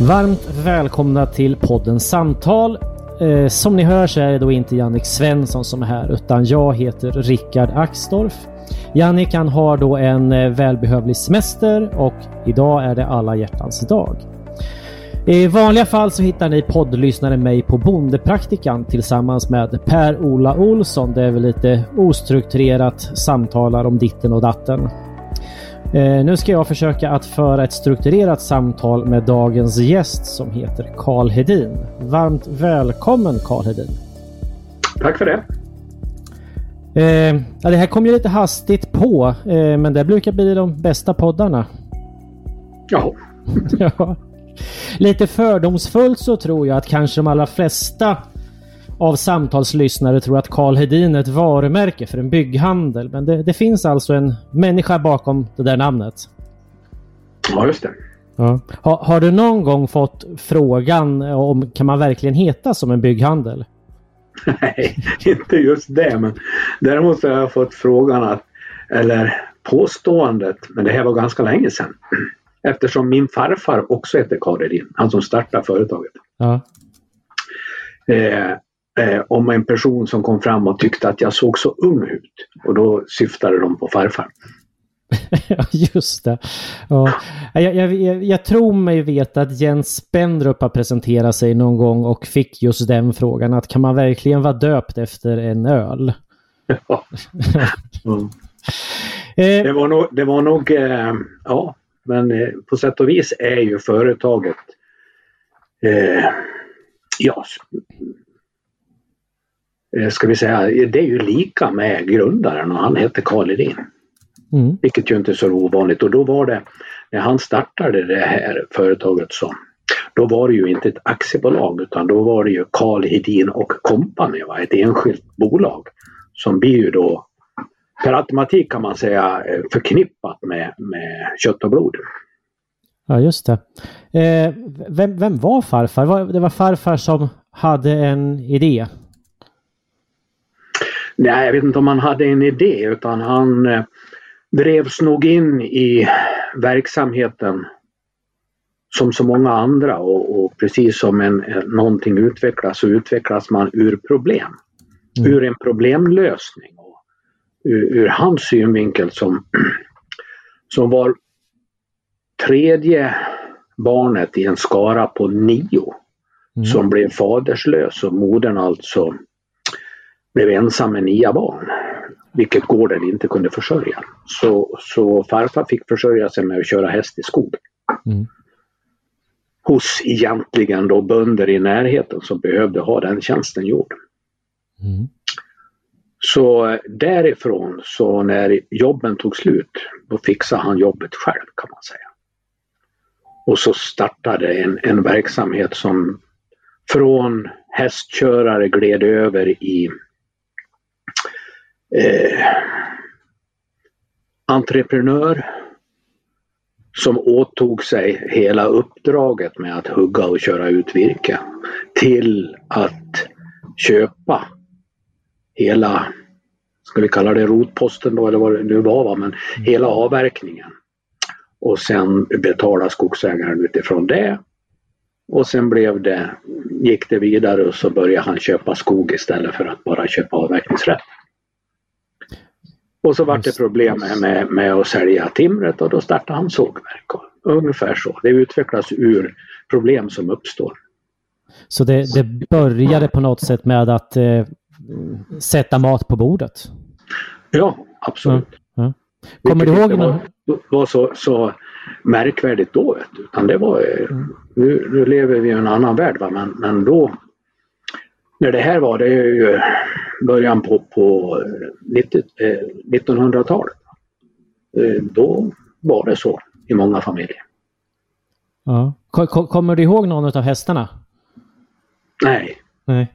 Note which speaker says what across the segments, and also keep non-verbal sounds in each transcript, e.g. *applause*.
Speaker 1: Varmt välkomna till podden Samtal. Eh, som ni hör så är det då inte Jannik Svensson som är här utan jag heter Rickard Axdorff. Jannik han har då en eh, välbehövlig semester och idag är det alla hjärtans dag. I vanliga fall så hittar ni poddlyssnare mig på Bondepraktikan tillsammans med Per-Ola Olsson där vi lite ostrukturerat samtalar om ditten och datten. Eh, nu ska jag försöka att föra ett strukturerat samtal med dagens gäst som heter Karl Hedin. Varmt välkommen Karl Hedin.
Speaker 2: Tack för det.
Speaker 1: Eh, ja, det här kom ju lite hastigt på, eh, men det brukar bli de bästa poddarna.
Speaker 2: Ja. *laughs*
Speaker 1: ja. Lite fördomsfullt så tror jag att kanske de allra flesta av samtalslyssnare tror att Karl Hedin är ett varumärke för en bygghandel. Men det, det finns alltså en människa bakom det där namnet.
Speaker 2: Ja, just det.
Speaker 1: Ja. Har, har du någon gång fått frågan om kan man verkligen heta som en bygghandel? *laughs*
Speaker 2: Nej, inte just det. Men däremot har jag fått frågan att, eller påståendet, men det här var ganska länge sedan. *clears throat* Eftersom min farfar också heter Karl Hedin, han som startade företaget.
Speaker 1: Ja.
Speaker 2: Eh, eh, om en person som kom fram och tyckte att jag såg så ung ut. Och då syftade de på farfar. *laughs*
Speaker 1: Ja, just det. Ja. Jag, jag, jag, tror mig veta att Jens Spendrup har presenterat sig någon gång och fick just den frågan att kan man verkligen vara döpt efter en öl?
Speaker 2: Ja. *laughs* Mm.
Speaker 1: Eh,
Speaker 2: Det var nog, det var nog eh, ja, men eh, på sätt och vis är ju företaget eh, ja, ska vi säga, det är ju lika med grundaren och han heter Karl Edin.
Speaker 1: mm,
Speaker 2: Vilket ju inte är så ovanligt och då var det, när han startade det här företaget så då var det ju inte ett aktiebolag utan då var det ju Karl Hedin och Company, va? ett enskilt bolag. Som blir ju då per automatik kan man säga eh, förknippat med, med kött och blod.
Speaker 1: ja, just det. Eh, vem, vem var farfar? Det var farfar som hade en idé.
Speaker 2: Nej, jag vet inte om han hade en idé utan han eh, drevs nog in i verksamheten som så många andra och, och precis som en, en, någonting utvecklas så utvecklas man ur problem.
Speaker 1: Mm.
Speaker 2: Ur en problemlösning. Och ur, ur hans synvinkel som, *clears throat* som var tredje barnet i en skara på nio
Speaker 1: Mm.
Speaker 2: som blev faderslös och modern alltså blev ensam med nio barn. Vilket gården inte kunde försörja. Så, så farfar fick försörja sig med att köra häst i skog.
Speaker 1: Mm.
Speaker 2: Hos egentligen då bönder i närheten som behövde ha den tjänsten gjord.
Speaker 1: Mm.
Speaker 2: Så därifrån så när jobben tog slut då fixade han jobbet själv kan man säga. Och så startade en, en verksamhet som från hästkörare gled över i eh, entreprenör som åtog sig hela uppdraget med att hugga och köra ut virke till att köpa hela, ska vi kalla det rotposten då eller vad det nu var, va? men hela avverkningen. Och sen betala skogsägaren utifrån det. Och sen blev det, gick det vidare och så började han köpa skog istället för att bara köpa avverkningsrätt. Och så var det problem med, med, att sälja timret och då startade han sågverk. Ungefär så. Det utvecklas ur problem som uppstår.
Speaker 1: Så det, det började på något sätt med att eh, sätta mat på bordet?
Speaker 2: Ja, absolut.
Speaker 1: Ja, ja. Kommer du ihåg?
Speaker 2: Det var, var så, så märkvärdigt då. Utan det var, mm. nu, nu lever vi i en annan värld va? Men, men då när det här var, det är ju början på, på 1900-talet. Eh, eh, då var det så i många familjer.
Speaker 1: Ja. Kommer du ihåg någon av hästarna?
Speaker 2: Nej.
Speaker 1: Nej.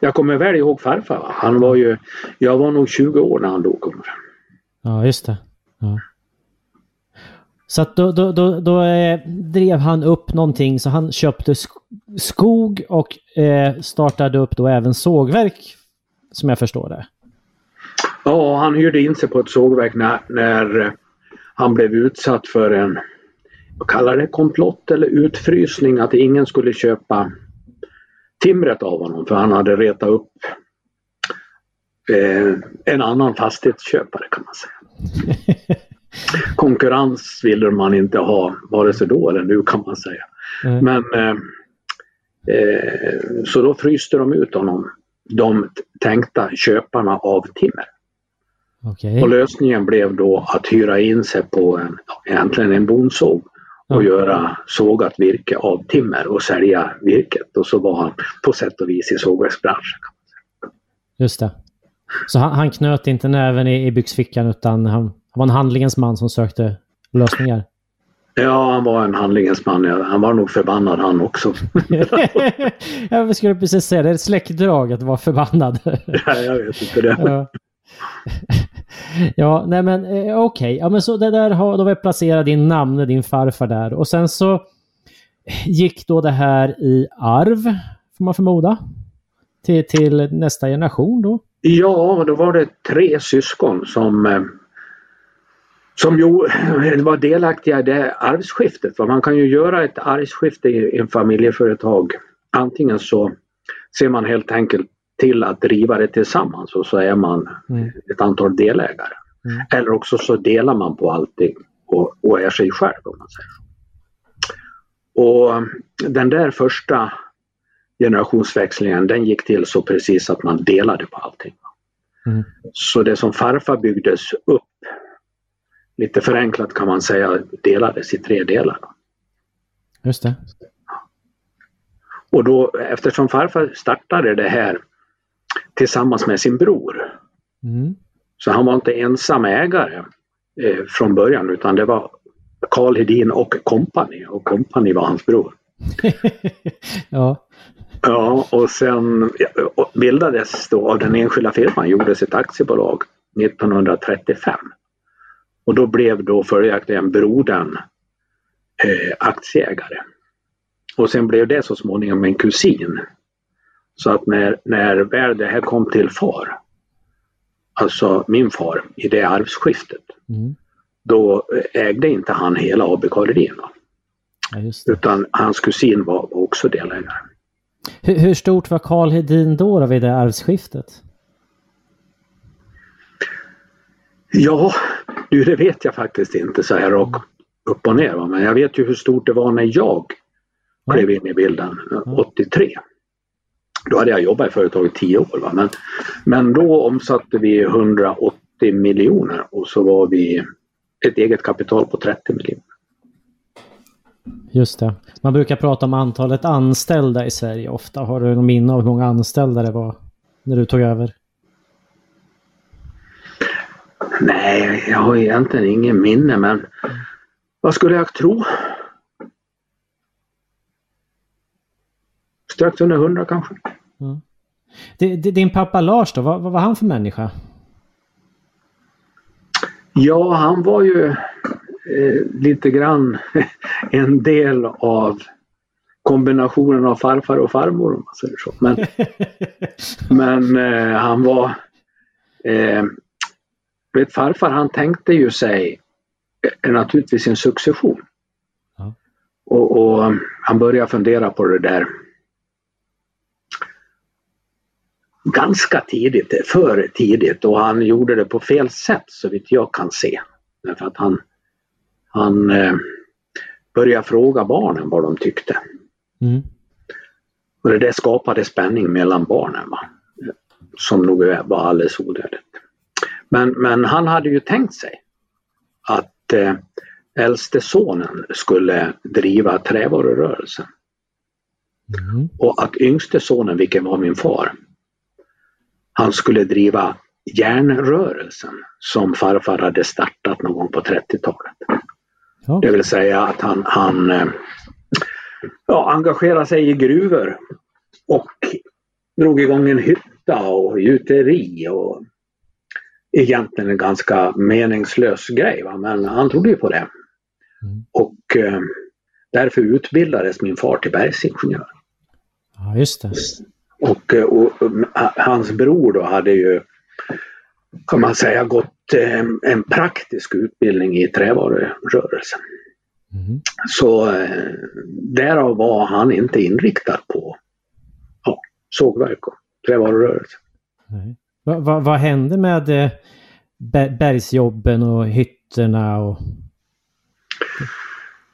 Speaker 2: Jag kommer väl ihåg farfar. Han var ju, jag var nog 20 år när han dog.
Speaker 1: Ja, just det. Ja. Så att då, då, då, då eh, drev han upp någonting så han köpte skog och eh, startade upp då även sågverk som jag förstår det.
Speaker 2: Ja, han hyrde in sig på ett sågverk när, när eh, han blev utsatt för en, vad kallar det, komplott eller utfrysning att ingen skulle köpa timret av honom för han hade retat upp eh, en annan fastighetsköpare kan man säga. *laughs* Konkurrens ville man inte ha vare sig då eller nu kan man säga. Mm. Men eh, eh, Så då fryste de ut honom, de tänkta köparna av timmer.
Speaker 1: Okay.
Speaker 2: Och lösningen blev då att hyra in sig på en, egentligen en bondsåg och mm. göra sågat virke av timmer och sälja virket. Och så var han på sätt och vis i sågverksbranschen.
Speaker 1: Just det. Så han, han knöt inte näven i, i byxfickan utan han han var en handlingens man som sökte lösningar.
Speaker 2: Ja, han var en handlingens man. Han var nog förbannad han också. *laughs*
Speaker 1: jag skulle precis säga det. är ett släktdrag att vara förbannad. *laughs*
Speaker 2: ja, jag vet inte det.
Speaker 1: ja. ja, nej men eh, okej. Okay. Ja, men så det där har, då vi placerat din namne, din farfar där. Och sen så gick då det här i arv, får man förmoda. Till, till nästa generation då?
Speaker 2: Ja, då var det tre syskon som eh, som ju *clears throat* var delaktiga i det arvsskiftet. För man kan ju göra ett arvsskifte i en familjeföretag. Antingen så ser man helt enkelt till att driva det tillsammans och så är man mm. ett antal delägare. Mm. Eller också så delar man på allting och, och är sig själv om man säger Och den där första generationsväxlingen den gick till så precis att man delade på allting. Mm. Så det som farfar byggdes upp lite förenklat kan man säga delades i tre delar.
Speaker 1: Just det.
Speaker 2: Och då eftersom farfar startade det här tillsammans med sin bror. Mm. Så han var inte ensam ägare eh, från början utan det var Karl Hedin och kompani och kompani var hans bror. *laughs*
Speaker 1: ja.
Speaker 2: Ja, och sen bildades då av den enskilda firman, gjordes ett aktiebolag 1935. Och då blev då följaktligen brodern eh, aktieägare. Och sen blev det så småningom en kusin. Så att när, när väl det här kom till far, alltså min far, i det arvsskiftet, mm. då ägde inte han hela AB Karolin. Ja, utan hans kusin var också delägare.
Speaker 1: Hur, hur, stort var Karl Hedin då, då vid det arvsskiftet?
Speaker 2: Ja, *laughs* du, det vet jag faktiskt inte så här rakt upp och ner. Va? Men jag vet ju hur stort det var när jag klev in i bilden 83. Då hade jag jobbat i företaget 10 år. Va? Men, men då omsatte vi 180 miljoner och så var vi ett eget kapital på 30 miljoner.
Speaker 1: Just det. Man brukar prata om antalet anställda i Sverige ofta. Har du någon minne av hur många anställda det var när du tog över?
Speaker 2: Nej, jag har egentligen ingen minne men vad skulle jag tro? Strax under hundra kanske.
Speaker 1: Mm. Din pappa Lars då, vad, vad var han för människa?
Speaker 2: Ja, han var ju eh, lite grann *laughs* en del av kombinationen av farfar och farmor om man säger så. Men, *laughs* men eh, han var... Eh, vet, farfar han tänkte ju sig naturligtvis en succession.
Speaker 1: Ja.
Speaker 2: Och, och han började fundera på det där ganska tidigt, för tidigt och han gjorde det på fel sätt så vitt jag kan se. Därför att han, han eh, började fråga barnen vad de tyckte.
Speaker 1: Mm.
Speaker 2: Och det där skapade spänning mellan barnen. Va? Som nog var alldeles onödigt. Men, men han hade ju tänkt sig att eh, äldste sonen skulle driva trävarurörelsen.
Speaker 1: Mm.
Speaker 2: Och att yngste sonen, vilken var min far, han skulle driva järnrörelsen som farfar hade startat någon gång på 30-talet.
Speaker 1: Ja.
Speaker 2: Det vill säga att han, han eh, ja, engagerade sig i gruvor och drog igång en hytta och gjuteri och egentligen en ganska meningslös grej. Va? Men han trodde ju på det.
Speaker 1: Mm.
Speaker 2: Och eh, därför utbildades min far till bergsingenjör.
Speaker 1: ja, just det.
Speaker 2: Och, eh, och, och hans bror då hade ju kan man säga gått eh, en praktisk utbildning i trävarurörelsen.
Speaker 1: Mm.
Speaker 2: Så eh, därav var han inte inriktad på ja, sågverk och trävarurörelse.
Speaker 1: Nej. Va, va, vad hände med eh, ber- bergsjobben och hytterna och...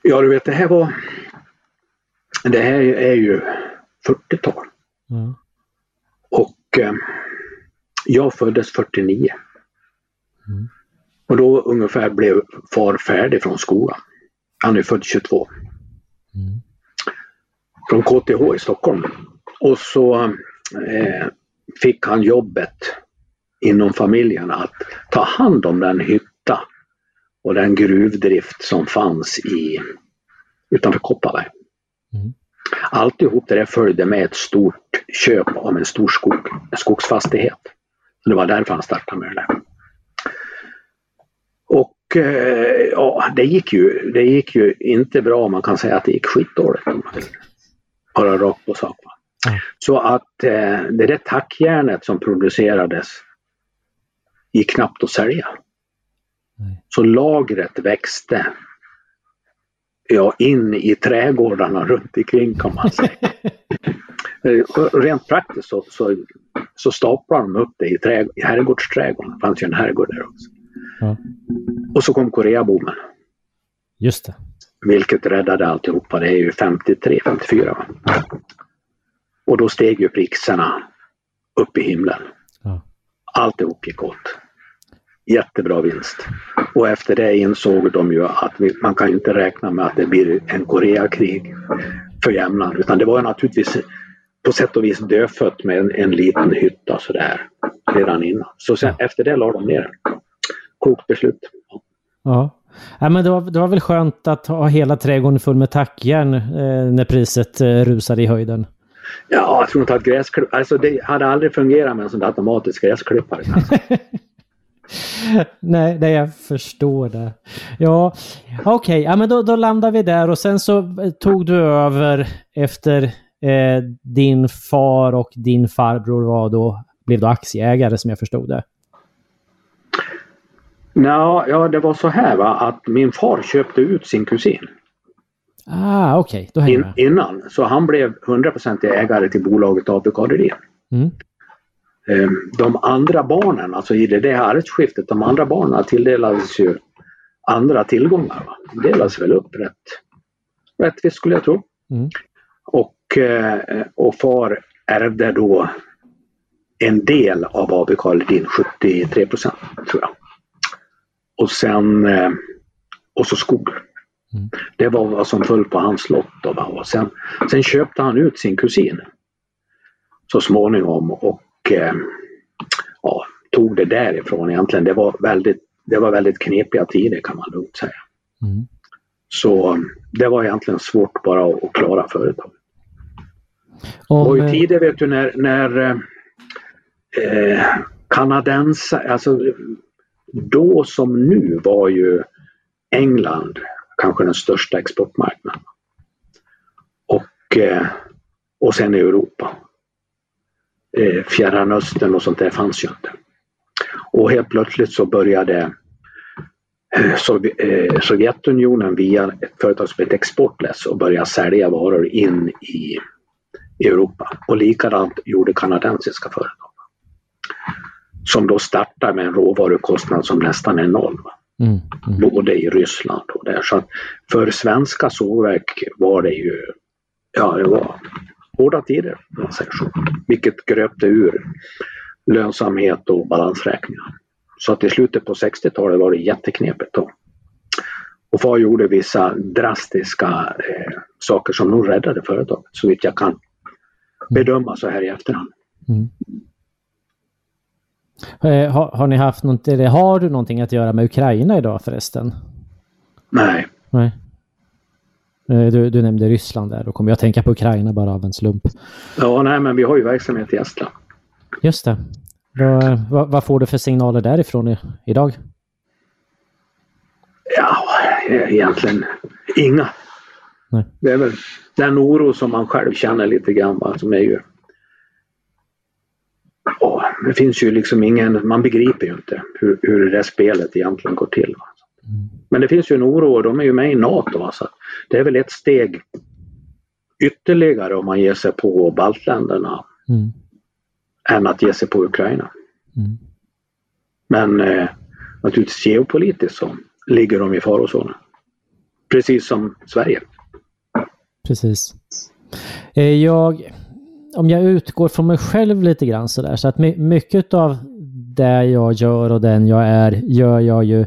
Speaker 2: Ja du vet det här var Det här är ju 40-tal
Speaker 1: Ja.
Speaker 2: och eh, jag föddes 49.
Speaker 1: Mm.
Speaker 2: Och då ungefär blev far färdig från skolan. Han är född 22.
Speaker 1: Mm.
Speaker 2: Från KTH i Stockholm. Och så eh, fick han jobbet inom familjen att ta hand om den hytta och den gruvdrift som fanns i, utanför Kopparberg.
Speaker 1: Mm.
Speaker 2: Alltihop det där följde med ett stort köp av en stor skog, en skogsfastighet. Så det var därför han startade med det där. Och eh, ja, det gick, ju, det gick ju inte bra. Man kan säga att det gick skitdåligt. Bara rakt på sak. Så att eh, det där tackjärnet som producerades gick knappt att sälja. Så lagret växte ja, in i trädgårdarna runt omkring kan man säga. *laughs* Eh, Rent praktiskt så, så, så staplade de upp det i, trä, i herrgårdsträdgården. Det fanns ju en herrgård där också.
Speaker 1: Ja.
Speaker 2: Och så kom Koreaboomen,
Speaker 1: Just det.
Speaker 2: vilket räddade alltihopa. Det är ju 53, 54. Va? Och då steg ju priserna upp i himlen.
Speaker 1: Ja.
Speaker 2: Alltihop gick åt. Jättebra vinst. Och efter det insåg de ju att man kan ju inte räkna med att det blir en Koreakrig för jämnan. Utan det var ju naturligtvis på sätt och vis dödfött med en, en liten hytta sådär redan innan. Så sen, efter det la de ner den. Klokt beslut.
Speaker 1: Ja. ja men det, var, det var väl skönt att ha hela trädgården full med tackjärn eh, när priset eh, rusade i höjden.
Speaker 2: Ja, jag tror inte att gräsklipp... Alltså det hade aldrig fungerat med en sån där automatisk gräsklippare. *laughs*
Speaker 1: nej, nej, jag förstår det. Ja, okej, ja, men då, då landar vi där och sen så eh, tog du över efter eh, din far och din farbror var då, blev då aktieägare som jag förstod det.
Speaker 2: Nå, ja, det var så här va, att min far köpte ut sin kusin
Speaker 1: Ah, okej, hänger
Speaker 2: in, innan. Så han blev 100% ägare till bolaget ABK Rydén.
Speaker 1: Mm.
Speaker 2: Eh, De andra barnen, alltså i det där arvsskiftet, de andra barnen tilldelades ju andra tillgångar. Va? De delades väl upp rätt rättvist skulle jag tro.
Speaker 1: Mm.
Speaker 2: Och, eh, och far ärvde då en del av AB Karl Hedin, 73 procent tror jag. Och sen eh, och så skog.
Speaker 1: Mm.
Speaker 2: Det var vad som föll på hans lott. Och sen, sen köpte han ut sin kusin så småningom och eh, ja, tog det därifrån egentligen. Det var väldigt, det var väldigt knepiga tider kan man lugnt säga.
Speaker 1: Mm.
Speaker 2: Så det var egentligen svårt bara att, klara företaget. Var
Speaker 1: Om,
Speaker 2: ju
Speaker 1: eh,
Speaker 2: tider vet du när, när eh, kanadensare, alltså då som nu var ju England kanske den största exportmarknaden. Och, eh, och sen Europa. Eh, Fjärran Östern och sånt där fanns ju inte. Och helt plötsligt så började eh, Sovjetunionen via ett företag som heter Exportless och börja sälja varor in i Europa. Och likadant gjorde kanadensiska företag. Som då startar med en råvarukostnad som nästan är noll. Mm, mm. Både i Ryssland och där. Så för svenska sågverk var det ju, ja det var hårda tider. Man säger så. Vilket gröpte ur lönsamhet och balansräkningar. Så att i slutet på 60-talet var det jätteknepigt då. Och FAR gjorde vissa drastiska eh, saker som nog räddade företaget så vitt jag kan bedöma så här i efterhand. Mm.
Speaker 1: Eh, har, har, ni haft något, eller har du någonting att göra med Ukraina idag förresten?
Speaker 2: Nej.
Speaker 1: Nej. Eh, du, du nämnde Ryssland där, då kommer jag tänka på Ukraina bara av en slump.
Speaker 2: Ja, nej men vi har ju verksamhet i Estland.
Speaker 1: Just det. Vad, vad, vad får du för signaler därifrån i, idag?
Speaker 2: Ja, egentligen inga. Nej. Det är väl den oro som man själv känner lite grann. Som är ju... Oh, det finns ju liksom ingen, man begriper ju inte hur, hur det där spelet egentligen går till. Va. Men det finns ju en oro och de är ju med i NATO. Va, så det är väl ett steg ytterligare om man ger sig på baltländerna. Mm än att ge sig på Ukraina. Mm. Men eh, naturligtvis geopolitiskt så ligger de i farozonen. Precis som Sverige.
Speaker 1: Precis. Eh, jag, om jag utgår från mig själv lite grann sådär, så att mycket av det jag gör och den jag är, gör jag ju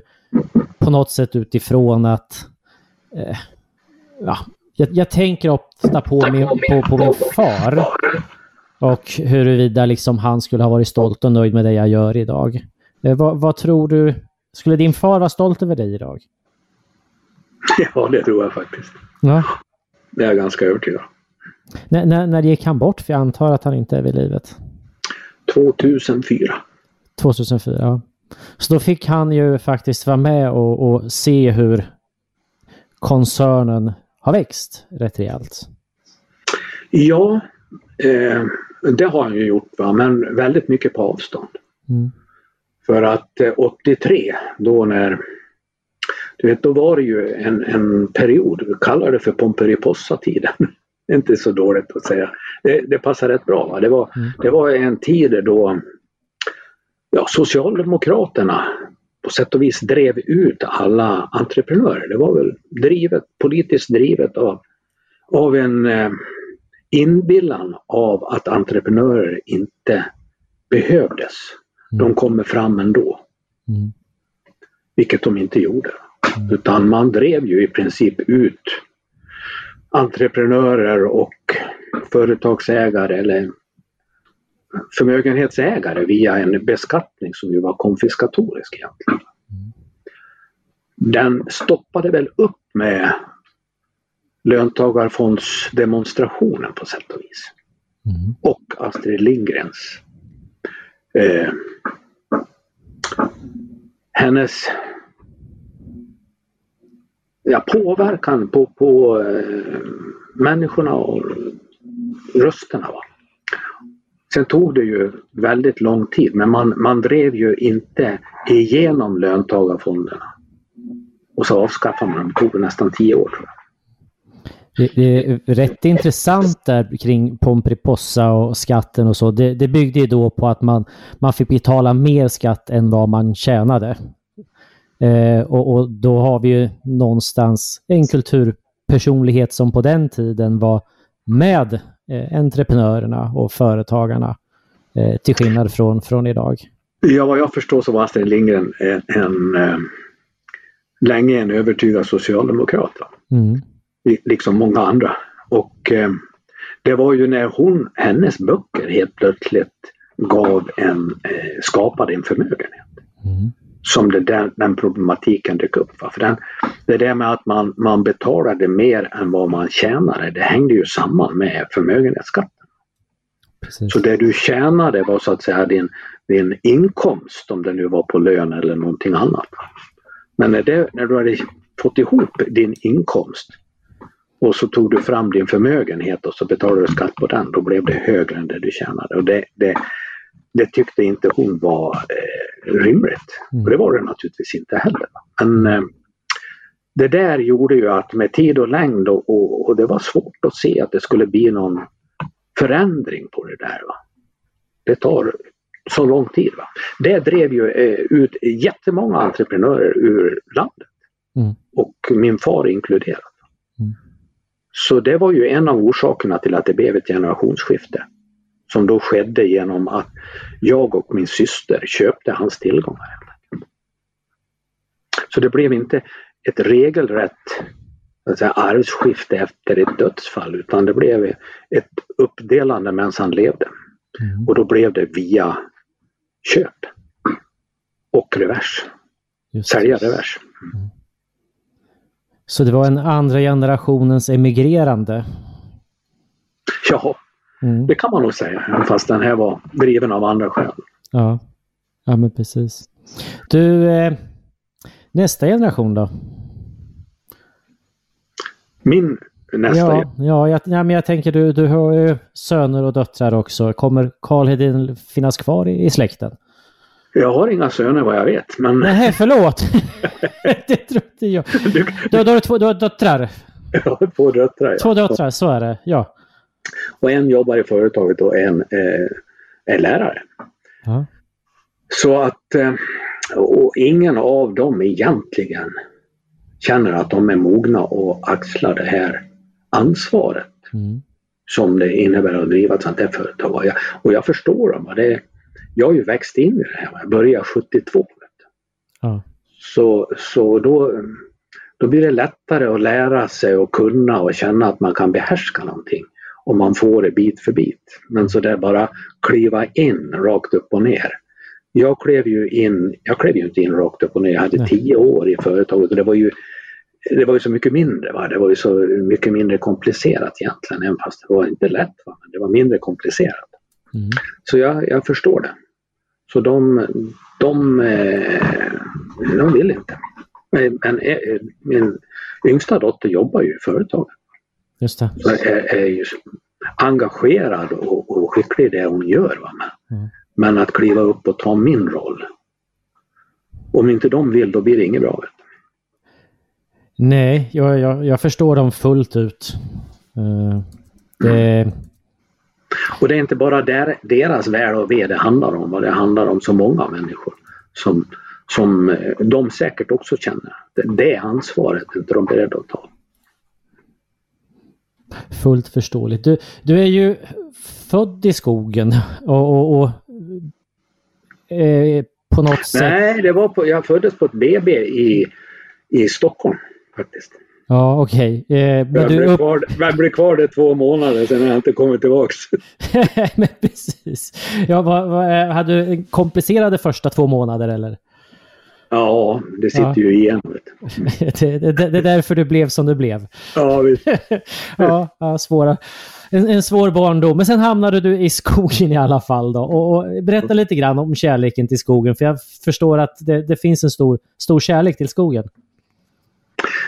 Speaker 1: på något sätt utifrån att eh, ja, jag, jag, tänker ofta på min, på, på min far och huruvida liksom han skulle ha varit stolt och nöjd med det jag gör idag. Eh, vad, vad, tror du? Skulle din far vara stolt över dig idag? *laughs*
Speaker 2: Ja, det tror jag faktiskt. Ja. Det är jag ganska övertygad
Speaker 1: när, när, när gick han bort? För jag antar att han inte är vid livet.
Speaker 2: 2004.
Speaker 1: 2004, ja. Så då fick han ju faktiskt vara med och, och se hur koncernen har växt rätt rejält.
Speaker 2: Ja, eh, det har han ju gjort, va? men väldigt mycket på avstånd. Mm. För att eh, 83, då när du vet, då var det ju en, en period, vi kallar det för Pomperipossa-tiden. Inte så dåligt att säga. Det, det passar rätt bra. Va? Det, var, mm. det var en tid då ja, Socialdemokraterna på sätt och vis drev ut alla entreprenörer. Det var väl drivet, politiskt drivet av, av en eh, inbillan av att entreprenörer inte behövdes. Mm. De kommer fram ändå. Mm. Vilket de inte gjorde. Mm. Utan man drev ju i princip ut entreprenörer och företagsägare eller förmögenhetsägare via en beskattning som ju var konfiskatorisk egentligen. Mm. Den stoppade väl upp med löntagarfondsdemonstrationen på sätt och vis. Mm. Och Astrid Lindgrens eh, hennes ja, påverkan på, på eh, människorna och rösterna. Va? Sen tog det ju väldigt lång tid men man, man drev ju inte igenom löntagarfonderna. Och så avskaffade man dem, det tog nästan tio år. Tror jag.
Speaker 1: Det, är rätt intressant där kring Pomperipossa och skatten och så. Det, det byggde ju då på att man, man fick betala mer skatt än vad man tjänade. Eh, och, och, då har vi ju någonstans en kulturpersonlighet som på den tiden var med eh, entreprenörerna och företagarna eh, till skillnad från, från idag.
Speaker 2: Ja, vad jag förstår så var Astrid Lindgren en, en, en eh, länge en övertygad socialdemokrat. Mm liksom många andra. Och eh, det var ju när hon, hennes böcker helt plötsligt gav en, eh, skapade en förmögenhet. Mm. Som det där, den problematiken dök upp. Va? För den, det där med att man, man betalade mer än vad man tjänade, det hängde ju samman med förmögenhetsskatten. Precis. Så det du tjänade var så att säga din din inkomst, om det nu var på lön eller någonting annat. Men när, det, när du hade fått ihop din inkomst och så tog du fram din förmögenhet och så betalade du skatt på den, då blev det högre än det du tjänade. Och det, det, det tyckte inte hon var eh, rimligt.
Speaker 1: Mm.
Speaker 2: Och det var det naturligtvis inte heller. Men eh, det där gjorde ju att med tid och längd och, och, och, det var svårt att se att det skulle bli någon förändring på det där. Va? Det tar så lång tid. Va? Det drev ju eh, ut jättemånga entreprenörer ur landet.
Speaker 1: Mm.
Speaker 2: Och min far inkluderat.
Speaker 1: Mm.
Speaker 2: Så det var ju en av orsakerna till att det blev ett generationsskifte. Som då skedde genom att jag och min syster köpte hans tillgångar. Så det blev inte ett regelrätt säga, arvsskifte efter ett dödsfall utan det blev ett uppdelande medan han levde.
Speaker 1: Mm.
Speaker 2: Och då blev det via köp och revers.
Speaker 1: Just
Speaker 2: Sälja
Speaker 1: det.
Speaker 2: revers.
Speaker 1: Så det var en andra generationens emigrerande.
Speaker 2: Ja,
Speaker 1: Mm.
Speaker 2: det kan man nog säga. även Fast den här var driven av andra skäl.
Speaker 1: Ja. ja, men precis. Du, eh, nästa generation då?
Speaker 2: Min nästa
Speaker 1: Ja, ja, jag, ja men jag tänker du, du har ju söner och döttrar också. Kommer Karl Hedin finnas kvar i, i släkten?
Speaker 2: Jag har inga söner vad jag vet. Men
Speaker 1: Nej, förlåt! *laughs* *laughs* det trodde jag.
Speaker 2: du,
Speaker 1: Du, du har två du har döttrar?
Speaker 2: jag har två döttrar.
Speaker 1: Två
Speaker 2: Ja.
Speaker 1: döttrar, så är det. Ja.
Speaker 2: Och en jobbar i företaget och en eh, är lärare.
Speaker 1: ja.
Speaker 2: Så att eh, och ingen av dem egentligen känner att de är mogna att axla det här ansvaret
Speaker 1: Mm.
Speaker 2: som det innebär att driva ett sånt här företag. Och jag, och jag förstår dem. Det, jag har ju växt in i det här. Jag började 72. Vet du.
Speaker 1: Ja.
Speaker 2: Så, så då, då blir det lättare att lära sig och kunna och känna att man kan behärska någonting. Om man får det bit för bit. Men så där bara kliva in rakt upp och ner. Jag klev ju in, jag klev ju inte in rakt upp och ner. Jag hade
Speaker 1: Nej.
Speaker 2: tio år i företaget och det var ju det var ju så mycket mindre. Va? Det var ju så mycket mindre komplicerat egentligen. Även fast det var inte lätt. Va? Men det var mindre komplicerat.
Speaker 1: Mm.
Speaker 2: Så jag, jag förstår det. Så de, de, eh, de vill inte. Men, men eh, min yngsta dotter jobbar ju i företaget.
Speaker 1: Just det.
Speaker 2: Är, är ju engagerad och, och skicklig i det hon gör. Va? Men,
Speaker 1: Mm.
Speaker 2: men att kliva upp och ta min roll. Om inte de vill då blir det inget bra.
Speaker 1: Nej, jag, jag, jag förstår dem fullt ut. Eh, det,
Speaker 2: Och det är inte bara der, deras väl och ve det handlar om. Och det handlar om så många människor som, som eh, de säkert också känner. Det, det ansvaret är inte de beredda att ta.
Speaker 1: Fullt förståeligt. Du, du är ju född i skogen och, och, och eh, på något sätt...
Speaker 2: Nej, det var på, jag föddes på ett BB i, i Stockholm faktiskt.
Speaker 1: Ja, okej. Eh, men
Speaker 2: Jag
Speaker 1: du
Speaker 2: blev,
Speaker 1: upp...
Speaker 2: kvar, jag blev kvar där två månader, sen har jag inte kommit tillbaks. *laughs*
Speaker 1: men precis. Ja, vad, vad, eh, hade du komplicerade första två månader eller?
Speaker 2: Ja, det sitter
Speaker 1: Ja.
Speaker 2: ju du. *laughs*
Speaker 1: det, det, det är därför du blev som du blev.
Speaker 2: Ja, visst. *laughs*
Speaker 1: ja, ja, svåra. En, en svår barndom. Men sen hamnade du i skogen i alla fall då. Och, och berätta lite grann om kärleken till skogen. För jag förstår att det, det finns en stor, stor kärlek till skogen.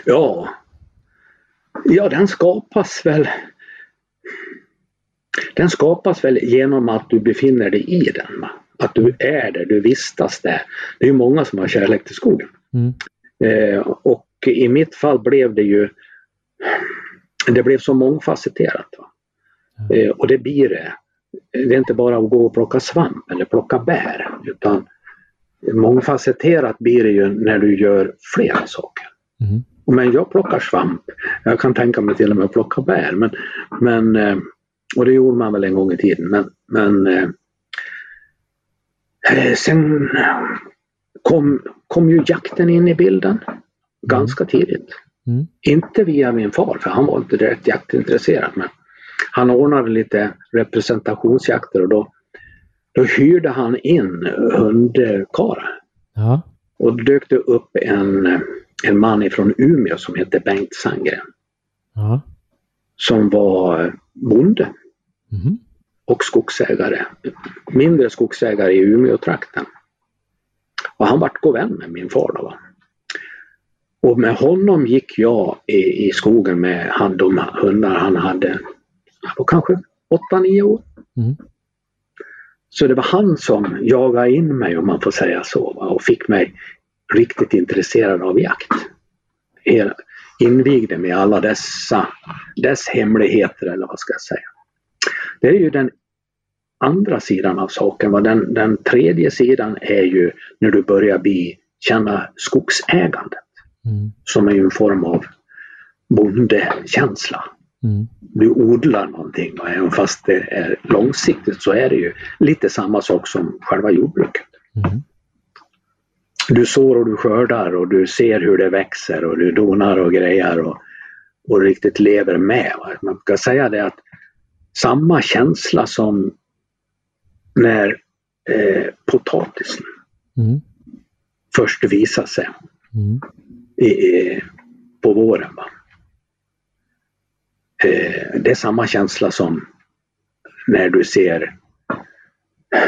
Speaker 2: Ja. Ja, den skapas väl den skapas väl genom att du befinner dig i den. Va? Att du är där, du vistas där. Det är ju många som har kärlek till skogen.
Speaker 1: Mm.
Speaker 2: Eh, och i mitt fall blev det ju det blev så mångfacetterat. Va? Eh, och det blir det. Det är inte bara att gå och plocka svamp eller plocka bär utan mångfacetterat blir det ju när du gör flera saker.
Speaker 1: Mm.
Speaker 2: Men jag plockar svamp. Jag kan tänka mig till och med att plocka bär. Men, men, eh, och det gjorde man väl en gång i tiden. Men, men eh, sen kom, kom ju jakten in i bilden ganska tidigt.
Speaker 1: Mm.
Speaker 2: Inte via min far, för han var inte direkt jaktintresserad. Men han ordnade lite representationsjakter och då, då hyrde han in hundkarlar.
Speaker 1: Ja.
Speaker 2: Och då dök det upp en, en man ifrån Umeå som hette Bengt Sandgren.
Speaker 1: Ja.
Speaker 2: Som var bonde.
Speaker 1: Mhm.
Speaker 2: Och skogsägare, mindre skogsägare i Umeå-trakten. Och han vart god vän med min far. Då, va? Och med honom gick jag i, i skogen med han, de hundar han hade. på kanske 8-9 år. Mm. Så det var han som jagade in mig om man får säga så va? och fick mig riktigt intresserad av jakt. Invigde mig i alla dessa, dess hemligheter eller vad ska jag säga. Det är ju den andra sidan av saken. Den, den tredje sidan är ju när du börjar bli, känna skogsägandet. Mm. Som är ju en form av bondekänsla. Mm. Du odlar någonting och även fast det är långsiktigt så är det ju lite samma sak som själva jordbruket. Mm. Du sår och du skördar och du ser hur det växer och du donar och grejar och, och riktigt lever med. Man kan säga det att samma känsla som när eh, potatisen mm. först visar sig mm. i, på våren. Eh, det är samma känsla som när du ser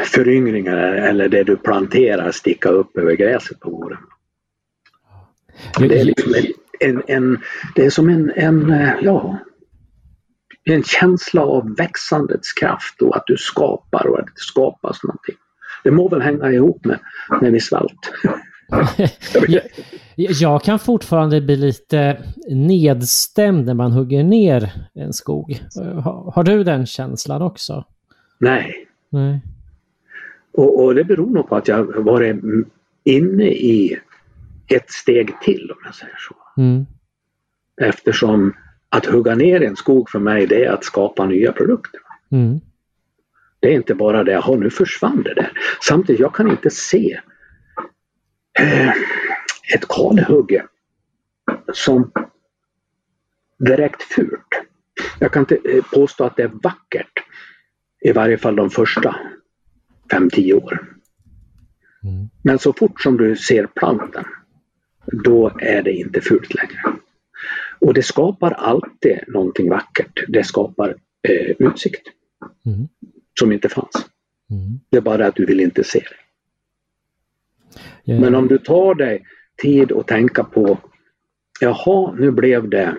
Speaker 2: föryngringar eller det du planterar sticka upp över gräset på våren. Det är, liksom en, en, det är som en, en, eh, ja, en känsla av växandets kraft och att du skapar och att det skapas någonting. Det må väl hänga ihop med, med min svält. *laughs*
Speaker 1: jag kan fortfarande bli lite nedstämd när man hugger ner en skog. Har, har du den känslan också?
Speaker 2: Nej. Nej. Och, och, det beror nog på att jag varit inne i ett steg till om jag säger så. Mm. Eftersom att hugga ner en skog för mig det är att skapa nya produkter. Mm. Det är inte bara det, jaha nu försvann det där. Samtidigt, jag kan inte se eh, ett kalhugge som direkt fult. Jag kan inte eh, påstå att det är vackert. I varje fall de första 5-10 åren. Mm. Men så fort som du ser planten, då är det inte fult längre. Och det skapar alltid någonting vackert. Det skapar eh, utsikt. Mm. Som inte fanns. Mm. Det är bara att du vill inte se det. Yeah. Men om du tar dig tid att tänka på Jaha, nu blev det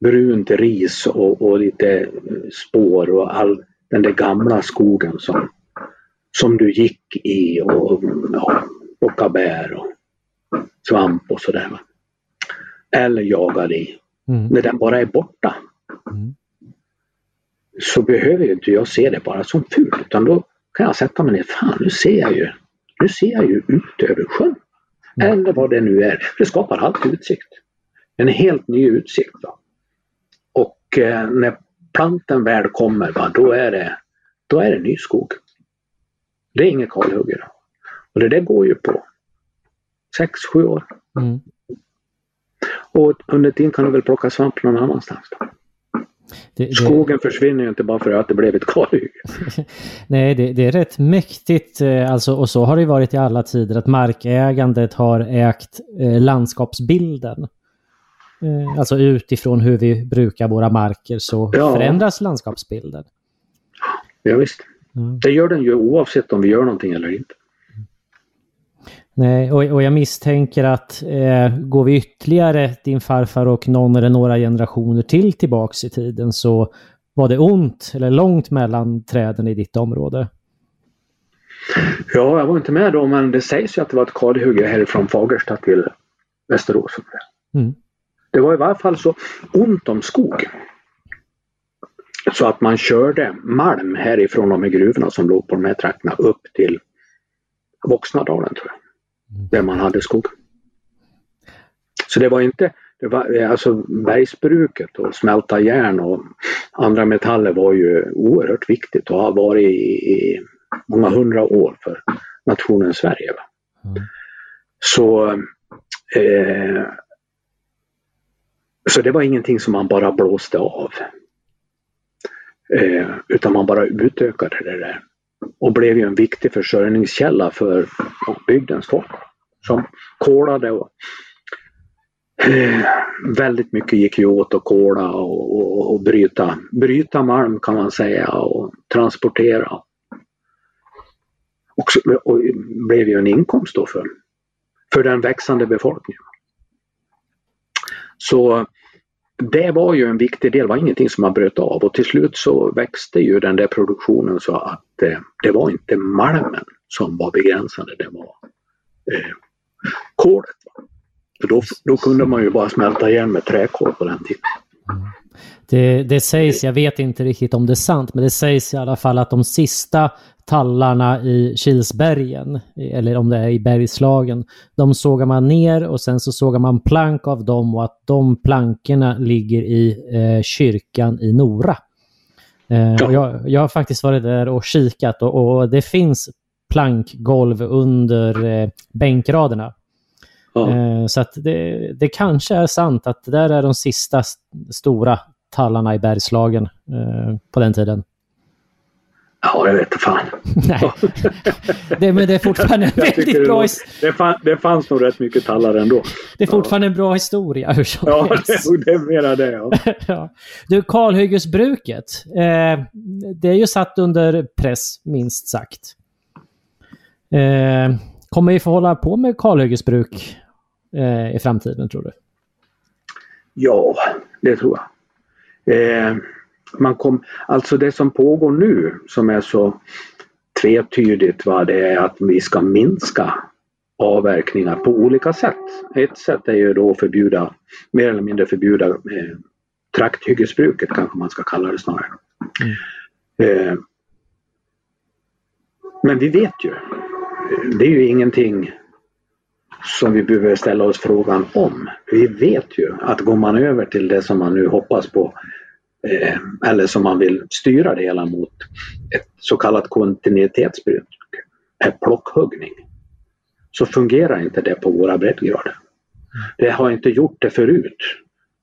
Speaker 2: brunt ris och, och lite spår och all den där gamla skogen som, som du gick i och ja, plockade bär och svamp och sådär eller jagar i. Mm. När den bara är borta. Mm. Så behöver ju inte jag se det bara som fult utan då kan jag sätta mig ner. Fan nu ser jag ju, nu ser jag ju ut över sjön. Mm. Eller vad det nu är. Det skapar alltid utsikt. En helt ny utsikt. Va? Och eh, när planten väl kommer, va, då, är det, då är det ny skog. Det är inget kalhugger. Och det där går ju på 6-7 år. Mm. Och under tiden kan du väl plocka svamp någon annanstans. Då. Det, det... Skogen försvinner ju inte bara för att det blev ett kalhygge. *laughs*
Speaker 1: Nej, det, det, är rätt mäktigt. Eh, alltså, och så har det varit i alla tider att markägandet har ägt eh, landskapsbilden. Eh, alltså utifrån hur vi brukar våra marker så ja. förändras landskapsbilden.
Speaker 2: Ja, visst. Mm. Det gör den ju oavsett om vi gör någonting eller inte.
Speaker 1: Nej, och, och jag misstänker att eh, går vi ytterligare din farfar och någon eller några generationer till tillbaks i tiden så var det ont eller långt mellan träden i ditt område.
Speaker 2: Ja, jag var inte med då men det sägs ju att det var ett kalhygge härifrån Fagersta till Västerås. Mm. Det var i varje fall så ont om skog. Så att man körde malm härifrån de här gruvorna som låg på de här trakterna upp till Voxnadalen tror jag. Mm. där man hade skog. Så det var inte, det var, alltså bergsbruket och smälta järn och andra metaller var ju oerhört viktigt och har varit i, i många hundra år för nationen Sverige. Mm. Så, eh, så det var ingenting som man bara blåste av. Eh, utan man bara utökade det där och blev ju en viktig försörjningskälla för bygdens folk som kolade och eh, väldigt mycket gick ju åt att kola och, och, och, bryta, bryta malm kan man säga och transportera. Och, och blev ju en inkomst då för, för den växande befolkningen. Så det var ju en viktig del, det var ingenting som man bröt av och till slut så växte ju den där produktionen så att eh, det var inte malmen som var begränsande, det var eh, kolet. För då, då kunde man ju bara smälta igen med träkol på den tiden. Mm.
Speaker 1: Det, det sägs, jag vet inte riktigt om det är sant, men det sägs i alla fall att de sista tallarna i Kilsbergen, eller om det är i Bergslagen, de sågar man ner och sen så sågar man plank av dem och att de plankorna ligger i eh, kyrkan i Nora. Eh, ja. jag, jag, har faktiskt varit där och kikat och, och det finns plankgolv under eh, bänkraderna. Ja. Eh, så att det, det kanske är sant att det där är de sista stora tallarna i Bergslagen eh, på den tiden.
Speaker 2: Ja, jag vet fan. *laughs*
Speaker 1: Nej. *laughs* det, men det är fortfarande en väldigt bra...
Speaker 2: Det, det, fann, det fanns nog rätt mycket tallar ändå.
Speaker 1: Det är fortfarande ja. en bra historia hur som
Speaker 2: Ja, det, det är mera det. Ja. *laughs*
Speaker 1: ja. Du, kalhyggesbruket. Eh, det är ju satt under press, minst sagt. Eh, kommer vi få hålla på med kalhyggesbruk eh, i framtiden, tror du?
Speaker 2: Ja, det tror jag. Eh, man kom, alltså det som pågår nu som är så tvetydigt va, det är att vi ska minska avverkningar på olika sätt. Ett sätt är ju då att förbjuda, mer eller mindre förbjuda eh, trakthyggesbruket kanske man ska kalla det snarare. Mm. Eh, men vi vet ju, det är ju ingenting som vi behöver ställa oss frågan om. Vi vet ju att går man över till det som man nu hoppas på eh, eller som man vill styra det hela mot ett så kallat kontinuitetsbruk, är plockhuggning, så fungerar inte det på våra breddgrader. Det har inte gjort det förut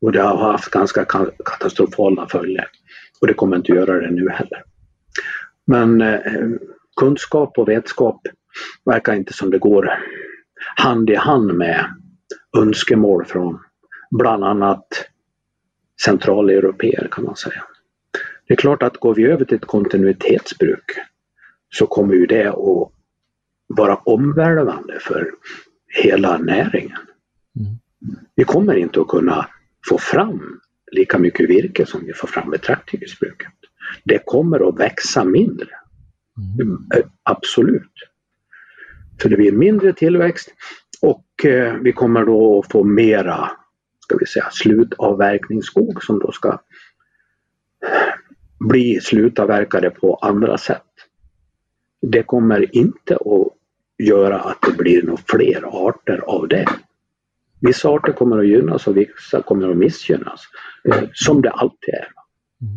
Speaker 2: och det har haft ganska katastrofala följder och det kommer inte göra det nu heller. Men eh, kunskap och vetskap verkar inte som det går hand i hand med önskemål från bland annat centraleuropeer kan man säga. Det är klart att går vi över till ett kontinuitetsbruk så kommer ju det att vara omvälvande för hela näringen. Mm. Vi kommer inte att kunna få fram lika mycket virke som vi får fram med trakthyggesbruket. Det kommer att växa mindre. Mm. Absolut. Så det blir mindre tillväxt och eh, vi kommer då att få mera ska vi säga, slutavverkningsskog som då ska bli slutavverkade på andra sätt. Det kommer inte att göra att det blir några fler arter av det. Vissa arter kommer att gynnas och vissa kommer att missgynnas. Eh, som det alltid är.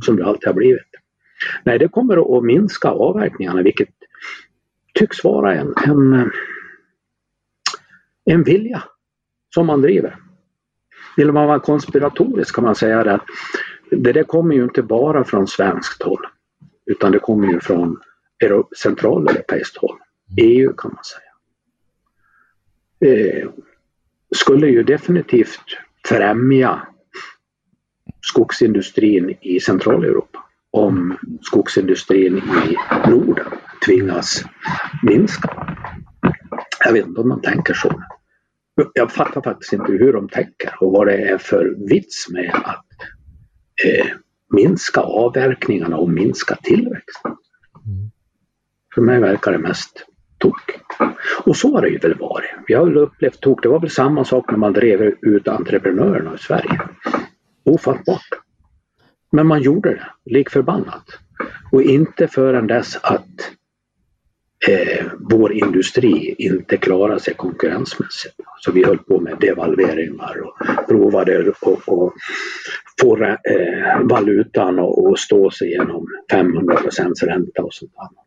Speaker 2: Som det alltid har blivit. Nej, det kommer att minska avverkningarna vilket tycks vara en, en, en vilja som man driver. Vill man vara konspiratorisk kan man säga att det där kommer ju inte bara från svenskt håll utan det kommer ju från centraleuropeiskt håll. EU kan man säga. Eh, skulle ju definitivt främja skogsindustrin i Centraleuropa om skogsindustrin i Norden tvingas minska. Jag vet inte om de tänker så. Jag fattar faktiskt inte hur de tänker och vad det är för vits med att eh, minska avverkningarna och minska tillväxten. Mm. För mig verkar det mest tok. Och så har det ju väl varit. Vi har väl upplevt tok. Det var väl samma sak när man drev ut entreprenörerna i Sverige. Ofattbart. Men man gjorde det, lik förbannat. Och inte förrän dess att eh, vår industri inte klarade sig konkurrensmässigt. Så vi höll på med devalveringar och provade att få eh, valutan att stå sig genom 500 ränta och sånt annat.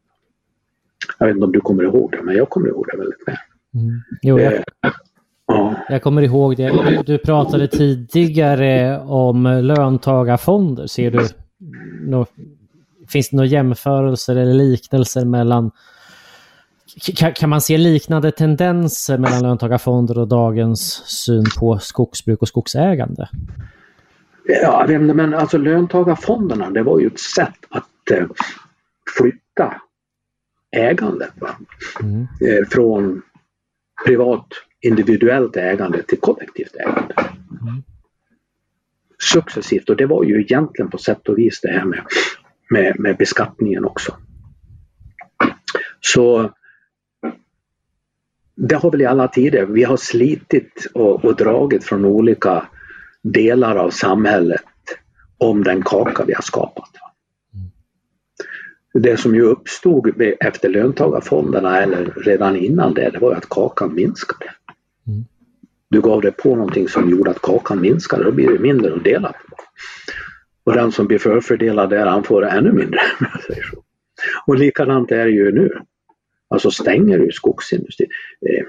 Speaker 2: Jag vet inte om du kommer ihåg det, men jag kommer ihåg det väldigt väl.
Speaker 1: Mm. Jo, jag, eh, ja. jag kommer ihåg det. Du, du, pratade tidigare om löntagarfonder. Ser du no, finns det några jämförelser eller liknelser mellan Kan, kan man se liknande tendenser mellan löntagarfonder och dagens syn på skogsbruk och skogsägande?
Speaker 2: Ja, men alltså löntagarfonderna det var ju ett sätt att eh, flytta ägandet mm. eh, från privat individuellt ägande till kollektivt ägande. Mm. Successivt och det var ju egentligen på sätt och vis det här med, med, med beskattningen också. Så det har väl i alla tider, vi har slitit och, och dragit från olika delar av samhället om den kaka vi har skapat. Det som ju uppstod efter löntagarfonderna eller redan innan det, det var att kakan minskade. Du gav dig på någonting som gjorde att kakan minskade, då blir det mindre att dela på. Och den som blir förfördelad där, han får ännu mindre. *laughs* Och likadant är det ju nu. Alltså stänger du skogsindustrin eh,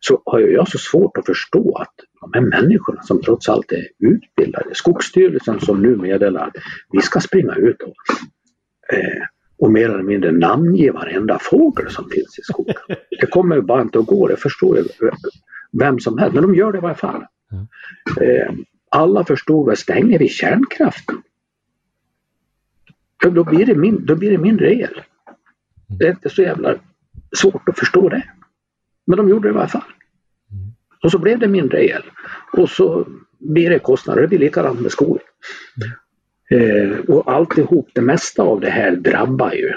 Speaker 2: så har jag så svårt att förstå att de här människorna som trots allt är utbildade, Skogsstyrelsen som nu meddelar att vi ska springa ut och, eh, och mer eller mindre namnge varenda fågel som finns i skogen. *laughs* Det kommer bara inte att gå, det förstår ju vem som helst, men de gör det i varje fall. Eh, alla förstod att stänger vi kärnkraften då blir, det min, då blir det mindre el. Det är inte så jävla svårt att förstå det. Men de gjorde det i alla fall. Och så blev det mindre el. Och så blir det kostnader. Det blir likadant med skogen. Eh, och alltihop, det mesta av det här drabbar ju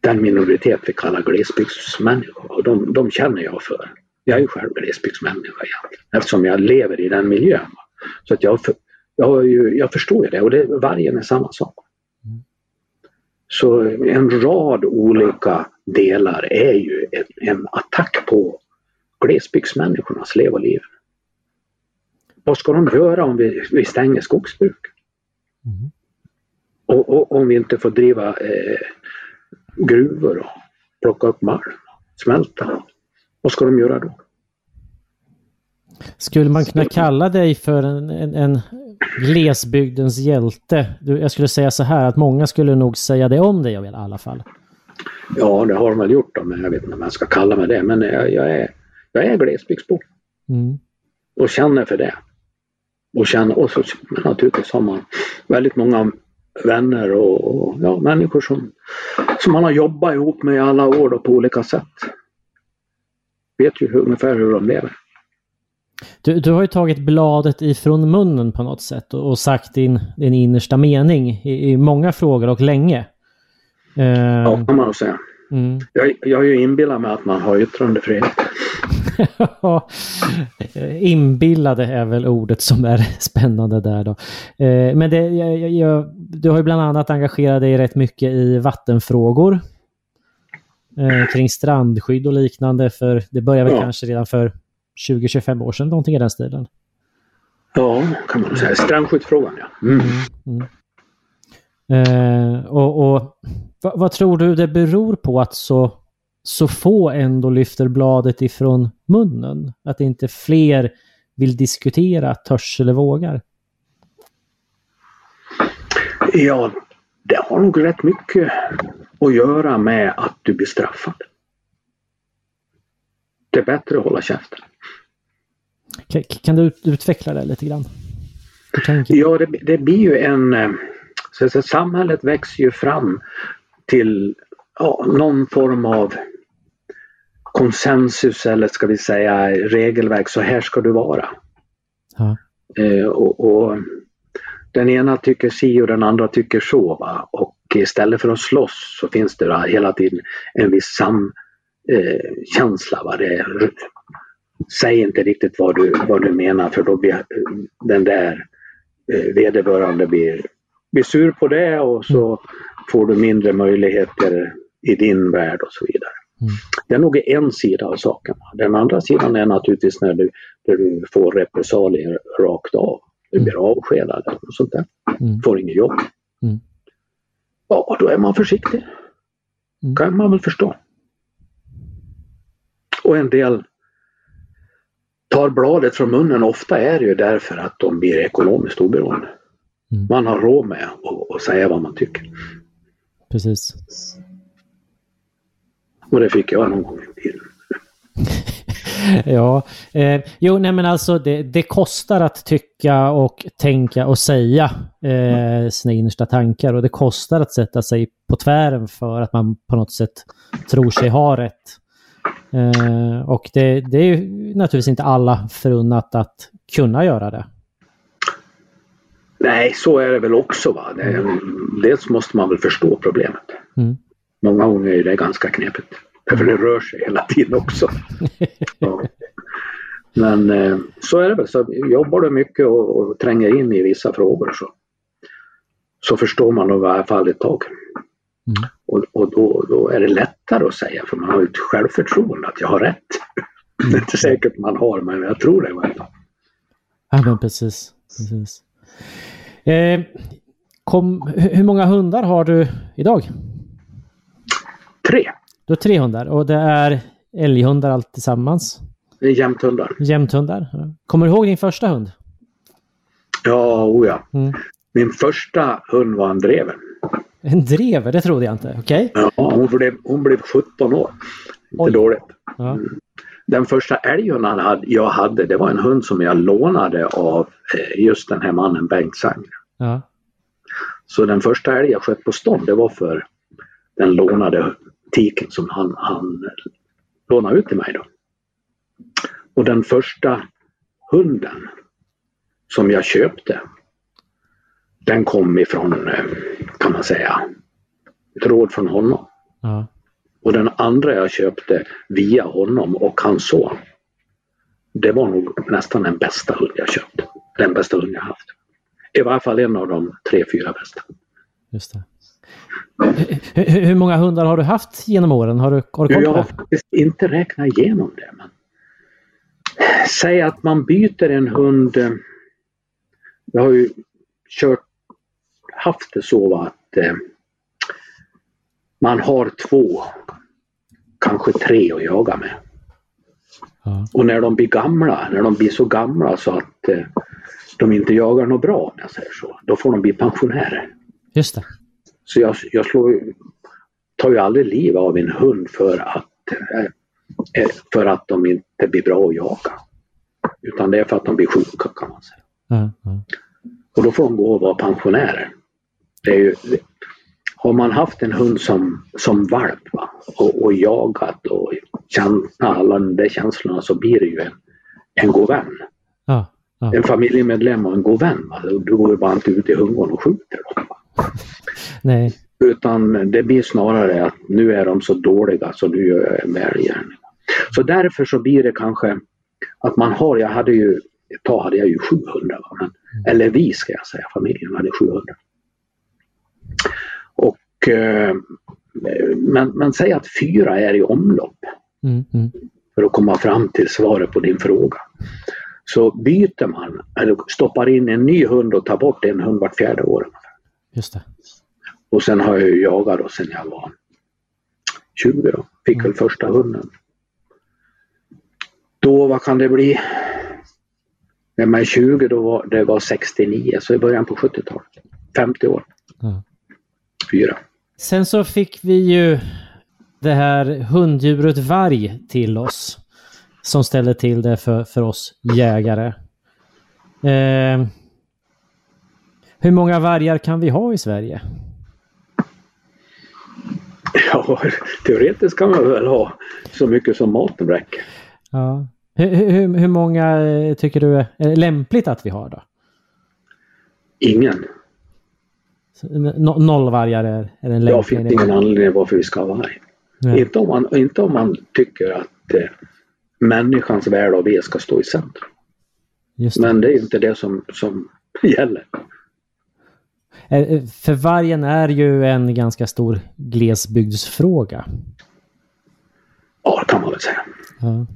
Speaker 2: den minoritet vi kallar glesbygdsmänniskor. Och de, de känner jag för. Jag är ju själv glesbygdsmänniska egentligen, eftersom jag lever i den miljön. Så att jag, jag, jag förstår ju det och det, vargen är samma sak. Så en rad olika delar är ju en, en attack på glesbygdsmänniskornas lev och liv. Vad ska de göra om vi, vi stänger skogsbruk? Mm. Och, och, om vi inte får driva eh, gruvor och plocka upp malm, smälta. Vad ska de göra då?
Speaker 1: Skulle man kunna kalla dig för en, en, en glesbygdens hjälte? Jag skulle säga så här att många skulle nog säga det om dig i alla fall.
Speaker 2: Ja, det har de väl gjort då, men jag vet inte om jag ska kalla mig det. Men jag, jag är, jag är glesbygdsbo. Mm. Och känner för det. Och, känner, och så naturligtvis har man väldigt många vänner och, och ja, människor som, som man har jobbat ihop med i alla år då, på olika sätt. Vet ju ungefär hur de lever.
Speaker 1: Du, du har ju tagit bladet ifrån munnen på något sätt och, och sagt din, din innersta mening i, i många frågor och länge.
Speaker 2: Uh, ja, kan man nog säga. Mm. Jag, jag har ju inbillat mig att man har yttrandefrihet. *laughs*
Speaker 1: Inbillade är väl ordet som är *laughs* spännande där då. Eh, men det, jag, jag, du har ju bland annat engagerat dig rätt mycket i vattenfrågor. Eh, kring strandskydd och liknande för det började väl ja. kanske redan för 20-25 år sedan, någonting i den stilen.
Speaker 2: Ja, kan man säga. Strandskyddsfrågan ja. Mm. Mm, mm.
Speaker 1: Eh, och, och vad, vad, tror du det beror på att så, så få ändå lyfter bladet ifrån munnen? Att inte fler vill diskutera, törs eller vågar?
Speaker 2: Ja, det har nog rätt mycket att göra med att du blir straffad. Det är bättre att hålla käften.
Speaker 1: Kan, du utveckla det lite grann?
Speaker 2: Ja, det, det, blir ju en... Eh, så, så, samhället växer ju fram till ja, någon form av konsensus eller ska vi säga regelverk. Så här ska du vara. Ja. Eh, och, och, Den ena tycker si och den andra tycker så. Va? Och istället för att slåss så finns det hela tiden en viss samkänsla. Eh, säg inte riktigt vad du, vad du menar för då blir den där eh, vederbörande blir, blir sur på det och så mm. får du mindre möjligheter i din värld och så vidare. Mm. Det är nog en sida av saken. Den andra sidan är naturligtvis när du, när du får repressalier rakt av. Du blir mm. avskedad och sånt där. Mm. Får inget jobb. Mm. Ja, då är man försiktig. Mm. kan man väl förstå. Och en del tar bladet från munnen ofta är det ju därför att de blir ekonomiskt oberoende. Mm. Man har råd med att säga vad man tycker.
Speaker 1: Precis.
Speaker 2: Och det fick jag någon gång i tiden. *laughs*
Speaker 1: ja, eh, jo nej men alltså det, det, kostar att tycka och tänka och säga eh, sina innersta tankar och det kostar att sätta sig på tvären för att man på något sätt tror sig ha rätt. Eh, och det, det är ju naturligtvis inte alla förunnat att kunna göra det.
Speaker 2: Nej, så är det väl också. Va? Det, dels måste man väl förstå problemet. Mm. Många gånger är det ganska knepigt. För det rör sig hela tiden också. *laughs* Ja. Men eh, så är det väl. Så jobbar du mycket och, och tränger in i vissa frågor så, så förstår man nog i alla fall ett tag. Mm. Och, och då, då, är det lättare att säga för man har ett självförtroende att jag har rätt. Mm. *laughs* Det är inte säkert man har men jag tror det i alla fall.
Speaker 1: Ja men precis. precis. Eh, kom, hur många hundar har du idag?
Speaker 2: Tre.
Speaker 1: Du har tre hundar och det är älghundar allt tillsammans?
Speaker 2: Det är jämthundar.
Speaker 1: Jämthundar. Kommer du ihåg din första hund?
Speaker 2: Ja, o ja. Mm. Min första hund var en drever.
Speaker 1: En drever? Det trodde jag inte. Okej.
Speaker 2: Okay. Ja, hon blev, hon blev 17 år. Inte Oj. dåligt. Ja. Mm. Den första älghunden jag hade, det var en hund som jag lånade av eh, just den här mannen Bengt Sanger. Ja. Så den första älg jag sköt på stånd, det var för den lånade tiken som han, han lånade ut till mig. Då. Och den första hunden som jag köpte, den kom ifrån, eh, kan man säga, ett råd från honom. Ja. Och den andra jag köpte via honom och hans son, det var nog nästan den bästa hund jag köpt. Den bästa hund jag haft. I varje fall en av de tre, fyra bästa.
Speaker 1: Just det. Hur, hur många hundar har du haft genom åren? Har du, har du
Speaker 2: Jag har faktiskt inte räknat igenom det. Men... Säg att man byter en hund. Jag har ju kört, haft det så att eh, man har två, kanske tre att jaga med. Ja. Och när de blir gamla, när de blir så gamla så att eh, de inte jagar något bra, om jag säger så, då får de bli pensionärer.
Speaker 1: Just det.
Speaker 2: Så jag, jag slår, tar ju aldrig liv av en hund för att, eh, för att de inte blir bra att jaga. Utan det är för att de blir sjuka kan man säga. Mm, mm. Och då får de gå och vara pensionärer. Det är ju, har man haft en hund som, som valp va? Och, och jagat och känt alla de där känslorna så blir det ju en, en god vän. Ja, ja. En familjemedlem och en god vän. Va? Du går ju bara inte ut i hungon och skjuter dem. *laughs*
Speaker 1: Nej.
Speaker 2: Utan det blir snarare att nu är de så dåliga så nu gör jag en välgärning. Så därför så blir det kanske att man har, jag hade ju, ett tag hade jag ju 700, men, mm. eller vi ska jag säga, familjen hade 700. Eh, men, men säg att fyra är i omlopp. Mm, mm. För att komma fram till svaret på din fråga. Så byter man, eller stoppar in en ny hund och tar bort en hund vart fjärde år.
Speaker 1: Just det.
Speaker 2: Och sen har jag ju jagat då sen jag var 20 då. Fick mm. väl första hunden. Då, vad kan det bli? När man är 20 då var det var 69, så i början på 70-talet. 50 år. Mm. Fyra.
Speaker 1: Sen så fick vi ju det här hunddjuret varg till oss. Som ställde till det för, för oss jägare. Eh, hur många vargar kan vi ha i Sverige? *laughs*
Speaker 2: Ja, teoretiskt kan man väl ha så mycket som maten räcker.
Speaker 1: Ja. Hur, hur, hur många eh, tycker du är lämpligt att vi har då?
Speaker 2: Ingen.
Speaker 1: No, noll vargar är, är en
Speaker 2: lämplig? Jag finns ingen anledning varför vi ska ha varg. Inte om, man, inte om man tycker att eh, människans väl och ve ska stå i centrum. Det. Men det är inte det som, som *laughs* gäller.
Speaker 1: Eh, eh, för vargen är ju en ganska stor glesbygdsfråga.
Speaker 2: Ja, det kan man väl säga. Ja.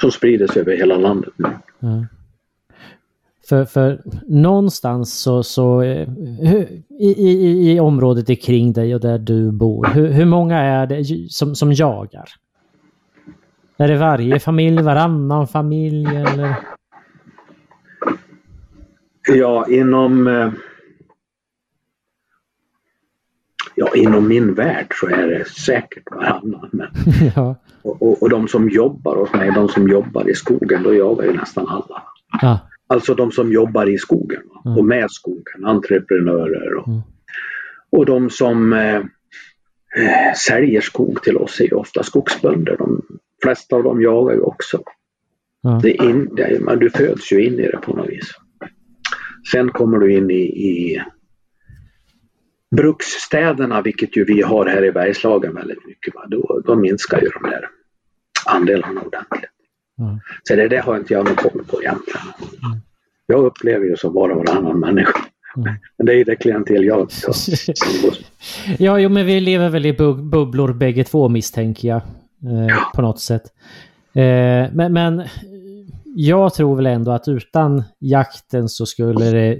Speaker 2: Som sprider sig över hela landet nu. Ja.
Speaker 1: För, för någonstans så, så eh, i, i, i området kring dig och där du bor, hur, hur många är det som, som jagar? Är det varje familj, varannan familj eller?
Speaker 2: Ja, inom ja, inom min värld så är det säkert varannan. Men, *laughs*
Speaker 1: ja.
Speaker 2: och, och, och de som jobbar hos mig, de som jobbar i skogen, då jagar ju nästan alla.
Speaker 1: Ja.
Speaker 2: Alltså de som jobbar i skogen?
Speaker 1: Mm.
Speaker 2: och med skogen, entreprenörer och,
Speaker 1: Mm.
Speaker 2: och de som eh, eh, säljer skog till oss är ofta skogsbönder. De flesta av dem jagar ju också.
Speaker 1: Ja.
Speaker 2: Det är in, det men du föds ju in i det på något vis. Sen kommer du in i, i bruksstäderna, vilket ju vi har här i Bergslagen väldigt mycket. Va? Då, då minskar ju de där andelarna ordentligt.
Speaker 1: Ja.
Speaker 2: Så det där har inte jag någon koll på egentligen. Jag upplever ju som bara varannan människa.
Speaker 1: Mm.
Speaker 2: Men det är det klientel jag *laughs*
Speaker 1: Ja, jo, men vi lever väl i bub- bubblor bägge två misstänker jag. Eh, på något sätt. Eh, men, men jag tror väl ändå att utan jakten så skulle det...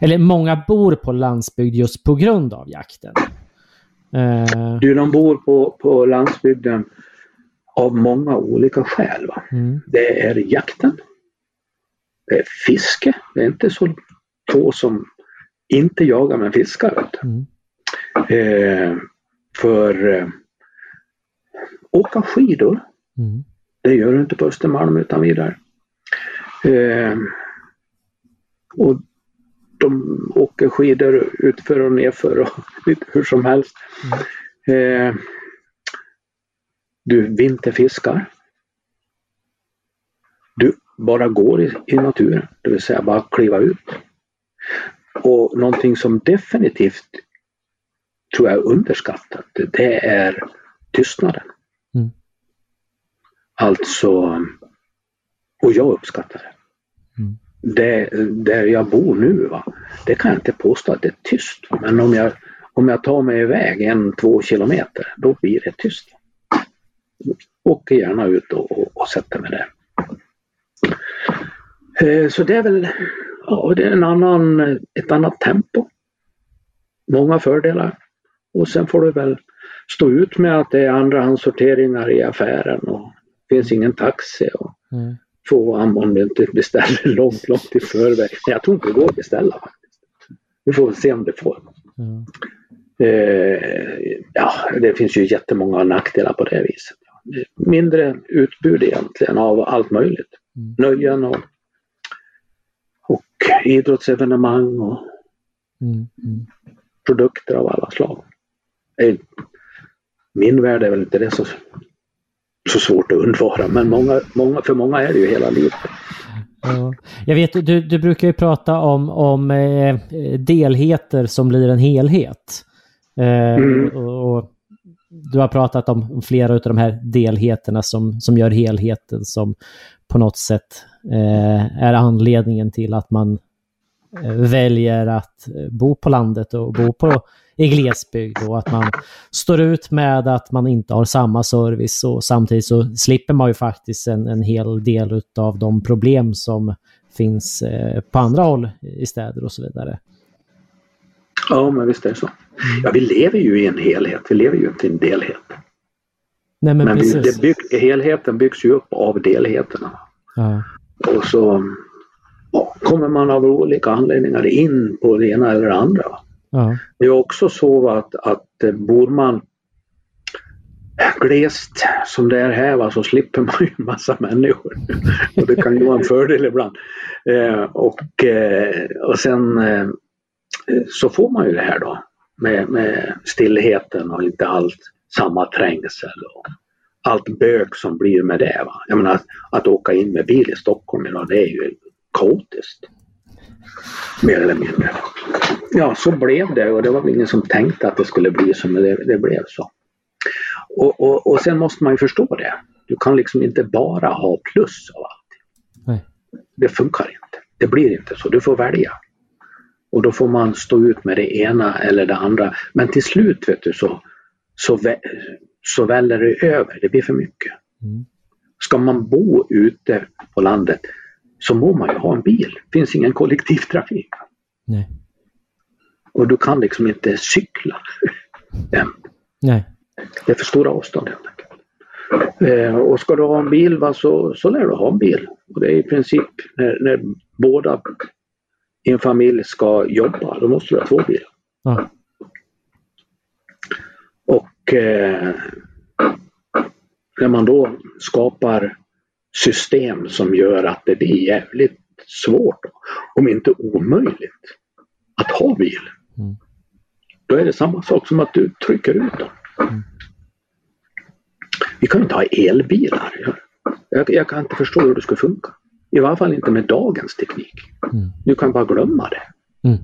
Speaker 1: Eller många bor på landsbygd just på grund av jakten. Eh,
Speaker 2: Du, de bor på, på landsbygden av många olika skäl.
Speaker 1: Mm,
Speaker 2: Det är jakten. Det är fiske. Det är inte så få som inte jagar men fiskar.
Speaker 1: Mm,
Speaker 2: Eh, för eh, åka skidor,
Speaker 1: mm,
Speaker 2: det gör du inte på Östermalm utan vidare. Eh, och de åker skidor utför och nerför och lite *laughs* hur som helst. Eh, du vinterfiskar. Du bara går i, i naturen, det vill säga bara kliva ut. Och någonting som definitivt tror jag är underskattat, det är tystnaden.
Speaker 1: Mm.
Speaker 2: Alltså, och jag uppskattar det.
Speaker 1: Mm.
Speaker 2: det. Där jag bor nu, va, det kan jag inte påstå att det är tyst. Men om jag, om jag tar mig iväg en, två kilometer, då blir det tyst. Åker gärna ut och, och, och sätter mig där. Eh, Så det är väl ja, det är en annan, ett annat tempo. Många fördelar. Och sen får du väl stå ut med att det är andrahandssorteringar i affären och det finns ingen taxi. Och
Speaker 1: mm.
Speaker 2: få om du inte beställer långt, långt i förväg. Men jag tror inte det går att beställa faktiskt. Vi får se om det får.
Speaker 1: Ja.
Speaker 2: Eh, ja, det finns ju jättemånga nackdelar på det viset. Mindre utbud egentligen av allt möjligt.
Speaker 1: Mm.
Speaker 2: Nöjen och, och idrottsevenemang och
Speaker 1: Mm, mm.
Speaker 2: produkter av alla slag. Min värld är väl inte det så, så svårt att undvara men många, många, för många är det ju hela livet.
Speaker 1: Ja. Jag vet, du, du brukar ju prata om, om eh, delheter som blir en helhet. Eh,
Speaker 2: Mm.
Speaker 1: och, och du har pratat om flera av de här delheterna som, som gör helheten som på något sätt eh, är anledningen till att man eh, väljer att eh, bo på landet och bo på, i glesbygd och att man står ut med att man inte har samma service och samtidigt så slipper man ju faktiskt en, en hel del av de problem som finns eh, på andra håll i städer och så vidare.
Speaker 2: Ja, men visst är det så. Ja, vi lever ju i en helhet, vi lever ju inte i en delhet.
Speaker 1: Nej men,
Speaker 2: Men vi, det bygg, helheten byggs ju upp av delheterna.
Speaker 1: Ja.
Speaker 2: Och så ja, kommer man av olika anledningar in på det ena eller det andra.
Speaker 1: Ja.
Speaker 2: Det är också så att, att eh, bor man glest som det är här va, så slipper man ju en massa människor. och det kan ju vara en fördel ibland. Eh, och, eh, och sen eh, så får man ju det här då med, med stillheten och inte allt samma trängsel och allt bök som blir med det. Va? Jag menar att, att åka in med bil i Stockholm idag det är ju kaotiskt. Mer eller mindre. Ja, så blev det och det var väl ingen som tänkte att det skulle bli så men det, det blev så. Och, och, och sen måste man ju förstå det. Du kan liksom inte bara ha plus av allt.
Speaker 1: Nej.
Speaker 2: Det funkar inte. Det blir inte så. Du får välja. Och då får man stå ut med det ena eller det andra. Men till slut vet du så, så, vä- så väller det över. Det blir för mycket.
Speaker 1: Mm.
Speaker 2: Ska man bo ute på landet så må man ju ha en bil. Det finns ingen kollektivtrafik.
Speaker 1: Nej.
Speaker 2: Och du kan liksom inte cykla. *laughs* jämt.
Speaker 1: Nej.
Speaker 2: Det är för stora avstånd helt enkelt. Eh, och ska du ha en bil va, så, så lär du ha en bil. Och det är i princip när, när båda en familj ska jobba, då måste du ha två bilar.
Speaker 1: Ja.
Speaker 2: Och eh, när man då skapar system som gör att det blir jävligt svårt, om inte omöjligt, att ha bil. Mm. Då är det samma sak som att du trycker ut dem. Mm. Vi kan inte ha elbilar. Jag, jag, kan inte förstå hur det ska funka. I varje fall inte med dagens teknik. Mm. Du kan bara glömma det. Mm.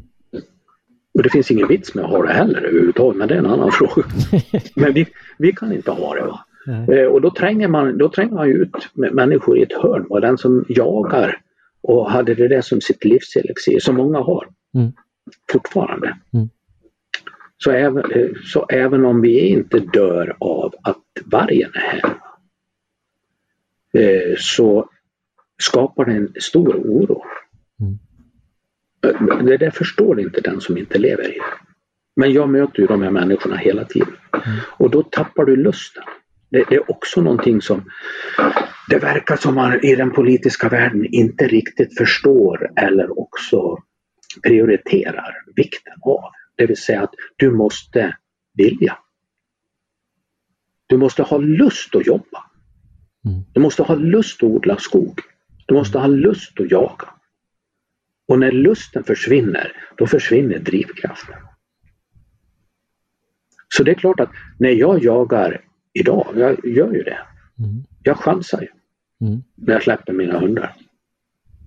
Speaker 2: Och det finns ingen vits med att ha det heller överhuvudtaget, men det är en annan fråga. *laughs* men vi, vi kan inte ha det. Va? Eh, och då tränger, man, då tränger man ut människor i ett hörn. Va? Den som jagar och hade det där som sitt livselixir, som många har mm. fortfarande. Mm. Så, även, eh, så även om vi inte dör av att vargen är här eh, så skapar det en stor oro. Mm. Det där förstår inte den som inte lever i det. Men jag möter ju de här människorna hela tiden. Mm. Och då tappar du lusten. Det, det, är också någonting som det verkar som man i den politiska världen inte riktigt förstår eller också prioriterar vikten av. Det vill säga att du måste vilja. Du måste ha lust att jobba. Mm. Du måste ha lust att odla skog. Du måste ha lust att jaga. Och när lusten försvinner, då försvinner drivkraften. Så det är klart att när jag jagar idag, jag gör ju det. Mm. Jag chansar ju mm. när jag släpper mina hundar.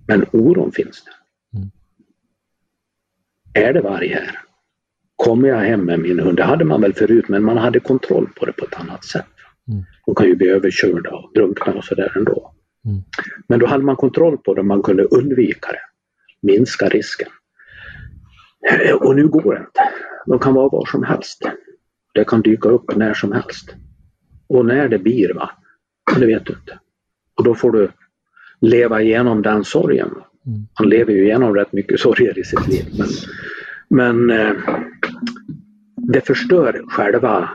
Speaker 2: Men oron finns där. Mm. Är det varg här? Kommer jag hem med min hund? Det hade man väl förut men man hade kontroll på det på ett annat sätt. Mm. De kan ju bli överkörda och drunkna och sådär ändå. Mm. Men då hade man kontroll på det, man kunde undvika det. Minska risken. Och nu går det inte. De kan vara var som helst. Det kan dyka upp när som helst. Och när det blir, va, det vet du inte. Och då får du leva igenom den sorgen. Mm. Han lever ju igenom rätt mycket sorger i sitt liv. Men, men eh, det förstör själva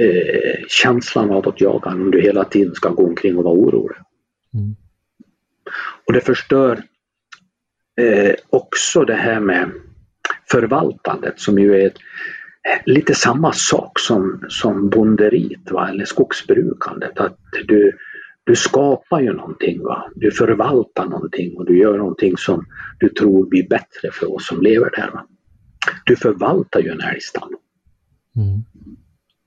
Speaker 2: eh, känslan av att jaga om du hela tiden ska gå omkring och vara orolig. Mm. Och det förstör eh, också det här med förvaltandet som ju är ett, lite samma sak som, som bonderiet va? eller skogsbrukandet. Att du, du skapar ju någonting, va? du förvaltar någonting och du gör någonting som du tror blir bättre för oss som lever där. Va? Du förvaltar ju en älgstam. Mm.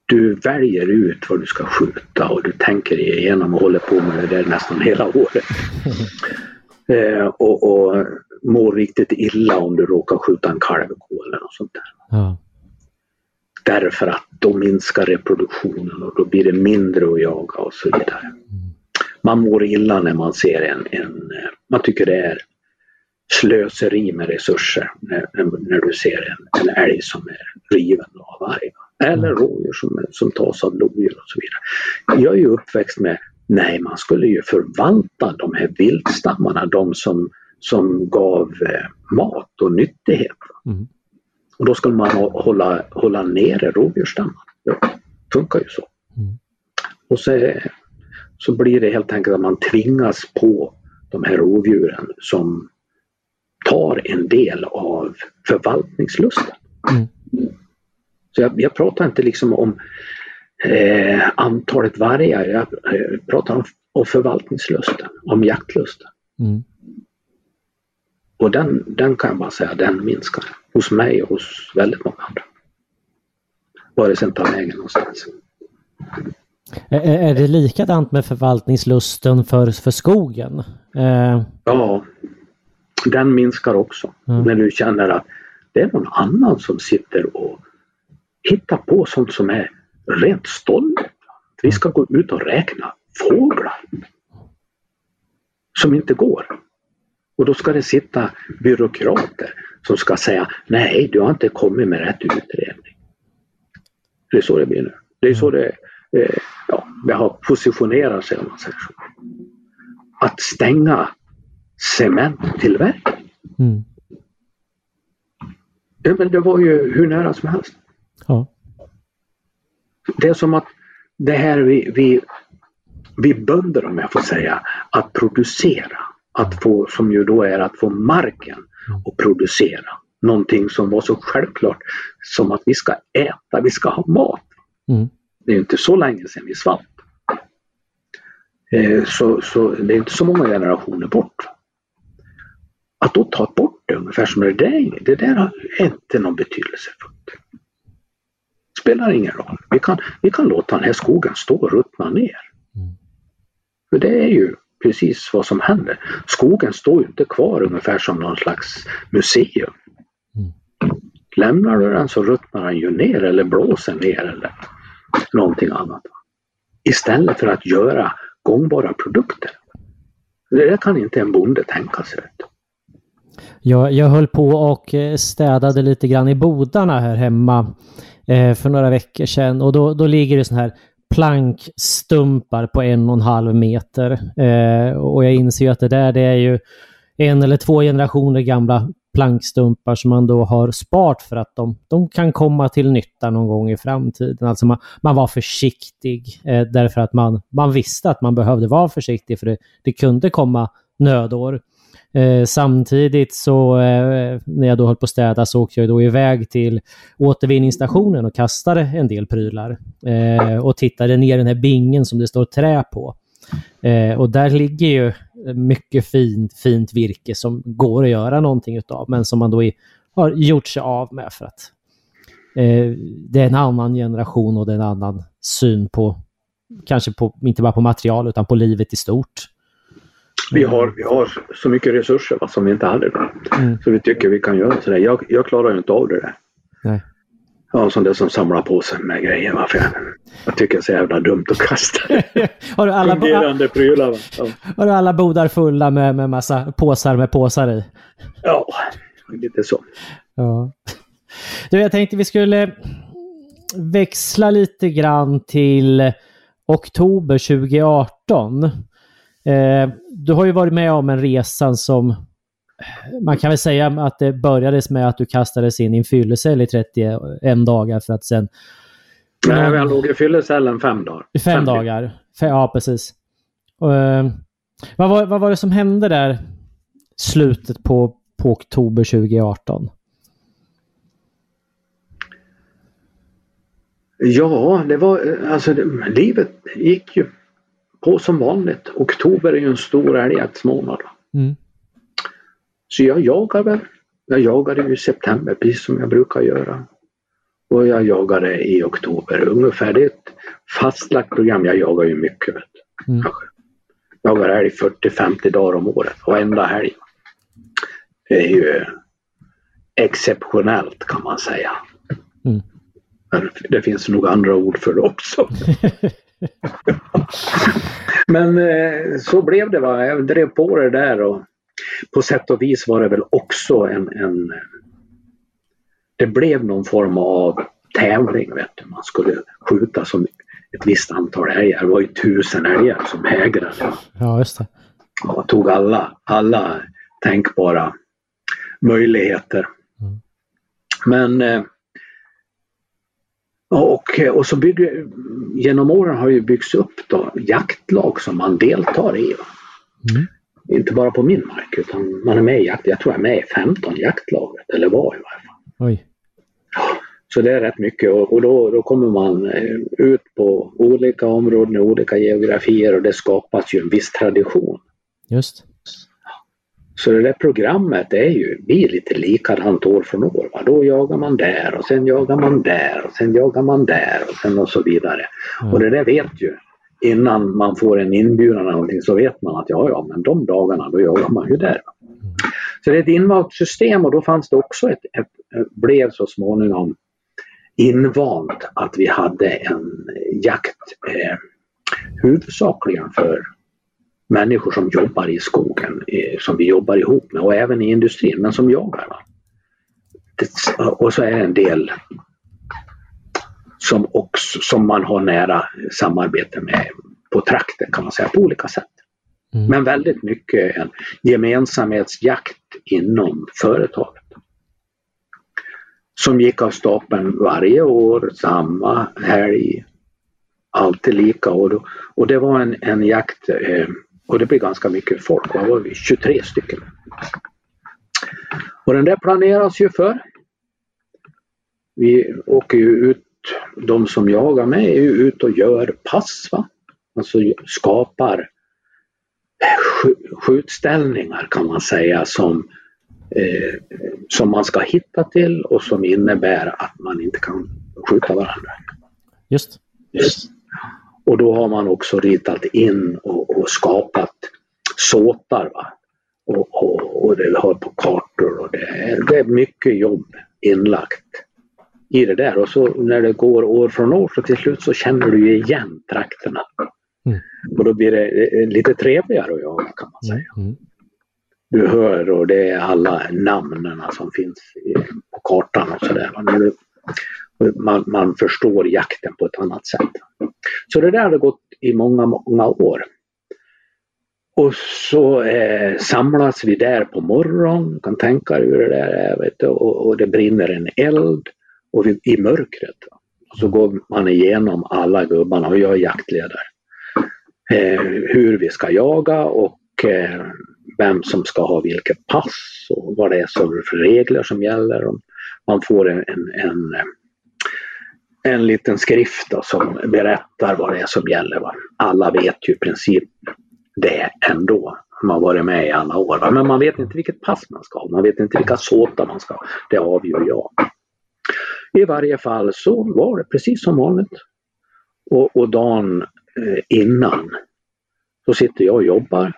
Speaker 2: Du väljer ut vad du ska skjuta och du tänker igenom och håller på med det där nästan hela året. *laughs* eh, och, och mår riktigt illa om du råkar skjuta en kalvko eller något sånt där. Ja. Därför att då minskar reproduktionen och då blir det mindre att jaga och så vidare. Mm. Man mår illa när man ser en, en man tycker det är slöseri med resurser när, när du ser en, en älg som är riven av varg. Eller mm. rådjur som, som tas av lodjur och så vidare. Jag är ju uppväxt med, nej man skulle ju förvalta de här viltstammarna, de som, som gav eh, mat och nyttighet. Mm. Och då skulle man hålla, hålla nere rovdjursstammarna. Det funkar ju så. Mm. Och så, så blir det helt enkelt att man tvingas på de här rovdjuren som tar en del av förvaltningslusten. Mm. Så jag, jag, pratar inte liksom om eh, antalet vargar, jag, jag pratar om, om förvaltningslusten, om jaktlusten. Mm. Och den, den kan bara säga, den minskar hos mig och hos väldigt många andra. Var det sen tar vägen någonstans.
Speaker 1: Är det likadant med förvaltningslusten för, för skogen? Eh...
Speaker 2: Ja, den minskar också. Mm. När du känner att det är någon annan som sitter och hittar på sånt som är rent stolligt. Vi ska gå ut och räkna fåglar. Som inte går. Och då ska det sitta byråkrater som ska säga nej, du har inte kommit med rätt utredning. Det är så det blir nu. Det är så det, eh, ja, det har positionerat sig om man säger så. Att stänga cementtillverkning. Mm. Ja, men det var ju hur nära som helst. Ja. Det är som att det här vi, vi, vi bönder, om jag får säga, att producera, att få, som ju då är att få marken att producera någonting som var så självklart som att vi ska äta, vi ska ha mat. Mm. Det är inte så länge sedan vi svalt. Eh, så, så det är inte så många generationer bort. Att då ta bort det ungefär som det där, det där är inte någon betydelse. Spelar ingen roll. Vi kan, vi kan låta den här skogen stå och ruttna ner. Mm. För det är ju precis vad som händer. Skogen står ju inte kvar ungefär som någon slags museum. Mm. Lämnar du den så ruttnar den ju ner eller blåser ner eller någonting annat. Istället för att göra gångbara produkter. Det kan inte en bonde tänka sig.
Speaker 1: Jag, jag höll på och eh, städade lite grann i bodarna här hemma eh, för några veckor sedan och då, då ligger det sådana här plankstumpar på en och en halv meter. Eh, och jag inser ju att det där det är ju en eller två generationer gamla plankstumpar som man då har sparat för att de, de kan komma till nytta någon gång i framtiden. Alltså man, man var försiktig eh, därför att man, man visste att man behövde vara försiktig för det, det kunde komma nödår. Eh, samtidigt så eh, när jag då höll på att städa så åkte jag då iväg till återvinningsstationen och kastade en del prylar. Eh, och tittade ner i den här bingen som det står trä på. Eh, och där ligger ju mycket fint, fint virke som går att göra någonting utav men som man då i, har gjort sig av med för att eh, det är en annan generation och det är en annan syn på kanske på, inte bara på material utan på livet i stort.
Speaker 2: Vi har, vi har så mycket resurser va, som vi inte hade då. Mm. Så vi tycker vi kan göra sådär. Jag, jag klarar ju inte av det där. Nej. Ja, som det som samlar på sig med grejer. Varför jag, jag tycker det är så jävla dumt att kasta *laughs*
Speaker 1: har du alla
Speaker 2: fungerande prylar. Ja.
Speaker 1: Har du alla bodar fulla med, med massa påsar med påsar i?
Speaker 2: Ja, lite så.
Speaker 1: Ja. Du, jag tänkte vi skulle växla lite grann till oktober 2018. Eh, du har ju varit med om en resa som man kan väl säga att det börjades med att du kastades in i en fyllecell i 31 dagar för att sen...
Speaker 2: Nej, jag låg i fyllecellen fem dagar.
Speaker 1: Fem, fem dagar. Ja, precis. Och, eh, vad, var, vad var det som hände där slutet på, på oktober 2018?
Speaker 2: Ja, det var alltså det, livet gick ju på som vanligt. Oktober är ju en stor älgjaktsmånad. Mm. Så jag jagade. Jag jagade i september precis som jag brukar göra. Och jag jagade i oktober ungefär. Det är ett fastlagt program. Jag jagar ju mycket. Mm. Jag jagar älg 40-50 dagar om året. Varenda helg. Det är ju exceptionellt kan man säga. Mm. Det finns nog andra ord för det också. *laughs* *laughs* Men eh, så blev det. Va? Jag drev på det där och på sätt och vis var det väl också en, en det blev någon form av tävling. Vet du. Man skulle skjuta som ett visst antal älgar. Det var ju tusen älgar som hägrade.
Speaker 1: Ja, just det.
Speaker 2: Och tog alla, alla tänkbara möjligheter. Mm. Men eh, och, och så bygger, genom åren har ju byggts upp då jaktlag som man deltar i. Mm. Inte bara på min mark utan man är med i jakt. Jag tror jag är med i 15 jaktlaget, eller var i varje fall.
Speaker 1: Oj.
Speaker 2: Så det är rätt mycket och, och då, då kommer man eh, ut på olika områden, olika geografier och det skapas ju en viss tradition.
Speaker 1: Just.
Speaker 2: Så det där programmet är ju, blir lite likadant år från år. Va? Då jagar man där och sen jagar man där och sen jagar man där och sen och så vidare. Mm. Och det där vet ju innan man får en inbjudan eller någonting så vet man att ja, ja, men de dagarna då jagar man ju där. Så det är ett invalt system och då fanns det också ett, ett blev så småningom invant att vi hade en jakt eh, huvudsakligen för människor som jobbar i skogen, som vi jobbar ihop med och även i industrin, men som jagar. Va? Och så är det en del som, också, som man har nära samarbete med på trakten kan man säga på olika sätt. Mm. Men väldigt mycket en gemensamhetsjakt inom företaget. Som gick av stapeln varje år, samma helg, alltid lika. Och, då, och det var en, en jakt eh, och det blev ganska mycket folk, vad var vi? 23 stycken. Och den där planeras ju för. Vi åker ju ut de som jagar mig är ju ute och gör pass. Va? Alltså skapar skjutställningar kan man säga som, eh, som man ska hitta till och som innebär att man inte kan skjuta varandra.
Speaker 1: Just.
Speaker 2: Just. Och då har man också ritat in och, och skapat såtar. Va? Och, och, och det har på kartor och det är, det är mycket jobb inlagt i det där och så när det går år från år så till slut så känner du igen trakterna. Mm. Och då blir det lite trevligare att jaga kan man säga. Mm. Du hör och det är alla namnen som finns på kartan och sådär. Man, man förstår jakten på ett annat sätt. Så det där har gått i många, många år. Och så eh, samlas vi där på morgonen, du kan tänka dig hur det där är, vet du, och, och det brinner en eld och vi, i mörkret. Och så går man igenom alla gubbarna och jag är jaktledare. Eh, hur vi ska jaga och eh, vem som ska ha vilket pass och vad det är för regler som gäller. Man får en, en, en, en liten skrift då, som berättar vad det är som gäller. Va? Alla vet ju i princip det ändå. Man varit med i alla år. Va? Men man vet inte vilket pass man ska ha. Man vet inte vilka såtar man ska ha. Det avgör jag. I varje fall så var det precis som vanligt. Och, och dagen eh, innan så sitter jag och jobbar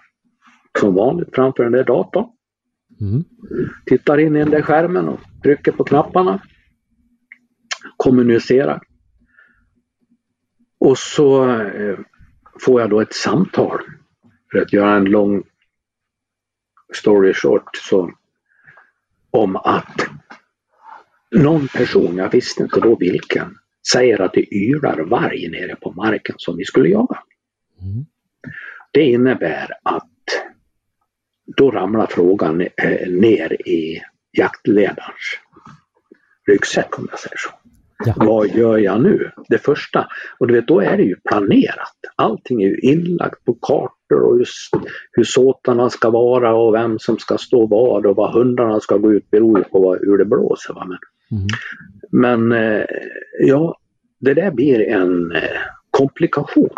Speaker 2: som vanligt framför den där datorn. Mm. Tittar in i den där skärmen och trycker på knapparna. Kommunicerar. Och så eh, får jag då ett samtal. För att göra en lång story short så om att någon person, jag visste inte då vilken, säger att det yrar varg nere på marken som vi skulle jaga. Mm. Det innebär att då ramlar frågan eh, ner i jaktledarens ryggsäck om jag säger så. Ja. Vad gör jag nu? Det första, och du vet då är det ju planerat. Allting är ju inlagt på kartor och just hur såtarna ska vara och vem som ska stå vad och vad hundarna ska gå ut beror på vad, hur det blåser. Va? Men Mm. Men eh, ja, det där blir en eh, komplikation.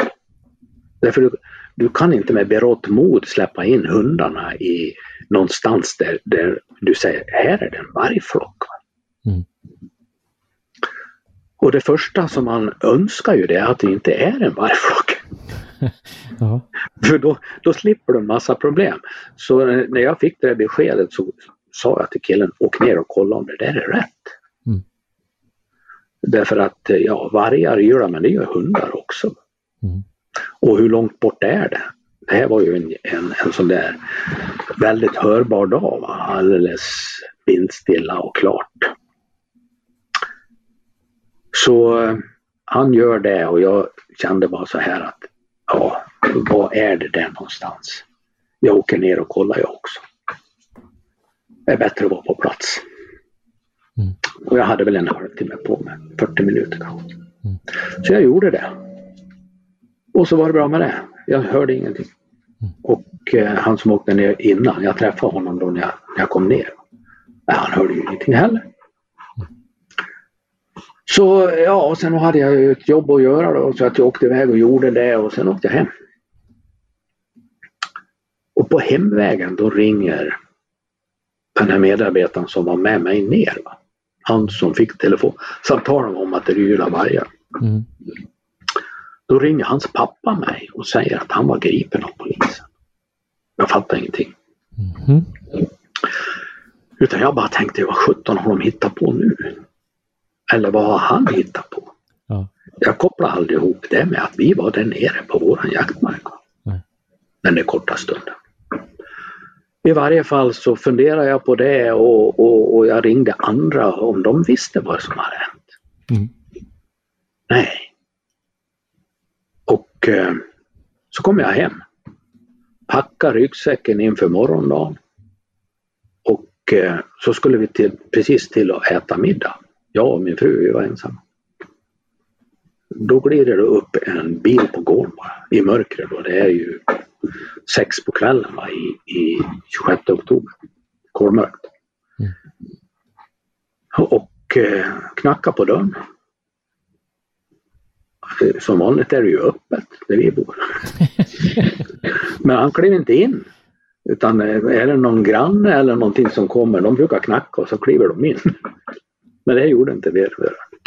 Speaker 2: Därför du, du kan inte med berått mod släppa in hundarna i någonstans där, där du säger här är det en vargflock. Mm. Och det första som man önskar ju det är att det inte är en vargflock. *laughs* ja. För då, då slipper du en massa problem. Så när jag fick det beskedet så sa jag till killen, åk ner och kolla om det där är rätt. Därför att eh, ja, vargar ylar men det gör hundar också. Mm. Och hur långt bort är det? Det här var ju en, en, en sån där väldigt hörbar dag. Va? Alldeles vindstilla och klart. Så eh, han gör det och jag kände bara så här att ja, vad är det där någonstans? Jag åker ner och kollar jag också. Det är bättre att vara på plats. Mm. Och jag hade väl en halvtimme på mig, 40 minuter kanske. Mm. Så jag gjorde det. Och så var det bra med det. Jag hörde ingenting. Mm. Och eh, han som åkte ner innan, jag träffade honom då när jag, när jag kom ner. Han hörde ju ingenting heller. Så ja, och sen hade jag ett jobb att göra då så att jag åkte iväg och gjorde det och sen åkte jag hem. Och på hemvägen då ringer den här medarbetaren som var med mig ner. Va? han som fick telefonsamtal om att det ylar vargar. Mm. Då ringer hans pappa mig och säger att han var gripen av polisen. Jag fattar ingenting. Mm. Utan jag bara tänkte, vad sjutton har de hittat på nu? Eller vad har han hittat på? Ja. Jag kopplar aldrig ihop det med att vi var där nere på våran jaktmark. Nej. Den där korta stunden. I varje fall så funderade jag på det och, och, och jag ringde andra om de visste vad som hade hänt. Mm. Nej. Och eh, så kom jag hem. Packade ryggsäcken inför morgondagen. Och eh, så skulle vi till, precis till att äta middag. Jag och min fru, vi var ensamma. Då glider det upp en bil på gården i mörkret. Då. Det är ju sex på kvällen va, i, i 26 oktober. Kolmörkt. Mm. Och eh, knackar på dörren. som vanligt är det ju öppet där vi bor. *laughs* Men han klev inte in. Utan är det någon granne eller någonting som kommer, de brukar knacka och så kliver de in. Men det gjorde inte vi.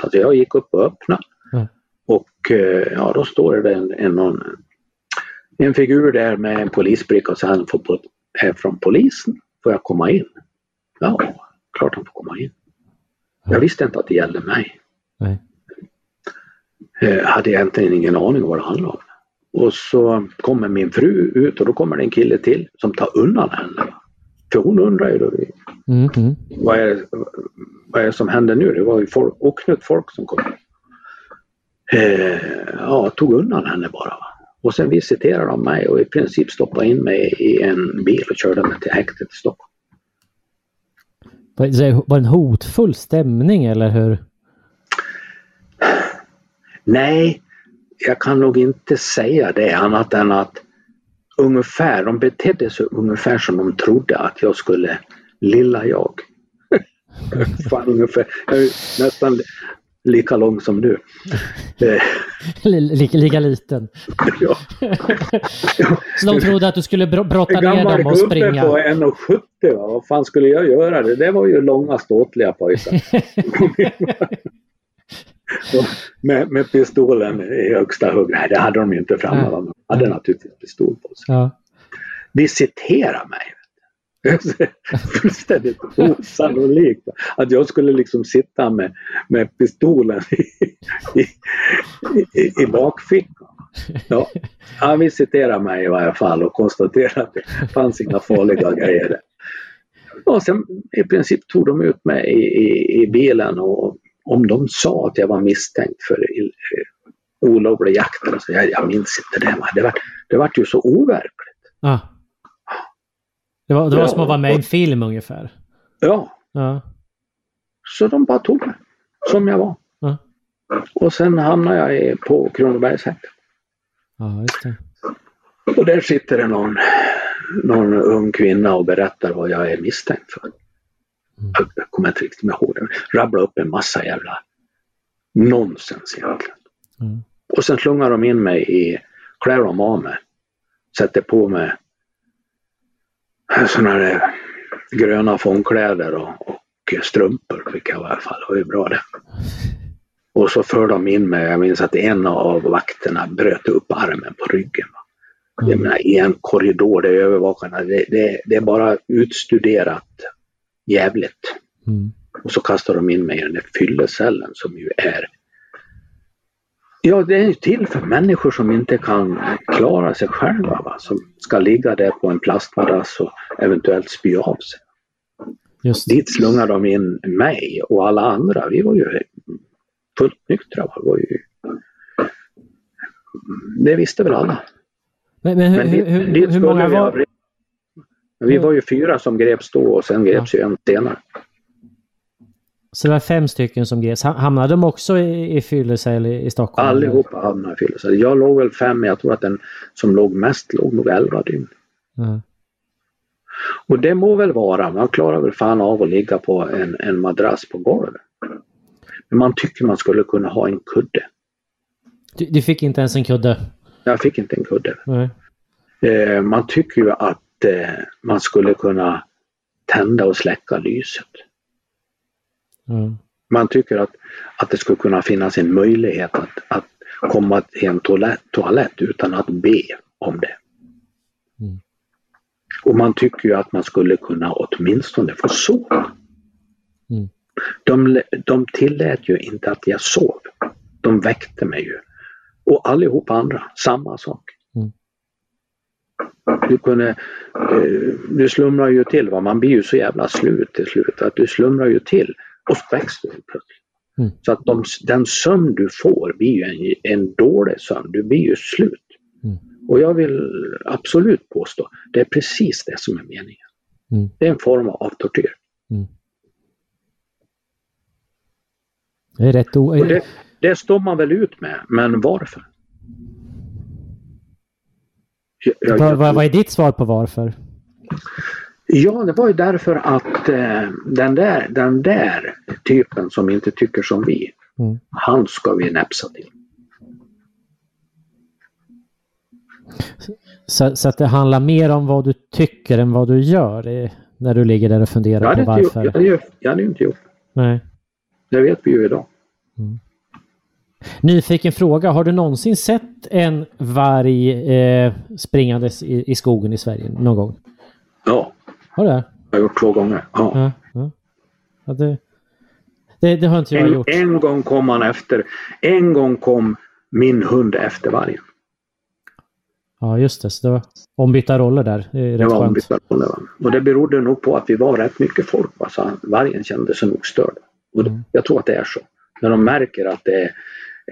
Speaker 2: Alltså jag gick upp och öppnade.
Speaker 1: Mm.
Speaker 2: Och eh, ja, då står det en, en, någon, en figur där med en polisbricka och sen får på, är från polisen. Får jag komma in? Ja, klart han får komma in. Jag visste inte att det gällde mig.
Speaker 1: Nej.
Speaker 2: Eh, hade egentligen ingen aning om vad det handlade om. Och så kommer min fru ut och då kommer det en kille till som tar undan henne. För hon undrar ju då,
Speaker 1: Mm, mm.
Speaker 2: vad är, vad är det som händer nu? Det var ju folk, oknytt folk som kom. Eh, ja, tog undan henne bara. Och sen visiterade de mig och i princip stoppade in mig i en bil och körde mig till häktet i Stockholm.
Speaker 1: Var det en hotfull stämning eller hur?
Speaker 2: Nej, jag kan nog inte säga det annat än att ungefär, de betedde sig ungefär som de trodde att jag skulle lilla jag. *laughs* Fan, ungefär. Jag är nästan lika lång som du. Eh,
Speaker 1: Li- Lika, lika liten. *laughs*
Speaker 2: ja.
Speaker 1: Så de trodde att du skulle bro- brotta
Speaker 2: En
Speaker 1: ner
Speaker 2: gammal
Speaker 1: dem och
Speaker 2: gubbe
Speaker 1: springa.
Speaker 2: på 1,70 va? vad fan skulle jag göra? Det där var ju långa ståtliga pojkar. *laughs* Med, med pistolen i högsta hugg. Nej, det hade de ju inte framme. De hade naturligtvis pistol på sig.
Speaker 1: Ja.
Speaker 2: Visitera mig. *laughs* Fullständigt osannolikt att jag skulle liksom sitta med, med pistolen i, i, i, i bakfickan. Ja, han visiterade mig i varje fall och konstaterade att det fanns inga farliga grejer. Och sen i princip tog de ut mig i, i, i bilen och om de sa att jag var misstänkt för olovlig jakt, eller så, jag, jag minns inte det. Det var, det var ju så overkligt.
Speaker 1: Ah. Det var, det var
Speaker 2: Ja.
Speaker 1: som att vara med i en film ungefär.
Speaker 2: Ja,
Speaker 1: Ja.
Speaker 2: Så de bara tog mig som jag var.
Speaker 1: Ja.
Speaker 2: Och sen hamnade jag i- på Kronobergshäktet.
Speaker 1: ja, just det.
Speaker 2: Och där sitter det någon, någon ung kvinna och berättar vad jag är misstänkt för. Jag, jag kommer inte riktigt ihåg det. Rabbla upp en massa jävla nonsens egentligen.
Speaker 1: Mm.
Speaker 2: Och sen slungar de in mig i, klär de av mig, sätter på mig sådana där gröna fångkläder och, och strumpor fick jag i alla fall. Det var ju bra det. Och så för de in mig, jag minns att en av vakterna bröt upp armen på ryggen. va. Jag menar, i en korridor där övervakarna, det, det, det är bara utstuderat jävligt.
Speaker 1: Mm.
Speaker 2: Och så kastar de in mig i den där fyllecellen som ju är Ja, det är ju till för människor som inte kan klara sig själva. Va? Som ska ligga där på en plastmadrass och eventuellt spy av sig.
Speaker 1: Just
Speaker 2: Dit slungar de in mig och alla andra. Vi var ju fullt nyktra. Va? Var ju... det visste väl alla.
Speaker 1: Men, men hur,
Speaker 2: Men dit,
Speaker 1: hur,
Speaker 2: dit
Speaker 1: hur många var...
Speaker 2: Men Vi var ju fyra som greps då och sen greps ju en senare.
Speaker 1: Så det var fem stycken som greps. Ha- Hamnade de också i, i fyllecell i, i Stockholm?
Speaker 2: Allihopa hamnade i fyllecell. Jag låg väl fem, men jag tror att den som låg mest låg nog elva dygn.
Speaker 1: Ja.
Speaker 2: Och det må väl vara, man klarar väl fan av att ligga på en, en madrass på golvet. Men man tycker man skulle kunna ha en kudde.
Speaker 1: Du, du fick inte ens en kudde?
Speaker 2: Jag fick inte en kudde.
Speaker 1: Nej.
Speaker 2: Eh, man tycker ju att man skulle kunna tända och släcka lyset.
Speaker 1: Ja.
Speaker 2: Man tycker att, att det skulle kunna finnas en möjlighet att, att komma till en toalett, toalett utan att be om det.
Speaker 1: Mm.
Speaker 2: Och man tycker ju att man skulle kunna åtminstone få sova.
Speaker 1: Mm.
Speaker 2: De, de tillät ju inte att jag sov. De väckte mig ju. Och allihopa andra, samma sak.
Speaker 1: Mm.
Speaker 2: Du kunde, eh, du slumrar ju till, va? man blir ju så jävla slut till slut att du slumrar ju till och så väcks du plötsligt.
Speaker 1: Mm.
Speaker 2: Så att de, den sömn du får blir ju en, en dålig sömn, du blir ju slut.
Speaker 1: Mm.
Speaker 2: Och jag vill absolut påstå, det är precis det som är meningen.
Speaker 1: Mm.
Speaker 2: Det är en form av tortyr.
Speaker 1: Det är rätt o...
Speaker 2: Det, det står man väl ut med, men varför? Jag,
Speaker 1: Vad, vad, vad är ditt svar på varför?
Speaker 2: Ja, det var ju därför att eh, den, där, den där typen som inte tycker som vi,
Speaker 1: Mm.
Speaker 2: han ska vi näpsa till.
Speaker 1: Så, så, att det handlar mer om vad du tycker än vad du gör eh, när du ligger där och funderar på varför?
Speaker 2: Gjort, jag, jag hade ju inte gjort.
Speaker 1: Nej.
Speaker 2: Det vet vi ju idag.
Speaker 1: Mm. Nyfiken fråga, har du någonsin sett en varg eh, springandes i, i, skogen i Sverige någon gång?
Speaker 2: Ja.
Speaker 1: Har du det?
Speaker 2: Jag har gjort två gånger. Ja.
Speaker 1: ja, ja. ja det, det, det, har inte jag
Speaker 2: en,
Speaker 1: gjort.
Speaker 2: En gång kom han efter. En gång kom min hund efter vargen.
Speaker 1: Ja just det, så det var ombytta roller där. Det, är
Speaker 2: det var ombytta roller. Och det berodde nog på att vi var rätt mycket folk. Va? Så vargen kände sig nog störd. Och det, mm. Jag tror att det är så. När de märker att det är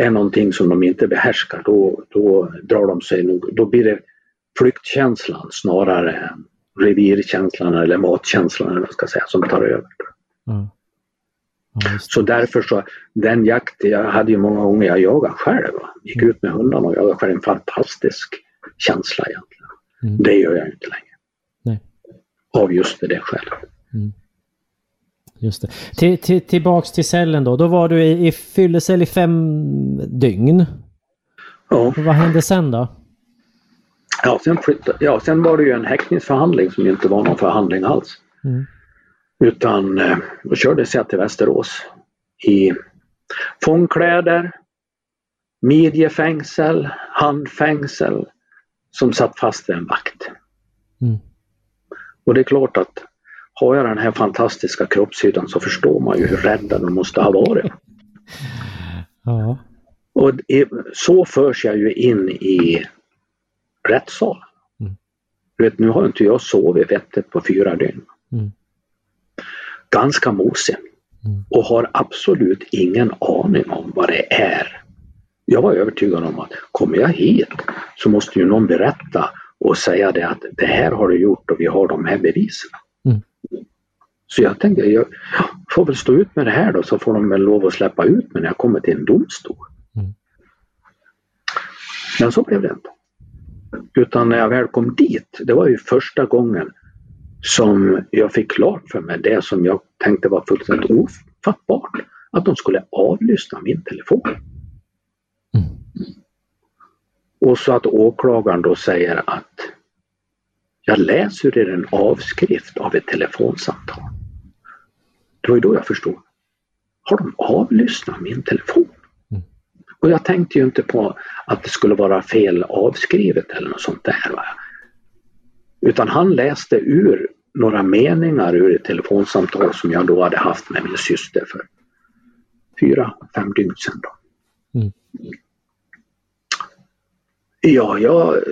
Speaker 2: någonting som de inte behärskar då, då drar de sig nog, då blir det flyktkänslan snarare än revirkänslan eller matkänslan eller vad ska säga, som tar över. Mm. Ja, så därför så, den jakt, jag hade ju många gånger jag jagade själv. Gick mm. ut med hundarna och jagade själv. En fantastisk känsla egentligen. Mm. Det gör jag inte längre.
Speaker 1: Nej.
Speaker 2: Av just det skälet.
Speaker 1: Mm. Just det. Till, till, tillbaks till cellen då. Då var du i, i fyllecell i fem dygn.
Speaker 2: Ja.
Speaker 1: Och vad hände sen då?
Speaker 2: Ja sen, flyttade, ja, sen var det ju en häktningsförhandling som inte var någon förhandling alls. Mm. Utan eh, då kördes jag till Västerås i fångkläder, midjefängsel, handfängsel som satt fast vid en vakt. Mm. Och det är klart att har jag den här fantastiska kroppshyddan så förstår man ju hur rädda de måste ha varit. *laughs*
Speaker 1: Ja.
Speaker 2: Och så förs jag ju in i rättssalen. Mm. Du vet, nu har inte jag sovit vettigt på fyra dygn. Mm. Ganska mosig. Mm. Och har absolut ingen aning om vad det är. Jag var övertygad om att kommer jag hit så måste ju någon berätta och säga det att det här har du gjort och vi har de här bevisen. Mm. Så jag tänkte, jag får väl stå ut med det här då så får de väl lov att släppa ut mig när jag kommer till en domstol. Mm. Men så blev det inte. Utan när jag väl kom dit, det var ju första gången som jag fick klart för mig det som jag tänkte var fullständigt ofattbart. Att de skulle avlyssna min telefon. Mm. Och så att åklagaren då säger att jag läser ur en avskrift av ett telefonsamtal. Det var ju då jag förstod. Har de avlyssnat min telefon? Mm. Och jag tänkte ju inte på att det skulle vara fel avskrivet eller något sånt där. Va? Utan han läste ur några meningar ur ett telefonsamtal som jag då hade haft med min syster för fyra, fem dygn sedan. Då. Mm. Ja, jag,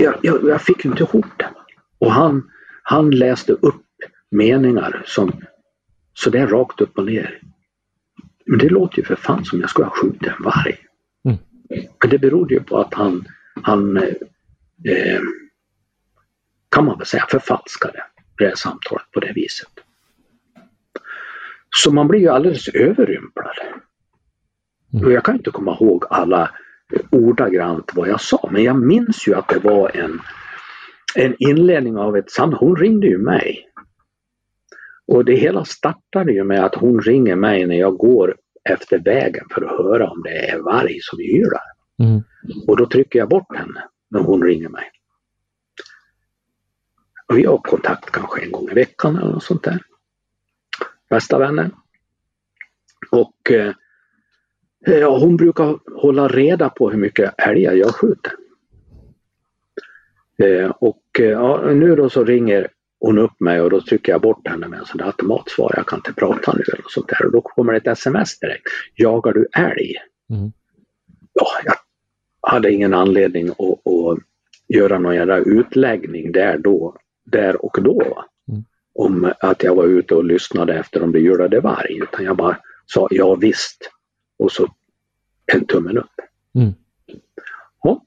Speaker 2: jag, jag, jag fick inte ihop det. Och han, han läste upp meningar som sådär rakt upp och ner. Men det låter ju för fan som jag skulle ha skjutit en varg. Mm. Men det berodde ju på att han, han eh, kan man väl säga förfalskade det här samtalet på det viset. Så man blir ju alldeles överrumplad. Mm. Och jag kan inte komma ihåg alla ordagrant vad jag sa men jag minns ju att det var en, en inledning av ett samtal. Hon ringde ju mig. Och det hela startade ju med att hon ringer mig när jag går efter vägen för att höra om det är varg som ylar. Mm. Och då trycker jag bort henne när hon ringer mig. Och vi har kontakt kanske en gång i veckan eller något sånt där. Bästa vänner. Och eh, ja, hon brukar hålla reda på hur mycket älgar jag skjuter. Eh, och eh, ja, nu då så ringer hon upp mig och då trycker jag bort henne med en sån där automatsvar. Jag kan inte prata nu eller sånt där. Och då kommer det ett sms direkt. Jagar du älg? Mm. Ja, jag hade ingen anledning att, att göra någon jävla utläggning där då där och då. Mm. Om att jag var ute och lyssnade efter om det hjulade varg. Utan jag bara sa ja visst. Och så en tummen upp. Mm. Ja.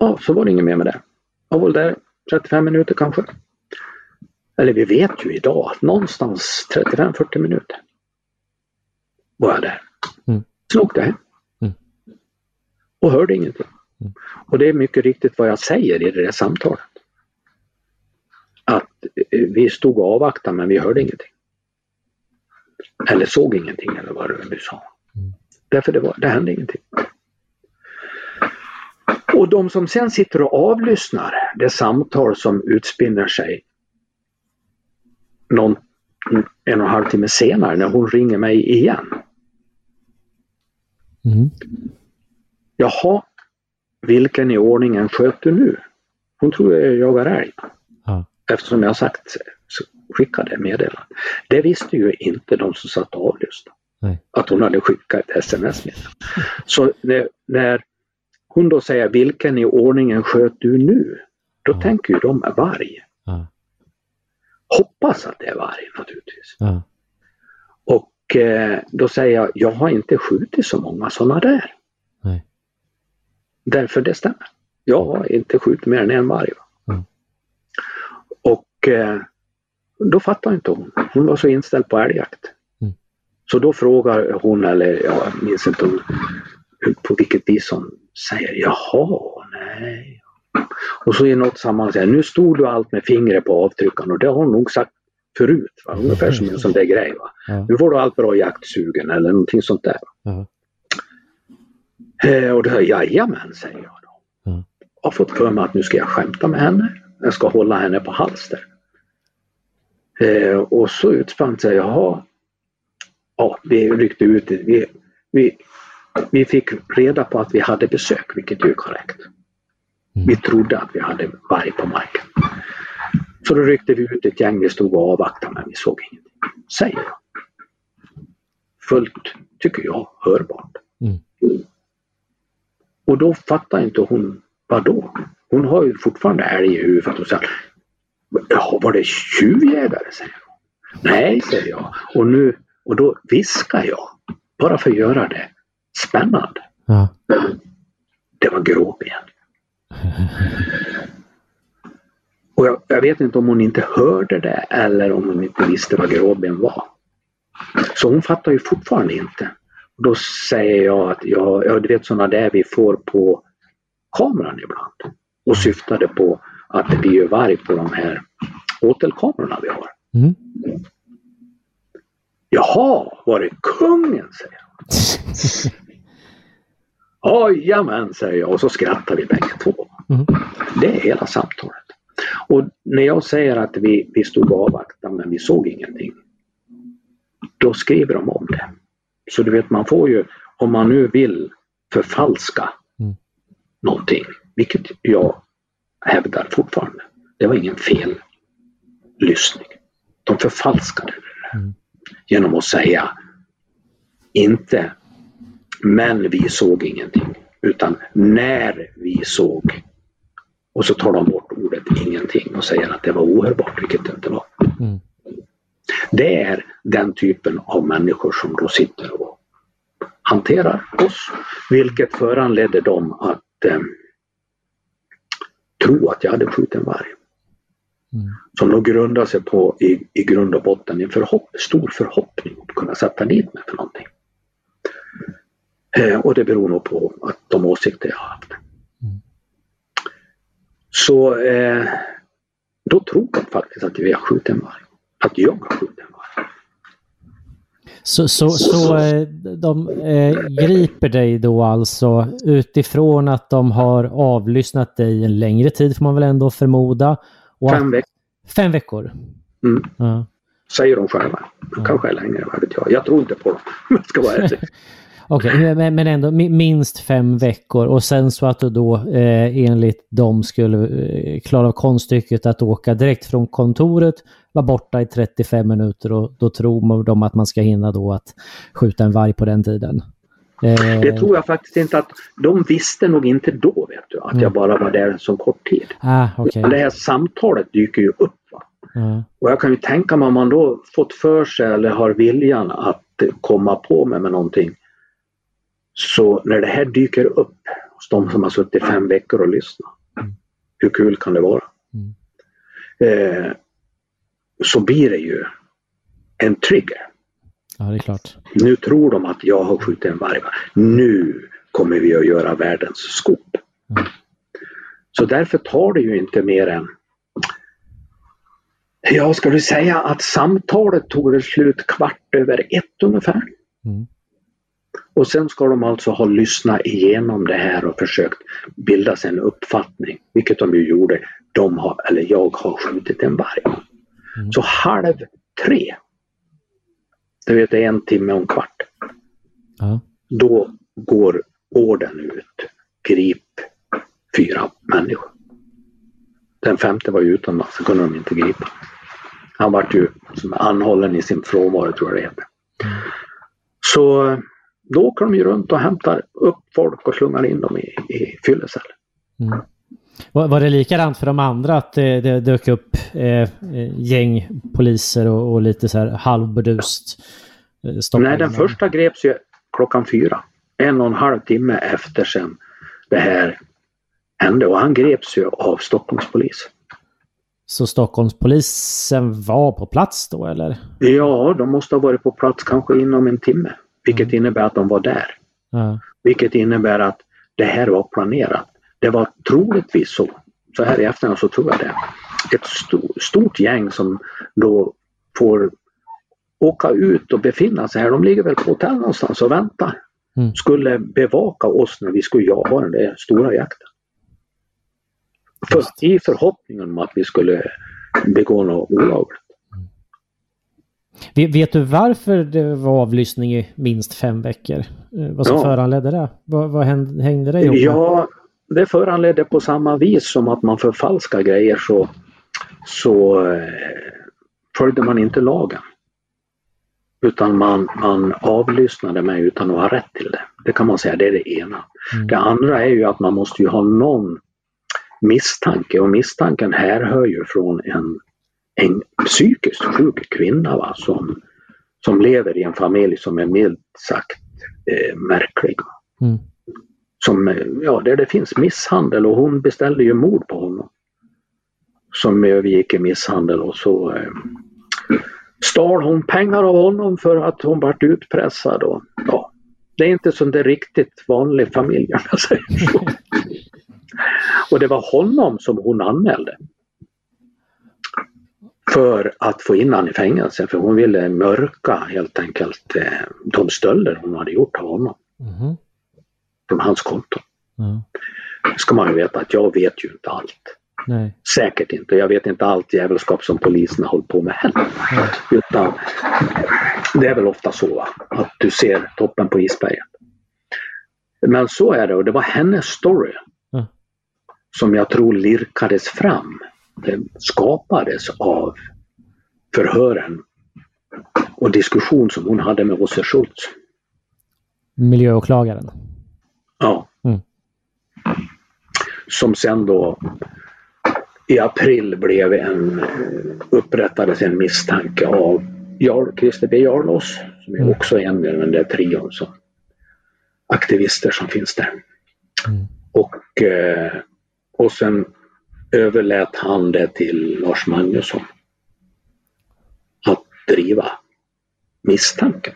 Speaker 2: ja, så var det inget mer med det. Jag var väl där 35 minuter kanske. Eller vi vet ju idag att någonstans 35-40 minuter var jag där. Mm. Sen åkte jag hem. Mm. Och hörde ingenting. Mm. Och det är mycket riktigt vad jag säger i det där samtalet att vi stod och avvaktade men vi hörde ingenting. Eller såg ingenting eller vad du sa. Mm. Därför det, var, det hände ingenting. Och de som sen sitter och avlyssnar det samtal som utspinner sig någon, en och en halv timme senare när hon ringer mig igen.
Speaker 1: Mm.
Speaker 2: Jaha, vilken i ordningen sköt du nu? Hon tror jag jagar älg.
Speaker 1: Ja.
Speaker 2: Eftersom jag sagt så skickade meddelandet. Det visste ju inte de som satt och avlyssnade. Att hon hade skickat ett sms-meddelande. Så när, när hon då säger vilken i ordningen sköt du nu? Då
Speaker 1: Ja.
Speaker 2: tänker ju de är varg.
Speaker 1: Ja.
Speaker 2: Hoppas att det är varg naturligtvis.
Speaker 1: Ja.
Speaker 2: Och eh, då säger jag, jag har inte skjutit så många sådana där.
Speaker 1: Nej.
Speaker 2: Därför det stämmer. Jag har inte skjutit mer än en varg. va.
Speaker 1: Mm.
Speaker 2: Och eh, då fattar inte hon. Hon var så inställd på älgjakt.
Speaker 1: Mm.
Speaker 2: Så då frågar hon, eller jag minns inte hon, på vilket vis hon säger jaha, nej. Och så i något sammanhang säger nu stod du allt med fingret på avtryckaren och det har hon nog sagt förut. Va? Ungefär som en sån där grej.
Speaker 1: Ja.
Speaker 2: Nu får du allt bra jaktsugen eller någonting sånt där.
Speaker 1: Ja.
Speaker 2: Eh, och då säger jag, jajamän, säger jag då.
Speaker 1: Ja.
Speaker 2: Jag har fått för mig att nu ska jag skämta med henne. Jag ska hålla henne på halster. Eh, och så utspann sig, jaha. Ja, vi ryckte ut, vi, vi, vi fick reda på att vi hade besök, vilket ju är korrekt.
Speaker 1: Mm.
Speaker 2: Vi trodde att vi hade varg på marken. Så då ryckte vi ut ett gäng, vi stod och avvaktade men vi såg ingenting. Säger jag. Fullt, tycker jag, hörbart.
Speaker 1: Mm.
Speaker 2: Och då fattar inte hon, vad då? Hon har ju fortfarande älg i huvudet och säger Jaha, var det tjuvjägare? säger hon. Nej, säger jag. Och, nu, och då viskar jag, bara för att göra det spännande.
Speaker 1: Ja.
Speaker 2: Det var gråben. *laughs* Och jag, jag vet inte om hon inte hörde det eller om hon inte visste vad gråben var. Så hon fattar ju fortfarande inte. Och då säger jag att jag, ja, du vet sådana där vi får på kameran ibland. Och syftade på att det blir ju varg på de här åtelkamerorna vi har.
Speaker 1: Mm.
Speaker 2: Jaha, var det kungen? säger hon. *laughs* Jajamän, säger jag och så skrattar vi bägge två.
Speaker 1: Mm.
Speaker 2: Det är hela samtalet. Och när jag säger att vi, vi stod och avvaktade men vi såg ingenting. Då skriver de om det. Så du vet man får ju, om man nu vill förfalska
Speaker 1: Mm.
Speaker 2: någonting, vilket jag hävdar fortfarande. Det var ingen fel lyssning. De förfalskade det
Speaker 1: Mm.
Speaker 2: genom att säga inte men vi såg ingenting utan när vi såg och så tar de bort ordet ingenting och säger att det var ohörbart, vilket det inte var.
Speaker 1: Mm.
Speaker 2: Det är den typen av människor som då sitter och hanterar oss, vilket föranledde dem att eh, tro att jag hade skjutit en varg.
Speaker 1: Mm.
Speaker 2: Som då grundar sig på i, i grund och botten en förhopp, stor förhoppning att kunna sätta dit mig för någonting. Eh, och det beror nog på att de åsikter jag har haft.
Speaker 1: Mm.
Speaker 2: Så eh, då tror de faktiskt att vi har skjutit en varg. Att jag har skjutit en varg.
Speaker 1: Så, så, så eh, de eh, griper dig då alltså utifrån att de har avlyssnat dig en längre tid får man väl ändå förmoda. Och
Speaker 2: Fem veckor
Speaker 1: Fem veckor?
Speaker 2: Mm.
Speaker 1: Ja.
Speaker 2: säger de själva. Det kanske längre, vad vet jag. Jag tror inte på dem om jag ska vara *laughs* ärlig.
Speaker 1: Okej, men, men ändå mi- minst fem veckor och sen så att du då eh, enligt dem skulle eh, klara av konststycket att åka direkt från kontoret, vara borta i 35 minuter och då tror de att man ska hinna då att skjuta en varg på den tiden. Eh,
Speaker 2: Det tror jag faktiskt inte att de visste nog inte då vet du att jag bara var där så kort tid.
Speaker 1: Ah.
Speaker 2: Men det här samtalet dyker ju upp.
Speaker 1: Ja.
Speaker 2: Och jag kan ju tänka mig om man då fått för sig eller har viljan att komma på mig med någonting. Så när det här dyker upp hos de som har suttit fem veckor och lyssnat. Hur kul kan det vara?
Speaker 1: Mm.
Speaker 2: Eh, så blir det ju en trigger.
Speaker 1: ja, det är klart.
Speaker 2: Nu tror de att jag har skjutit en varg. va? Nu kommer vi att göra världens skop.
Speaker 1: Mm.
Speaker 2: Så därför tar det ju inte mer än Ja, ska du säga att samtalet tog väl slut kvart över ett ungefär.
Speaker 1: Mm.
Speaker 2: Och sen ska de alltså ha lyssnat igenom det här och försökt bilda sig en uppfattning, vilket de ju gjorde. De har, eller jag har skjutit en varg. Mm. Så halv tre, det vet en timme och en kvart,
Speaker 1: Ja.
Speaker 2: då går orden ut. Grip fyra människor. Den femte var ju utomlands, så kunde de inte gripa. Han vart ju som anhållen i sin frånvaro tror jag det heter. Så då åker de ju runt och hämtar upp folk och slungar in dem i, i fyllecell.
Speaker 1: Mm. Var, var det likadant för de andra att det, det dök upp eh, gäng poliser och, och, lite så här halvburdust?
Speaker 2: Eh, Nej, den första greps ju klockan fyra. En och en halv timme efter sen det här hände och han greps ju av Stockholmspolis.
Speaker 1: Så Stockholmspolisen var på plats då eller?
Speaker 2: Ja, de måste ha varit på plats kanske inom en timme. Vilket innebär att de var där.
Speaker 1: Ja.
Speaker 2: Vilket innebär att det här var planerat. Det var troligtvis så, så här i efterhand så tror jag det, ett stort, stort gäng som då får åka ut och befinna sig här. De ligger väl på hotell någonstans och väntar.
Speaker 1: Mm.
Speaker 2: Skulle bevaka oss när vi skulle jaga den där stora jakten. För, I förhoppningen om att vi skulle begå något olagligt.
Speaker 1: Vet du varför det var avlyssning i minst fem veckor? Eh, vad som ja. föranledde det? Vad, vad hängde det ihop med?
Speaker 2: Ja, det föranledde på samma vis som att man förfalskar grejer så, så eh, följde man inte lagen. Utan man, man avlyssnade mig utan att ha rätt till det. Det kan man säga, det är det ena. Mm. Det andra är ju att man måste ju ha någon misstanke och misstanken härhör ju från en, en psykiskt sjuk kvinna va, som, som lever i en familj som är milt sagt eh, märklig.
Speaker 1: Mm.
Speaker 2: Som, ja, där det finns misshandel och hon beställde ju mord på honom. Som övergick i misshandel och så eh, stal hon pengar av honom för att hon vart utpressad. Och, ja, det är inte som det riktigt vanlig familj om jag säger så. *laughs* Och det var honom som hon anmälde. För att få in honom i fängelse för hon ville mörka helt enkelt eh, de stölder hon hade gjort av honom.
Speaker 1: Mm.
Speaker 2: Från hans konto.
Speaker 1: Mm.
Speaker 2: ska man ju veta att jag vet ju inte allt.
Speaker 1: Nej.
Speaker 2: Säkert inte. Jag vet inte allt djävulskap som polisen har hållit på med heller.
Speaker 1: Nej.
Speaker 2: Utan det är väl ofta så va? att du ser toppen på isberget. Men så är det och det var hennes story
Speaker 1: Mm.
Speaker 2: som jag tror lirkades fram. Det skapades av förhören och diskussion som hon hade med Åse Schultz.
Speaker 1: Miljöåklagaren?
Speaker 2: Ja.
Speaker 1: Mm.
Speaker 2: Som sen då i april blev en, upprättades en misstanke av Jarl, Christer B Jarlås som är
Speaker 1: Mm.
Speaker 2: också en i den där trion som aktivister som finns där.
Speaker 1: Mm.
Speaker 2: Och, eh, och sen överlät han det till Lars Magnusson att driva misstanken.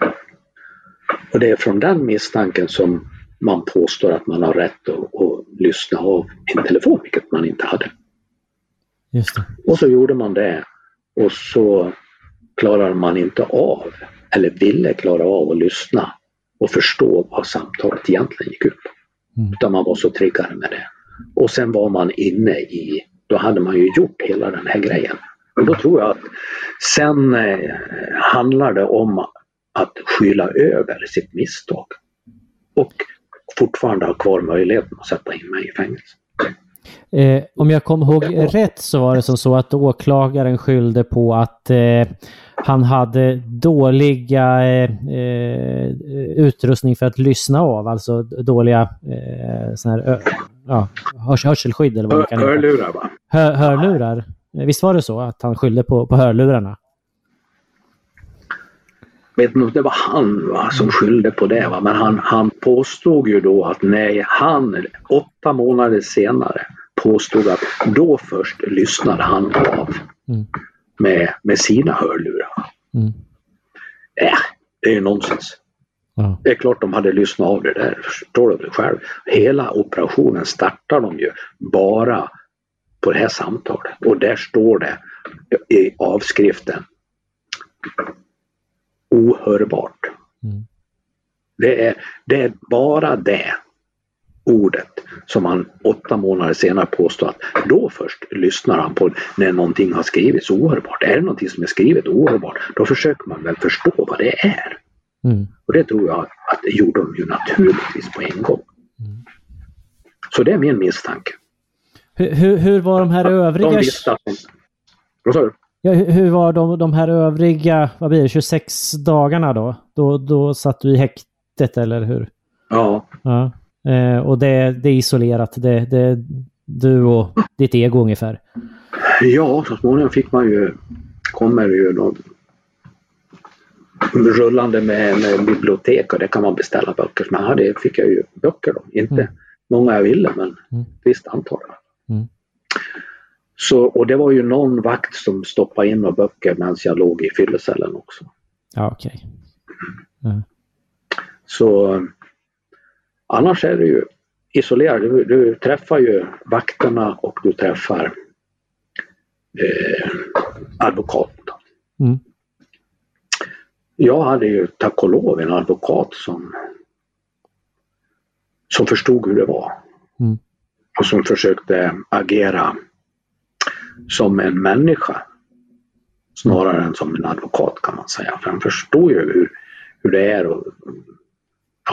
Speaker 2: Och det är från den misstanken som man påstår att man har rätt att, att lyssna av en telefon, vilket man inte hade. Och så gjorde man det och så klarade man inte av, eller ville klara av att lyssna och förstå vad samtalet egentligen gick ut på.
Speaker 1: Mm.
Speaker 2: Utan man var så triggad med det. Och sen var man inne i, då hade man ju gjort hela den här grejen. Och då tror jag att sen eh, handlar det om att skyla över sitt misstag. Och fortfarande ha kvar möjligheten att sätta in mig i fängelse.
Speaker 1: Eh, om jag kommer ihåg rätt så var det som så att åklagaren skyllde på att eh, han hade dåliga eh, eh, utrustning för att lyssna av, alltså dåliga eh, här, ja, hörs, hörselskydd eller vad det kan heta.
Speaker 2: Hörlurar va?
Speaker 1: Hör, hörlurar. Visst var det så att han skyllde på, på hörlurarna?
Speaker 2: vet inte om det var han va, som skyllde på det, va? men han, han påstod ju då att nej, han åtta månader senare påstod att då först lyssnade han av
Speaker 1: Mm.
Speaker 2: med, med sina hörlurar.
Speaker 1: Mm.
Speaker 2: Äh, det är ju nonsens.
Speaker 1: Ja.
Speaker 2: Det är klart de hade lyssnat av det där, förstår du väl själv. Hela operationen startar de ju bara på det här samtalet och där står det i avskriften ohörbart.
Speaker 1: Mm.
Speaker 2: Det är, det är bara det ordet som han åtta månader senare påstår att då först lyssnar han på när någonting har skrivits ohörbart. Är det någonting som är skrivet ohörbart då försöker man väl förstå vad det är.
Speaker 1: Mm.
Speaker 2: Och det tror jag att det gjorde de ju naturligtvis på en gång.
Speaker 1: Mm.
Speaker 2: Så det är min misstanke.
Speaker 1: Hur, hur, hur var de här övriga...
Speaker 2: De visste att de... Vad sa du?
Speaker 1: Ja, hur, hur var de, de här övriga, vad blir det, 26 dagarna då? Då, då satt du i häktet eller hur?
Speaker 2: Ja.
Speaker 1: Ja. Eh, och det, det är isolerat, det, det du och ditt ego ungefär.
Speaker 2: Ja, så småningom fick man ju, kommer ju då rullande med, med bibliotek och det kan man beställa böcker. Men ja, det fick jag ju böcker då. Inte
Speaker 1: Mm.
Speaker 2: många jag ville men
Speaker 1: Mm.
Speaker 2: ett visst antal.
Speaker 1: Mm.
Speaker 2: Så, och det var ju någon vakt som stoppade in några böcker medan jag låg i fyllecellen också.
Speaker 1: Ja, okej.
Speaker 2: Så annars är det ju isolerat. Du, du träffar ju vakterna och du träffar eh, advokaten.
Speaker 1: Mm.
Speaker 2: Jag hade ju tack och lov en advokat som, som förstod hur det var.
Speaker 1: Mm.
Speaker 2: Och som försökte agera som en människa snarare än som en advokat kan man säga. För han förstår ju hur, hur det är. Och,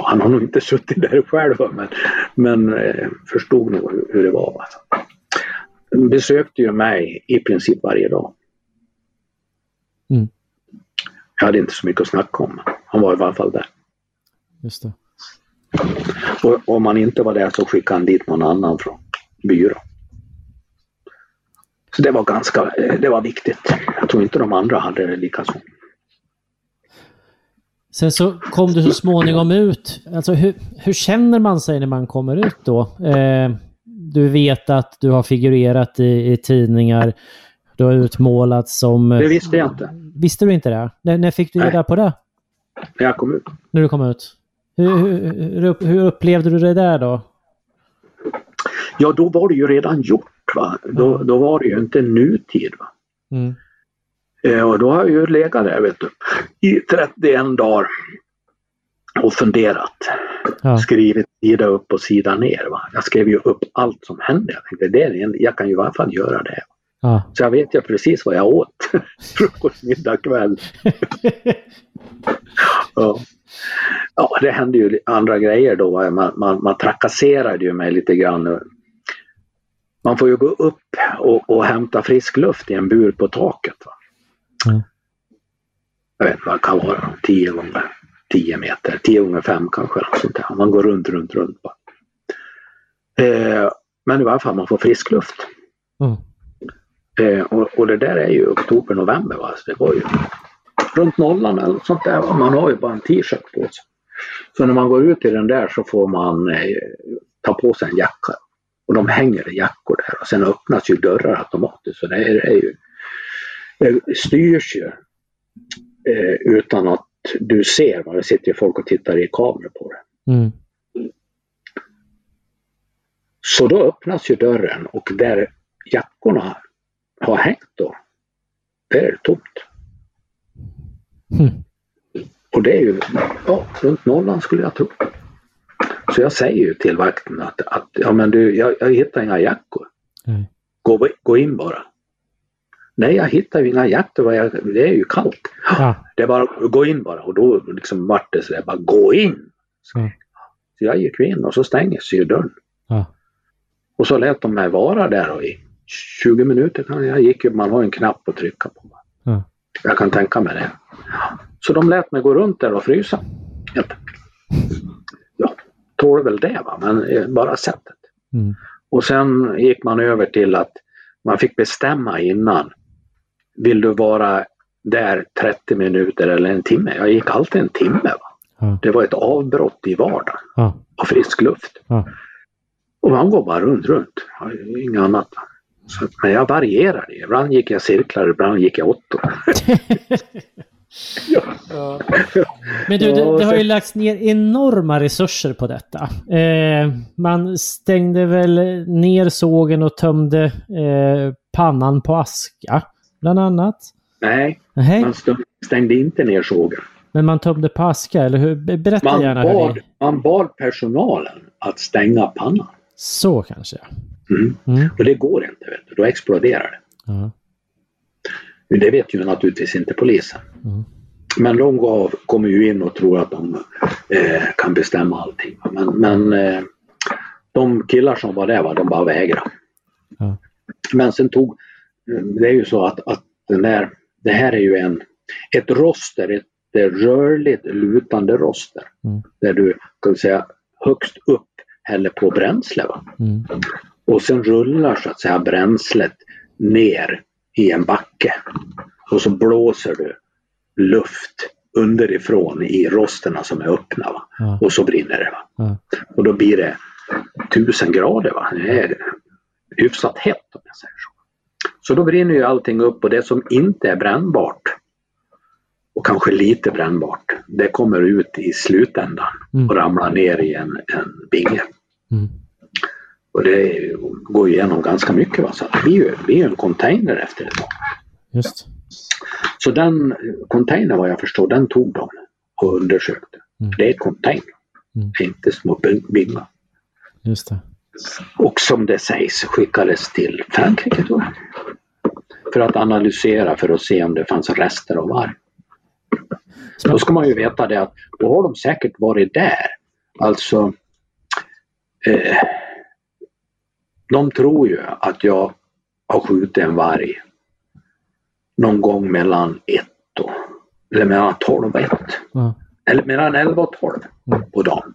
Speaker 2: han har nog inte suttit där själv men, men eh, förstod nog hur, hur det var. Alltså. Besökte ju mig i princip varje dag.
Speaker 1: Mm.
Speaker 2: Jag hade inte så mycket att snacka om. Han var i alla fall där.
Speaker 1: Just det.
Speaker 2: Och om han inte var där så skickade han dit någon annan från byrån. Så det var ganska, eh, det var viktigt. Jag tror inte de andra hade det lika så.
Speaker 1: Sen så kom du så småningom ut. Alltså hur, hur känner man sig när man kommer ut då? Eh, du vet att du har figurerat i, i tidningar. Du har utmålats som...
Speaker 2: Det visste jag inte
Speaker 1: Visste du inte det? När, när fick du reda på det?
Speaker 2: när jag kom ut.
Speaker 1: När du kom ut? Hur, hur, hur, upp- hur upplevde du det där då?
Speaker 2: Ja, då var det ju redan gjort. Va? Då, då var det ju inte nutid. Va?
Speaker 1: Mm.
Speaker 2: Eh, och då har jag ju legat där vet du, i 31 dagar och funderat.
Speaker 1: Ja.
Speaker 2: Skrivit sida upp och sida ner. Va? Jag skrev ju upp allt som hände. Jag tänkte det är en, jag kan ju i alla fall göra det.
Speaker 1: Ja.
Speaker 2: Så jag vet ju precis vad jag åt. *laughs* Frukost, middag, kväll. *laughs* ja. ja, det hände ju andra grejer då. Man, man, man trakasserade ju mig lite grann. Man får ju gå upp och, och hämta frisk luft i en bur på taket. Va?
Speaker 1: Mm.
Speaker 2: Jag vet inte vad det kan vara, 10 gånger 10 meter, 10 gånger 5 kanske. Sånt där. Man går runt, runt, runt. Eh, men i alla fall man får frisk luft.
Speaker 1: Mm.
Speaker 2: Eh, och, och det där är ju oktober, november. Va? Så det var ju runt nollan eller sånt där. Man har ju bara en t-shirt på sig. Så när man går ut i den där så får man eh, ta på sig en jacka. Och de hänger i jackor där och sen öppnas ju dörrar automatiskt. Så det är, det är ju, styrs ju eh, utan att du ser. Va? Det sitter ju folk och tittar i kameror på det.
Speaker 1: Mm.
Speaker 2: Så då öppnas ju dörren och där jackorna har hängt då, där är det tomt.
Speaker 1: Mm.
Speaker 2: Och det är ju ja, runt nollan skulle jag tro. Så jag säger ju till vakten att, att ja, men du, jag, jag hittar inga jackor.
Speaker 1: Nej.
Speaker 2: Gå, gå in bara. Nej, jag hittar ju inga jag- Det är ju kallt.
Speaker 1: Ja.
Speaker 2: Det är bara att gå in bara. Och då liksom vart det sådär, bara gå in. Så,
Speaker 1: Ja.
Speaker 2: så jag gick in och så stängs ju dörren.
Speaker 1: Ja.
Speaker 2: Och så lät de mig vara där och i 20 minuter. Jag gick ju, man har en knapp att trycka på.
Speaker 1: Ja.
Speaker 2: Jag kan tänka mig det. Så de lät mig gå runt där och frysa. Ja, tål väl det va, men eh, bara sättet.
Speaker 1: Mm.
Speaker 2: Och sen gick man över till att man fick bestämma innan. Vill du vara där 30 minuter eller en timme? Jag gick alltid en timme. Va?
Speaker 1: Ja.
Speaker 2: Det var ett avbrott i vardagen
Speaker 1: Ja.
Speaker 2: och frisk luft.
Speaker 1: Ja.
Speaker 2: Och man går bara runt, runt. Ja, Inget annat. Så, men jag varierade. Ibland gick jag cirklar, ibland gick jag åttor. *laughs*
Speaker 1: Men du, det,
Speaker 2: Ja,
Speaker 1: det har ju lagts ner enorma resurser på detta. Eh, man stängde väl ner sågen och tömde eh, pannan på aska, bland annat.
Speaker 2: Nej,
Speaker 1: Nej.
Speaker 2: man st- stängde inte ner sågen.
Speaker 1: Men man tömde på aska, eller hur? Be- Berätta
Speaker 2: Man
Speaker 1: gärna hur
Speaker 2: bad,
Speaker 1: det...
Speaker 2: man bad personalen att stänga pannan.
Speaker 1: Så kanske, ja.
Speaker 2: Mm.
Speaker 1: Mm.
Speaker 2: Och det går inte, vet du. då exploderar det. Men Det vet ju naturligtvis inte polisen.
Speaker 1: Mm.
Speaker 2: Men de gav, kommer ju in och tror att de eh, kan bestämma allting. Men, men eh, de killar som var där, va, de bara vägrade.
Speaker 1: Ja.
Speaker 2: Men sen tog, det är ju så att, att den där, det här är ju en, ett roster, ett rörligt lutande roster.
Speaker 1: Mm.
Speaker 2: Där du kan säga högst upp häller på bränsle.
Speaker 1: Mm.
Speaker 2: Och sen rullar så att säga bränslet ner i en backe. Och så blåser du luft underifrån i rosterna som är öppna.
Speaker 1: Ja.
Speaker 2: Och så brinner det.
Speaker 1: Ja.
Speaker 2: Och då blir det tusen grader. Va? Det är hyfsat hett om jag säger så. Så då brinner ju allting upp och det som inte är brännbart och kanske lite brännbart, det kommer ut i slutändan
Speaker 1: Mm.
Speaker 2: och ramlar ner i en, en binge.
Speaker 1: Mm.
Speaker 2: Och det går ju igenom ganska mycket. Va? Så det blir ju, det blir en container efter ett tag.
Speaker 1: Just.
Speaker 2: Så den containern vad jag förstår, den tog de och undersökte.
Speaker 1: Mm.
Speaker 2: Det är ett container,
Speaker 1: Mm.
Speaker 2: inte små bing- bingar.
Speaker 1: Just det.
Speaker 2: Och som det sägs skickades till Frankrike jag. För att analysera för att se om det fanns rester av varg. Då ska man ju veta det att då har de säkert varit där. Alltså eh, De tror ju att jag har skjutit en varg någon gång mellan ett och eller mellan 12 och 1.
Speaker 1: Ja.
Speaker 2: Eller mellan 11 och 12
Speaker 1: Mm.
Speaker 2: på dagen.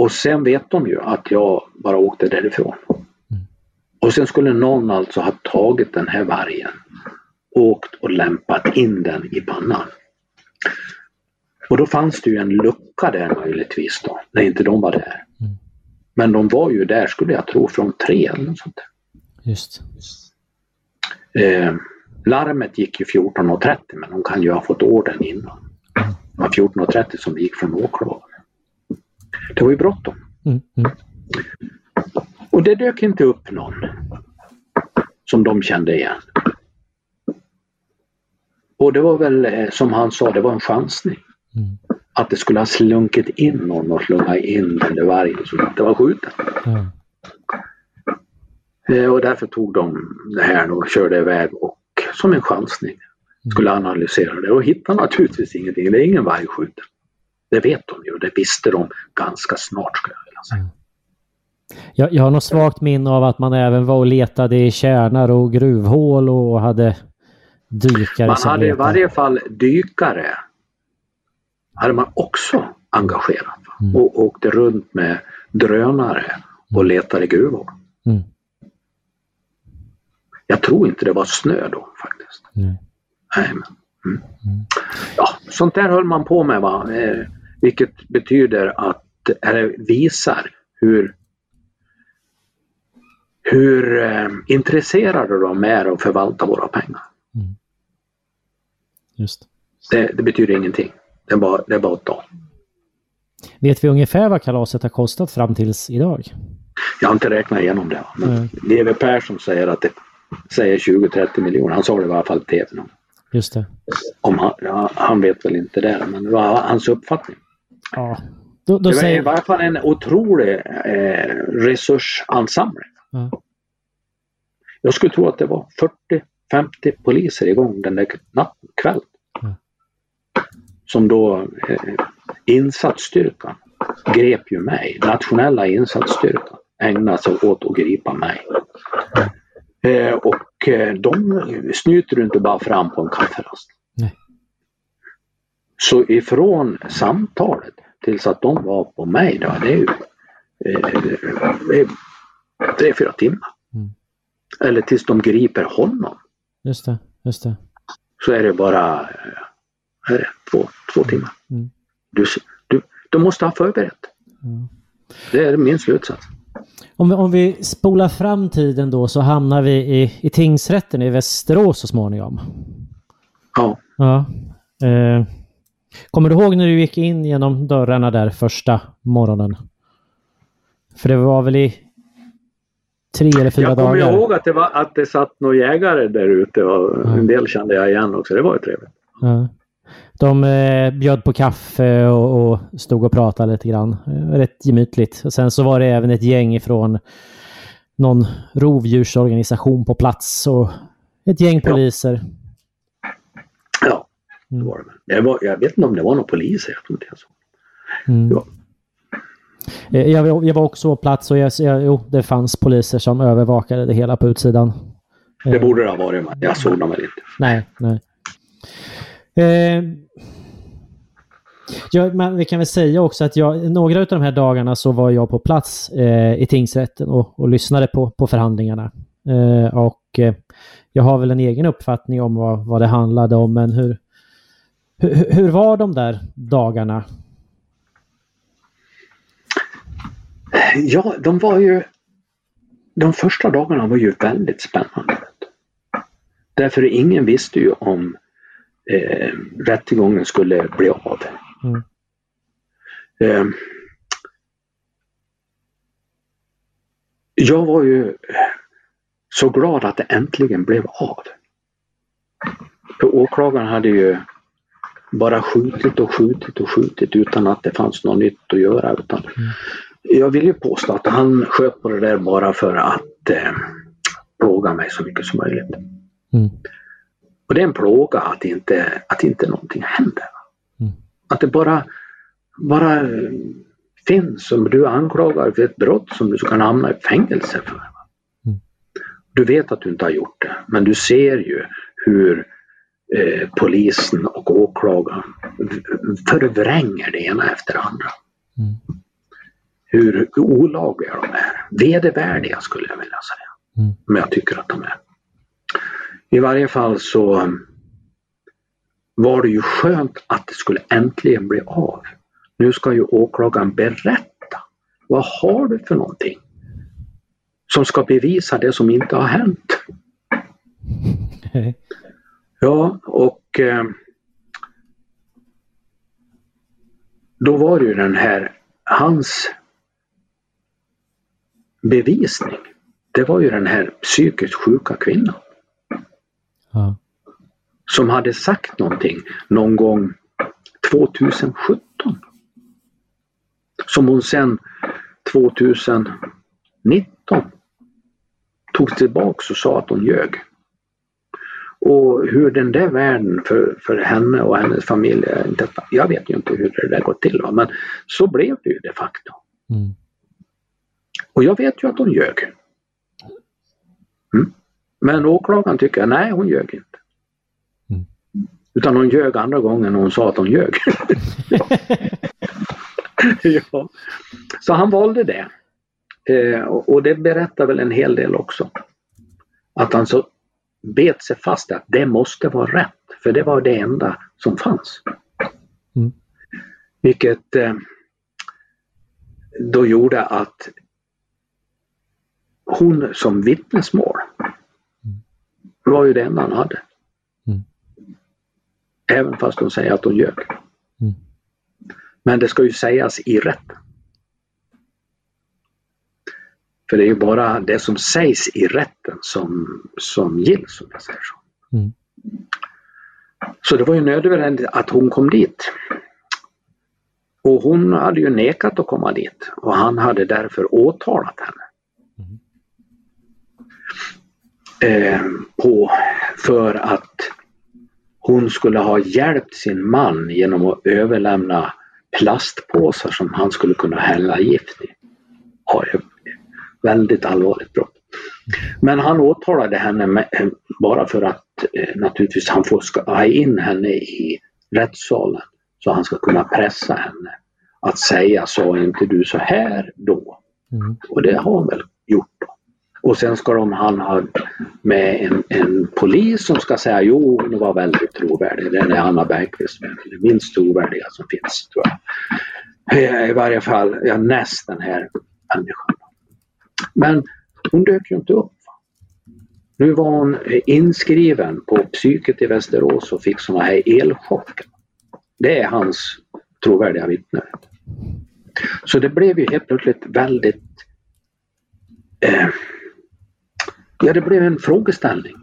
Speaker 2: Och sen vet de ju att jag bara åkte därifrån. Och sen skulle någon alltså ha tagit den här vargen, åkt och lämpat in den i pannan. Och då fanns det ju en lucka där möjligtvis då, när inte de var där.
Speaker 1: Mm.
Speaker 2: Men de var ju där, skulle jag tro, från tre eller något sånt.
Speaker 1: Just.
Speaker 2: Eh, larmet gick ju 14.30 men de kan ju ha fått orden innan. Det var 14.30 som det gick från åklagaren. Det var ju bråttom.
Speaker 1: Mm. Mm.
Speaker 2: Och det dök inte upp någon som de kände igen. Och det var väl eh, som han sa, det var en chansning.
Speaker 1: Mm.
Speaker 2: Att det skulle ha slunkit in någon och slungat in den där vargen som inte var skjuten. Eh, Och därför tog de det här och körde iväg och som en chansning skulle analysera det och hittade naturligtvis ingenting. Det är ingen varg skjuten. Det vet de ju och det visste de ganska snart skulle jag vilja säga.
Speaker 1: Jag, jag har något svagt minne av att man även var och letade i kärnar och gruvhål och hade dykare
Speaker 2: Man hade i varje fall dykare hade man också engagerat?
Speaker 1: Mm.
Speaker 2: och åkte runt med drönare och letade gruvor.
Speaker 1: Mm.
Speaker 2: Jag tror inte det var snö då faktiskt.
Speaker 1: Nej.
Speaker 2: Nej, men, mm. Ja, sånt där höll man på med va? Vilket betyder att, eller visar hur hur eh, intresserade de är av att förvalta våra pengar.
Speaker 1: Just.
Speaker 2: Det, det betyder ingenting. Det är bara, det är bara att ta.
Speaker 1: Vet vi ungefär vad kalaset har kostat fram tills idag?
Speaker 2: Jag har inte räknat igenom det. Men. Leve Persson säger att det säger 20-30 miljoner. Han sa det i alla fall i TV.
Speaker 1: Just det.
Speaker 2: Om han, ja, han vet väl inte det, men det var hans uppfattning.
Speaker 1: Ja. Då, då
Speaker 2: Det var i
Speaker 1: säger...
Speaker 2: varje fall en otrolig eh, resursansamling.
Speaker 1: Ja.
Speaker 2: Jag skulle tro att det var 40-50 poliser igång den där natten, kvällen.
Speaker 1: Ja.
Speaker 2: Som då eh, insatsstyrkan grep ju mig. Nationella insatsstyrkan ägnade sig åt att gripa mig. Eh, och eh, de snyter du inte bara fram på en kafferast.
Speaker 1: Nej.
Speaker 2: Så ifrån samtalet tills att de var på mig då, det är ju eh, är tre, fyra timmar.
Speaker 1: Mm.
Speaker 2: Eller tills de griper honom
Speaker 1: Just det. Just det.
Speaker 2: så är det bara eh, är det, två, två timmar.
Speaker 1: Mm.
Speaker 2: Du, du, du måste ha förberett.
Speaker 1: Mm.
Speaker 2: Det är min slutsats.
Speaker 1: Om vi, om vi spolar fram tiden då så hamnar vi i, i tingsrätten i Västerås så småningom.
Speaker 2: Ja.
Speaker 1: Ja. Eh, kommer du ihåg när du gick in genom dörrarna där första morgonen? För det var väl i tre eller fyra
Speaker 2: Jag kommer
Speaker 1: dagar?
Speaker 2: ihåg att det, var, att det satt några jägare där ute och
Speaker 1: Ja.
Speaker 2: en del kände jag igen också. Det var ju trevligt.
Speaker 1: Ja. De eh, bjöd på kaffe och, och, stod och pratade lite grann. Eh, rätt gemytligt. Och sen så var det även ett gäng ifrån någon rovdjursorganisation på plats och ett gäng poliser.
Speaker 2: Ja, det var det. det var, jag vet inte om det var. Jag tror inte jag så. Mm. Ja.
Speaker 1: Eh, jag, jag, var också på plats och jag, jag, jo, det fanns poliser som övervakade det hela på utsidan.
Speaker 2: Det borde det ha varit, men jag såg dem väl inte.
Speaker 1: Nej, nej. Eh, ja, men vi kan väl säga också att jag, några av de här dagarna så var jag på plats eh, i tingsrätten och, och lyssnade på, på förhandlingarna. Eh, och eh, jag har väl en egen uppfattning om vad, vad det handlade om, men hur, hur, hur var de där dagarna?
Speaker 2: Ja, de var ju... De första dagarna var ju väldigt spännande. Därför ingen visste ju om eh, rättegången skulle bli av. Mm. Eh, jag var ju så glad att det äntligen blev av. För åklagaren hade ju bara skjutit och skjutit och skjutit utan att det fanns något nytt att göra. Utan mm. Jag vill ju påstå att han sköt på det där bara för att eh, plåga mig så mycket som möjligt. Mm. Och det är en plåga att inte, att inte någonting händer. Mm. Att det bara, bara finns som du anklagar för ett brott som du kan hamna i fängelse för. Mm. Du vet att du inte har gjort det, men du ser ju hur eh, polisen och åklagaren förvränger det ena efter det andra. Mm. Hur olagliga de är. Vedervärdiga skulle jag vilja säga. Mm. Men jag tycker att de är. I varje fall så var det ju skönt att det skulle äntligen bli av. Nu ska ju åklagaren berätta. Vad har du för någonting? Som ska bevisa det som inte har hänt. *laughs* Ja, och eh, då var det ju den här, hans bevisning, det var ju den här psykiskt sjuka kvinnan. Ja. Som hade sagt någonting någon gång 2017. Som hon sen 2019 tog tillbaks och sa att hon ljög. Och hur den där världen för, för henne och hennes familj, jag vet ju inte hur det där går till, men så blev det ju de facto. Mm. Och jag vet ju att hon ljög. Mm. Men åklagaren tycker, nej hon ljög inte. Mm. Utan hon ljög andra gången och hon sa att hon ljög. *laughs* ja. Så han valde det. Eh, och det berättar väl en hel del också. Att han så bet sig fast att det måste vara rätt. För det var det enda som fanns. Mm. Vilket eh, då gjorde att hon som vittnesmål var ju det enda han hade. Mm. Även fast hon säger att hon ljög. Mm. Men det ska ju sägas i rätten. För det är ju bara det som sägs i rätten som, som gills, om jag säger så. Mm. Så det var ju nödvändigt att hon kom dit. Och hon hade ju nekat att komma dit och han hade därför åtalat henne. eh, på för att hon skulle ha hjälpt sin man genom att överlämna plastpåsar som han skulle kunna hälla gift i. Ja, väldigt allvarligt brott. Men han åtalade henne med, bara för att eh, naturligtvis han får ha in henne i rättssalen så han ska kunna pressa henne att säga sa inte du så här då? Mm. Och det har han väl gjort då. Och sen ska de, han ha med en, en polis som ska säga jo, hon var väldigt trovärdig. Den är Anna Bergqvist, den minst trovärdiga som finns tror jag. Eh, I varje fall, ja, näst den här människan. Men hon dök ju inte upp. Nu var hon inskriven på psyket i Västerås och fick såna här elchocker. Det är hans trovärdiga vittne. Så det blev ju helt plötsligt väldigt eh, Ja, det blev en frågeställning.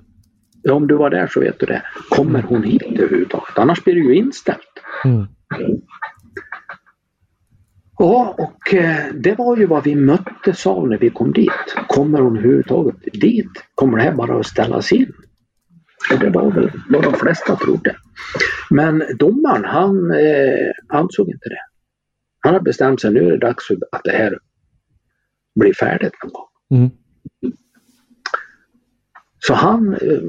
Speaker 2: om du var där så vet du det. Kommer hon hit överhuvudtaget? Annars blir det ju inställt.
Speaker 1: Mm.
Speaker 2: Ja, och eh, det var ju vad vi möttes av när vi kom dit. Kommer hon överhuvudtaget dit? Kommer det här bara att ställas in? Och det var väl vad de flesta trodde. Men domaren han eh, ansåg inte det. Han har bestämt sig, nu är det dags för att det här blir färdigt någon gång.
Speaker 1: Mm.
Speaker 2: Så han eh,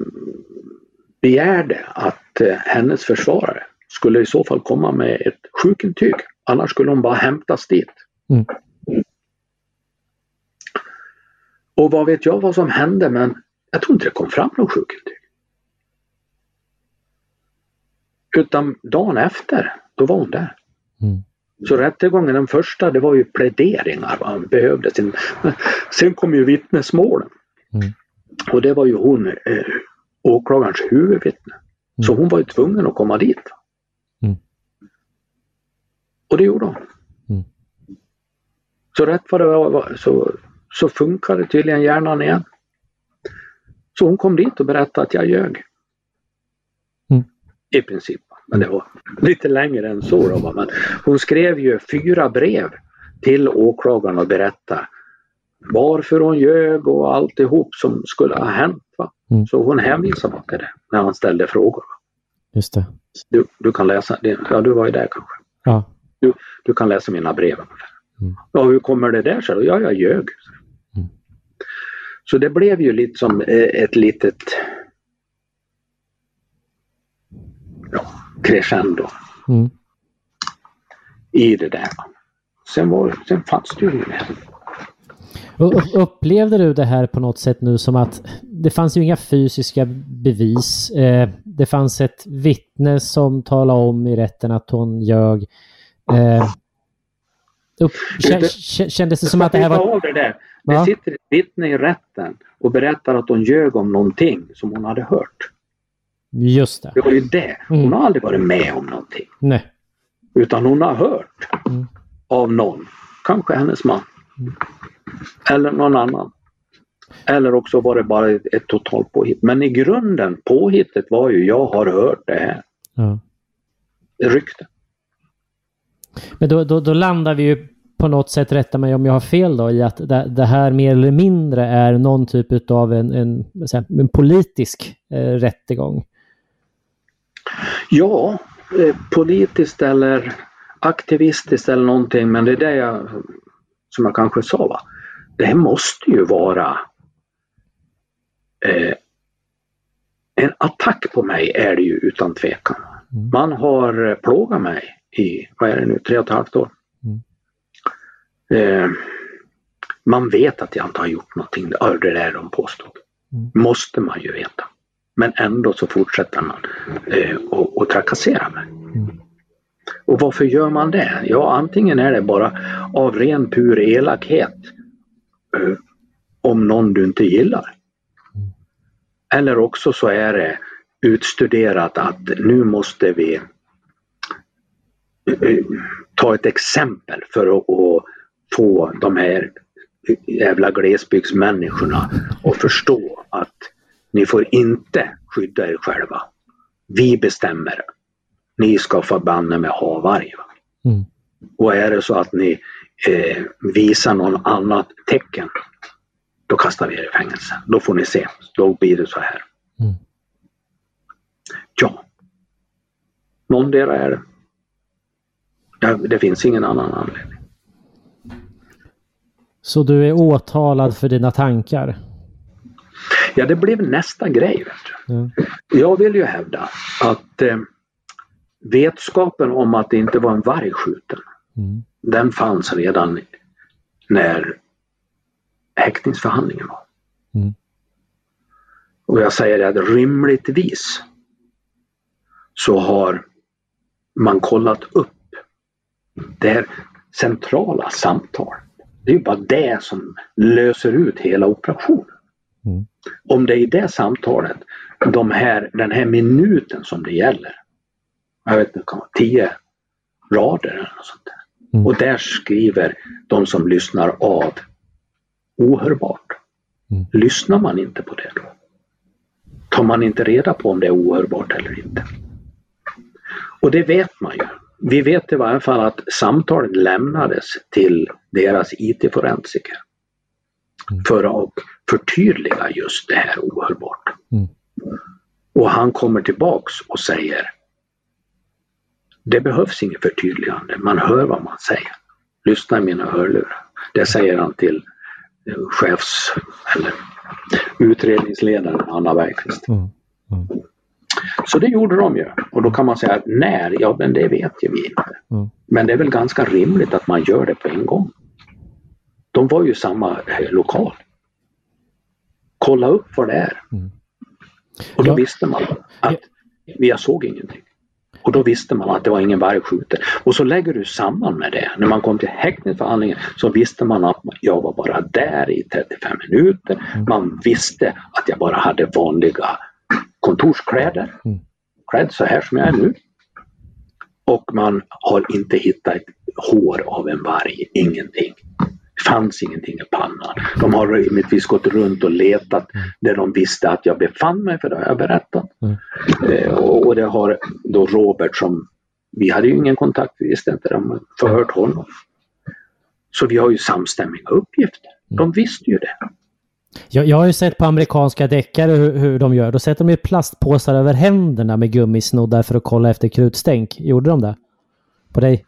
Speaker 2: begärde att eh, hennes försvarare skulle i så fall komma med ett sjukintyg. Annars skulle hon bara hämtas dit.
Speaker 1: Mm.
Speaker 2: Och vad vet jag vad som hände men jag tror inte det kom fram något sjukintyg. Utan dagen efter, då var hon där.
Speaker 1: Mm.
Speaker 2: Så rättegången den första det var ju pläderingar. Man behövde sin... Sen kom ju vittnesmålen.
Speaker 1: Mm.
Speaker 2: Och det var ju hon, eh, åklagarens huvudvittne. Så hon var ju tvungen att komma dit. Och det gjorde hon.
Speaker 1: Mm.
Speaker 2: Så rätt vad det var så, så funkade tydligen hjärnan igen. Så hon kom dit och berättade att jag ljög.
Speaker 1: Mm.
Speaker 2: I princip. Men det var lite längre än så. Då, men hon skrev ju fyra brev till åklagaren och berättade varför hon ljög och alltihop som skulle ha hänt.
Speaker 1: Mm.
Speaker 2: Så hon hänvisade bara till det när han ställde frågor.
Speaker 1: Just det.
Speaker 2: Du, du kan läsa, det. ja du var ju där kanske.
Speaker 1: Ja.
Speaker 2: Du, du kan läsa mina brev.
Speaker 1: Mm.
Speaker 2: Ja, hur kommer det där sig? Ja, jag ljög.
Speaker 1: Mm.
Speaker 2: Så det blev ju lite som eh, ett litet ja, crescendo
Speaker 1: Mm.
Speaker 2: i det där. Sen, var, sen fanns det ju mer.
Speaker 1: Upp- Upplevde du det här på något sätt nu som att det fanns ju inga fysiska bevis. Eh, det fanns ett vittne som talade om i rätten att hon ljög. Eh, upp, kä- kä- kändes det som att det här var...
Speaker 2: det där. Det
Speaker 1: Ja.
Speaker 2: sitter ett vittne i rätten och berättar att hon ljög om någonting som hon hade hört.
Speaker 1: Just det.
Speaker 2: Det var ju det. Hon
Speaker 1: Mm.
Speaker 2: har aldrig varit med om någonting.
Speaker 1: Nej.
Speaker 2: Utan hon har hört
Speaker 1: Mm.
Speaker 2: av någon. Kanske hennes man. Eller någon annan. Eller också var det bara ett, ett totalt påhitt. Men i grunden, påhittet var ju jag har hört det här.
Speaker 1: Ja.
Speaker 2: Rykte.
Speaker 1: Men då, då, då landar vi ju på något sätt, rätta mig om jag har fel då, i att det, det här mer eller mindre är någon typ av en, en, en politisk eh, rättegång.
Speaker 2: Ja, eh, politiskt eller aktivistiskt eller någonting men det är det jag, som jag kanske sa va. Det måste ju vara eh, en attack på mig är det ju utan tvekan.
Speaker 1: Mm.
Speaker 2: Man har eh, plågat mig i, vad är det nu, tre och ett halvt år.
Speaker 1: Mm.
Speaker 2: Eh, man vet att jag inte har gjort någonting, det där de påstod.
Speaker 1: Mm.
Speaker 2: Måste man ju veta. Men ändå så fortsätter man eh, och, och trakassera mig. Och varför gör man det? Ja, antingen är det bara av ren pur elakhet eh, om någon du inte gillar. Eller också så är det utstuderat att nu måste vi ta ett exempel för att, att få de här jävla glesbygdsmänniskorna att förstå att ni får inte skydda er själva. Vi bestämmer. Ni ska förbanne med ha varg. va.
Speaker 1: Mm.
Speaker 2: Och är det så att ni eh, visar någon annat tecken, då kastar vi er i fängelse. Då får ni se. Då blir det så här.
Speaker 1: Mm.
Speaker 2: Ja. Någondera är det. Ja, det finns ingen annan anledning.
Speaker 1: Så du är åtalad för dina tankar?
Speaker 2: Ja, det blev nästa grej.
Speaker 1: Ja.
Speaker 2: Jag vill ju hävda att eh, vetskapen om att det inte var en varg skjuten,
Speaker 1: Mm.
Speaker 2: den fanns redan när häktningsförhandlingen var.
Speaker 1: Mm.
Speaker 2: Och jag säger det att rimligtvis så har man kollat upp det här centrala samtalet. Det är ju bara det som löser ut hela operationen.
Speaker 1: Mm.
Speaker 2: Om det är i det samtalet, de här, den här minuten som det gäller, jag vet inte, kan vara tio rader eller något sånt där.
Speaker 1: Mm.
Speaker 2: Och där skriver de som lyssnar av ohörbart.
Speaker 1: Mm.
Speaker 2: Lyssnar man inte på det då? tar man inte reda på om det är ohörbart eller inte. Och det vet man ju. Vi vet i varje fall att samtalet lämnades till deras IT-forensiker
Speaker 1: Mm.
Speaker 2: för att förtydliga just det här ohörbart.
Speaker 1: Mm.
Speaker 2: Och han kommer tillbaks och säger det behövs inget förtydligande, man hör vad man säger. Lyssna i mina hörlurar. Det säger han till eh, chefs eller utredningsledaren Anna Bergqvist.
Speaker 1: Mm. Mm.
Speaker 2: Så det gjorde de ju. Och då kan man säga när? Ja, men det vet ju vi inte.
Speaker 1: Mm.
Speaker 2: Men det är väl ganska rimligt att man gör det på en gång. De var ju samma eh, lokal. Kolla upp vad det är.
Speaker 1: Mm.
Speaker 2: Och då
Speaker 1: Ja.
Speaker 2: visste man att vi såg ingenting. Och då visste man att det var ingen varg skjuten. Och så lägger du samman med det. När man kom till häktningsförhandlingen så visste man att jag var bara där i 35 minuter. Man visste att jag bara hade vanliga kontorskläder.
Speaker 1: Mm.
Speaker 2: Klädd så här som jag är nu. Och man har inte hittat ett hår av en varg, ingenting. Det fanns ingenting i pannan. De har rimligtvis gått runt och letat där de visste att jag befann mig, för det har jag berättat.
Speaker 1: Mm.
Speaker 2: Eh, och det har då Robert som, vi hade ju ingen kontakt, vi visste inte, de förhört honom. Så vi har ju samstämmiga uppgifter. De visste ju det.
Speaker 1: Jag, jag har ju sett på amerikanska deckare hur, hur de gör. Då sätter de ju plastpåsar över händerna med gummisnoddar för att kolla efter krutstänk. Gjorde de det? På dig?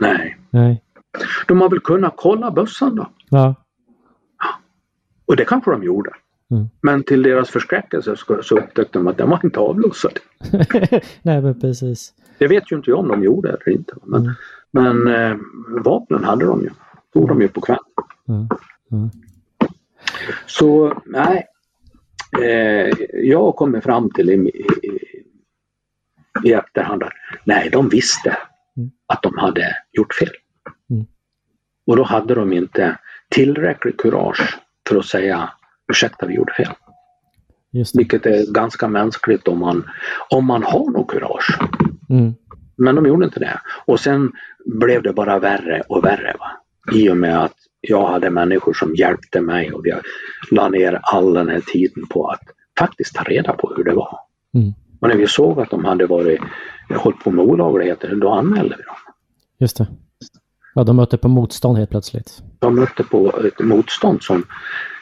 Speaker 2: Nej.
Speaker 1: Nej.
Speaker 2: De har väl kunnat kolla bössan då.
Speaker 1: Ja.
Speaker 2: Och det kanske de gjorde.
Speaker 1: Mm.
Speaker 2: Men till deras förskräckelse så, så upptäckte de att den var inte avlossad. *laughs*
Speaker 1: Nej, men precis.
Speaker 2: Det vet ju inte jag om de gjorde eller inte. Men,
Speaker 1: Mm.
Speaker 2: men eh, vapnen hade de ju. Tog de ju på kvällen.
Speaker 1: Mm.
Speaker 2: Så nej. Eh, jag kommer fram till i, i, i efterhand att nej, de visste
Speaker 1: Mm.
Speaker 2: att de hade gjort fel.
Speaker 1: Mm.
Speaker 2: Och då hade de inte tillräckligt kurage för att säga ursäkta, vi gjorde fel. Vilket är ganska mänskligt om man, om man har något kurage.
Speaker 1: Mm.
Speaker 2: Men de gjorde inte det. Och sen blev det bara värre och värre. Va? I och med att jag hade människor som hjälpte mig och jag la ner all den här tiden på att faktiskt ta reda på hur det var.
Speaker 1: Mm.
Speaker 2: Och när vi såg att de hade varit, hållit på med olagligheter, då anmälde vi dem.
Speaker 1: Just det. Ja, de mötte på motstånd helt plötsligt.
Speaker 2: De mötte på ett motstånd som,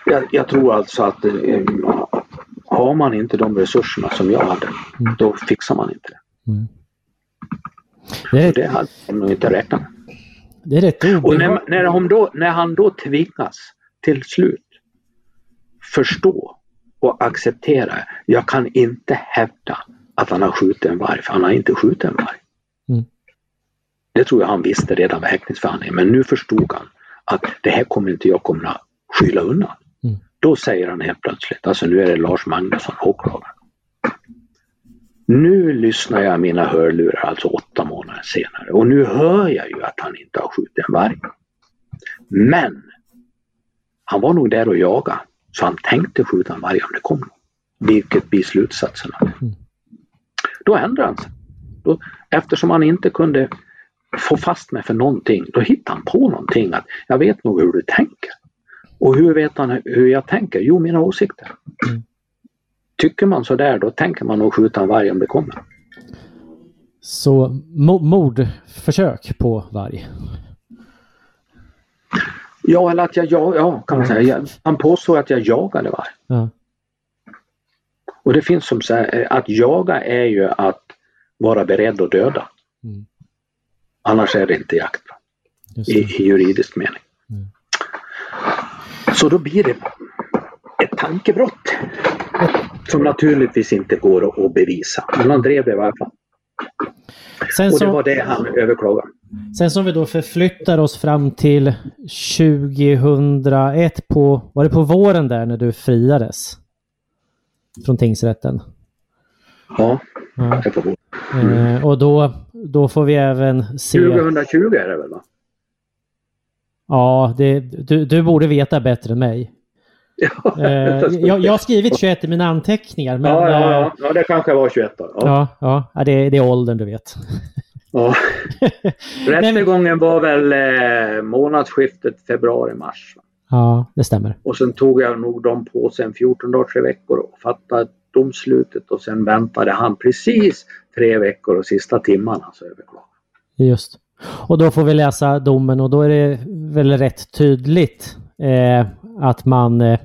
Speaker 2: jag, jag tror alltså att eh, har man inte de resurserna som jag hade,
Speaker 1: Mm.
Speaker 2: då fixar man inte det.
Speaker 1: Mm. Det är
Speaker 2: det hade de nog inte räknat med.
Speaker 1: Det är rätt
Speaker 2: Och när,
Speaker 1: obehagligt.
Speaker 2: när, han då, när han då tvingas till slut förstå och acceptera, jag kan inte hävda att han har skjutit en varg, för han har inte skjutit en varg.
Speaker 1: Mm.
Speaker 2: Det tror jag han visste redan vid häktningsförhandlingen, men nu förstod han att det här kommer inte jag kunna skylla undan.
Speaker 1: Mm.
Speaker 2: Då säger han helt plötsligt, alltså nu är det Lars Magnusson, åklagaren. Nu lyssnar jag mina hörlurar, alltså åtta månader senare, och nu hör jag ju att han inte har skjutit en varg. Men han var nog där och jaga så han tänkte skjuta en varg om det kom. Vilket blir slutsatsen. av det.
Speaker 1: Mm.
Speaker 2: Då ändrade han sig. Då, eftersom han inte kunde få fast mig för någonting, då hittade han på någonting. att Jag vet nog hur du tänker. Och hur vet han hur jag tänker? Jo, mina åsikter.
Speaker 1: Mm.
Speaker 2: Tycker man så där, då tänker man nog skjuta en varg om det kommer.
Speaker 1: Så mo- mordförsök på varg.
Speaker 2: Ja, eller att jag, ja, ja kan man säga. Jag, han påstår att jag jagade varg.
Speaker 1: Ja.
Speaker 2: Och det finns som säger att jaga är ju att vara beredd att döda.
Speaker 1: Mm.
Speaker 2: Annars är det inte jakt?
Speaker 1: Just
Speaker 2: i,
Speaker 1: det.
Speaker 2: i juridisk mening.
Speaker 1: Mm.
Speaker 2: Så då blir det ett tankebrott. Som naturligtvis inte går att, bevisa. Men han drev det i varje fall.
Speaker 1: Sen
Speaker 2: Och det var det han överklagade.
Speaker 1: sen som vi då förflyttar oss fram till 2001 på, var det på våren där när du friades? Från tingsrätten.
Speaker 2: Ja,
Speaker 1: Ja.
Speaker 2: det får gå.
Speaker 1: Eh, och då, då får vi även se...
Speaker 2: 2020 är det väl va?
Speaker 1: Ja, det, du, du borde veta bättre än mig.
Speaker 2: Ja,
Speaker 1: Eh, *laughs* jag, jag har skrivit 21 i mina anteckningar, men...
Speaker 2: ja, ja,
Speaker 1: eh,
Speaker 2: ja. ja, det kanske var 21 då. Ja.
Speaker 1: Ja, ja, ja det, det är åldern du vet. *laughs*
Speaker 2: Ja. *laughs* Rättegången var väl eh, månadsskiftet februari-mars.
Speaker 1: Ja, det stämmer.
Speaker 2: Och sen tog jag nog dem på sig en 14 dagars veckor och fattade domslutet och sen väntade han precis tre veckor och sista timmarna så överklagade
Speaker 1: Just. Och då får vi läsa domen och då är det väl rätt tydligt eh, att man eh,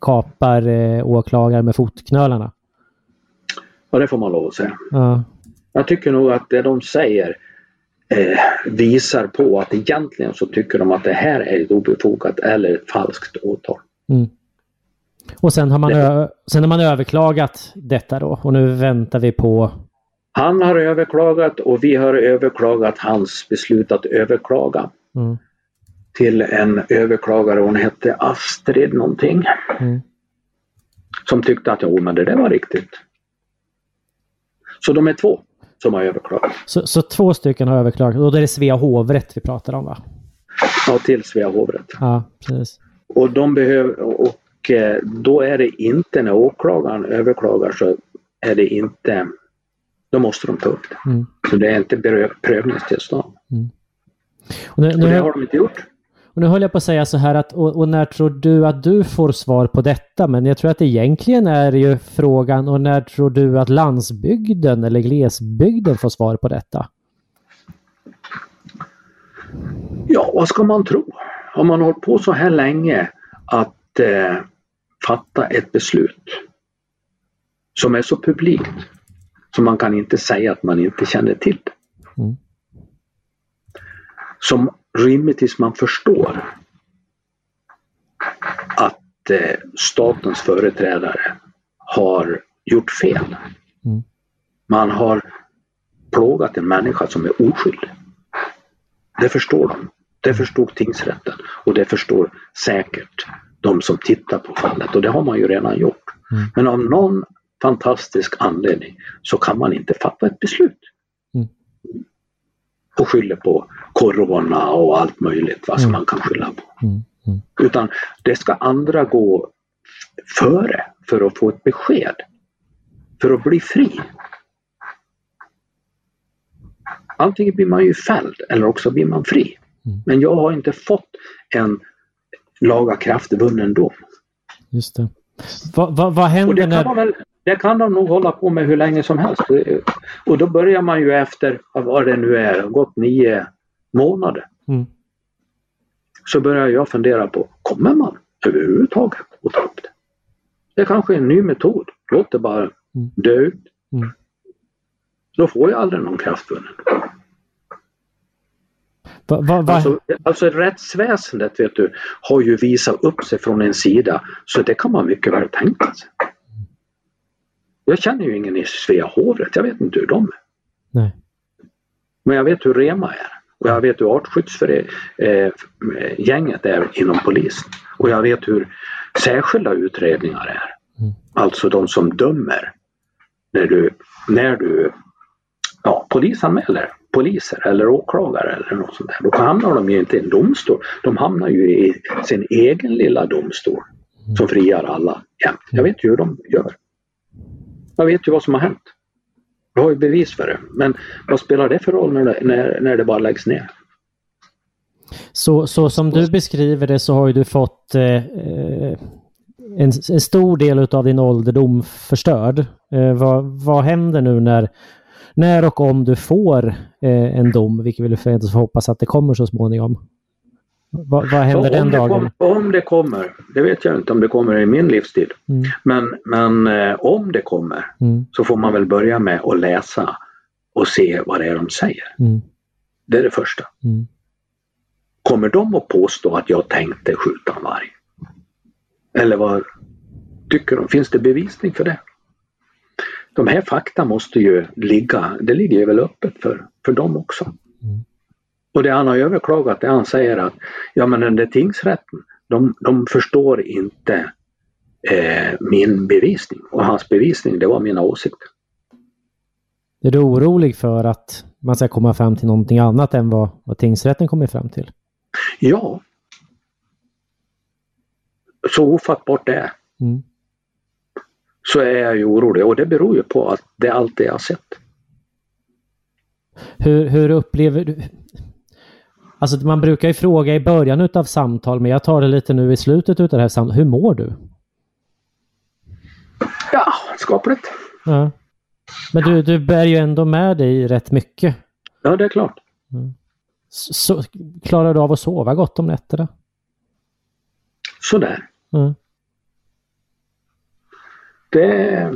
Speaker 1: kapar eh, åklagare med fotknölarna.
Speaker 2: Ja, det får man lov att säga.
Speaker 1: Ja.
Speaker 2: Jag tycker nog att det de säger eh, visar på att egentligen så tycker de att det här är ett obefogat eller ett falskt åtal.
Speaker 1: Mm. Och sen har, man ö- sen har man överklagat detta då och nu väntar vi på...
Speaker 2: Han har överklagat och vi har överklagat hans beslut att överklaga
Speaker 1: Mm.
Speaker 2: Till en överklagare. Hon hette Astrid någonting.
Speaker 1: Mm.
Speaker 2: Som tyckte att jo, men det där var riktigt. Så de är två som har överklagat.
Speaker 1: Så, så två stycken har överklagat och då är det Svea hovrätt vi pratar om va?
Speaker 2: Ja, till Svea hovrätt.
Speaker 1: Ja, precis.
Speaker 2: Och de behöver och eh, då är det inte när åklagaren överklagar så är det inte då måste de ta upp det.
Speaker 1: Mm.
Speaker 2: Så det är inte prövningstillstånd.
Speaker 1: Och nu,
Speaker 2: Och det
Speaker 1: nu,
Speaker 2: har de inte gjort.
Speaker 1: Och nu höll jag på att säga så här att och, och när tror du att du får svar på detta? Men jag tror att egentligen är ju frågan och när tror du att landsbygden eller glesbygden får svar på detta?
Speaker 2: Ja, vad ska man tro? Har man hållit på så här länge att eh, fatta ett beslut som är så publikt så man kan inte säga att man inte känner till det.
Speaker 1: Mm.
Speaker 2: Som rimligtvis man förstår att eh, statens företrädare har gjort fel.
Speaker 1: Mm.
Speaker 2: Man har plågat en människa som är oskyldig. Det förstår de. Det förstod tingsrätten och det förstår säkert de som tittar på fallet och det har man ju redan gjort.
Speaker 1: Mm.
Speaker 2: Men av någon fantastisk anledning så kan man inte fatta ett beslut.
Speaker 1: Mm.
Speaker 2: Och skylla på corona och allt möjligt vad som
Speaker 1: Mm.
Speaker 2: man kan skylla på.
Speaker 1: Mm. Mm.
Speaker 2: Utan det ska andra gå före för att få ett besked. För att bli fri. Antingen blir man ju fälld eller också blir man fri. Men jag har inte fått en lagakraftvunnen dom.
Speaker 1: Just det. Va, va, vad
Speaker 2: Och
Speaker 1: händer
Speaker 2: det kan,
Speaker 1: när...
Speaker 2: man väl, det kan de nog hålla på med hur länge som helst. Och då börjar man ju efter, vad det nu är, gått nio månader.
Speaker 1: Mm.
Speaker 2: Så börjar jag fundera på, kommer man överhuvudtaget att ta upp det? Det kanske är en ny metod. Låt det bara
Speaker 1: Mm.
Speaker 2: dö ut.
Speaker 1: Mm.
Speaker 2: Då får jag aldrig någon kraftvunnen.
Speaker 1: Va, va, va,
Speaker 2: Alltså, alltså rättsväsendet vet du, har ju visat upp sig från en sida så det kan man mycket väl tänka sig. Jag känner ju ingen i Svea hovrätt, jag vet inte hur de är.
Speaker 1: nej.
Speaker 2: Men jag vet hur Rema är. Och jag vet hur artskyddsgänget är inom polisen. Och jag vet hur särskilda utredningar är.
Speaker 1: Mm.
Speaker 2: Alltså de som dömer. När du, när du ja, polisanmäler poliser eller åklagare eller något sånt där. Då hamnar de ju inte i en domstol. De hamnar ju i sin egen lilla domstol. Som friar alla jämt. Jag vet ju hur de gör. Jag vet ju vad som har hänt. Jag har ju bevis för det. Men vad spelar det för roll när det, när, när det bara läggs ner?
Speaker 1: Så, så som du beskriver det så har ju du fått eh, eh en, en stor del av din ålderdom förstörd. Eh, vad, vad händer nu när, när och om du får eh, en dom, vilket vi får hoppas att det kommer så småningom? Vad, vad händer den
Speaker 2: om, det
Speaker 1: dagen?
Speaker 2: kom, om det kommer, det vet jag inte om det kommer i min livstid.
Speaker 1: Mm,
Speaker 2: Men, men eh, om det kommer
Speaker 1: mm,
Speaker 2: så får man väl börja med att läsa och se vad det är de säger.
Speaker 1: mm,
Speaker 2: Det är det första.
Speaker 1: mm.
Speaker 2: Kommer de att påstå att jag tänkte skjuta en varg? Eller vad tycker de? Finns det bevisning för det? De här fakta måste ju ligga, det ligger ju väl öppet för, för dem också.
Speaker 1: Mm.
Speaker 2: Och det han har överklagat, det han säger att ja men den där tingsrätten, de, de förstår inte eh, min bevisning. Och hans bevisning, det var mina åsikter.
Speaker 1: Är du orolig för att man ska komma fram till någonting annat än vad, vad tingsrätten kommer fram till?
Speaker 2: Ja. Så ofattbart det är.
Speaker 1: Mm.
Speaker 2: Så är jag ju orolig och det beror ju på att det är allt det jag har sett.
Speaker 1: Hur, hur upplever du... Alltså man brukar ju fråga i början utav samtal, men jag tar det lite nu i slutet utav det här samtalet. Hur mår du?
Speaker 2: Ja, skapligt.
Speaker 1: Ja. Men du, du bär ju ändå med dig rätt mycket.
Speaker 2: Ja, det är klart.
Speaker 1: Så, klarar du av att sova gott om nätterna?
Speaker 2: Sådär.
Speaker 1: Mm.
Speaker 2: Det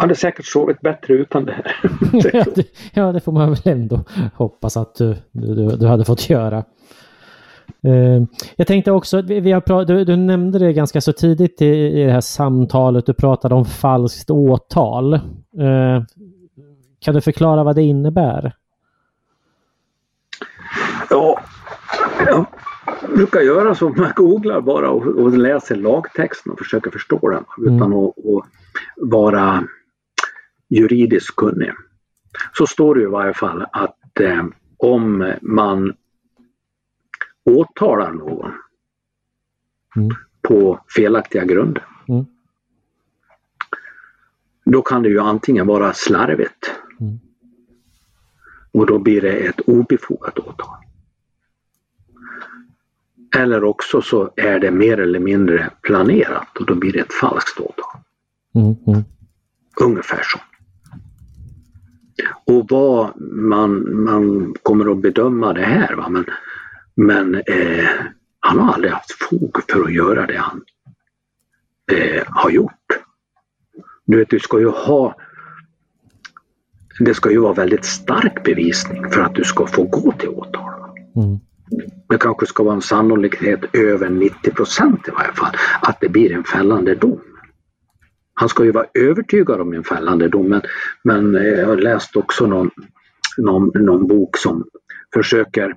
Speaker 2: hade säkert sovit bättre utan det här. *laughs*
Speaker 1: ja, det, ja, det får man väl ändå hoppas att du, du, du hade fått göra. Eh, jag tänkte också, vi, vi har du, du nämnde det ganska så tidigt i, i det här samtalet, du pratade om falskt åtal. Eh, kan du förklara vad det innebär?
Speaker 2: Ja, jag brukar göra så. Man googlar bara och, och läser lagtexten och försöker förstå den utan att, att vara juridiskt kunnig. Så står det i varje fall att eh, om man åtalar någon
Speaker 1: Mm.
Speaker 2: på felaktiga grunder.
Speaker 1: Mm.
Speaker 2: Då kan det ju antingen vara slarvigt
Speaker 1: Mm.
Speaker 2: och då blir det ett obefogat åtal. Eller också så är det mer eller mindre planerat och då blir det ett falskt åtal.
Speaker 1: Mm, mm,
Speaker 2: Ungefär så. Och vad man, man kommer att bedöma det här. Va? Men, men eh, han har aldrig haft fog för att göra det han eh, har gjort. Du vet, du ska ju ha det ska ju vara väldigt stark bevisning för att du ska få gå till åtal.
Speaker 1: mm,
Speaker 2: Det kanske ska vara en sannolikhet över 90 procent i varje fall att det blir en fällande dom. Han ska ju vara övertygad om en fällande dom men, men eh, jag har läst också någon, någon, någon bok som försöker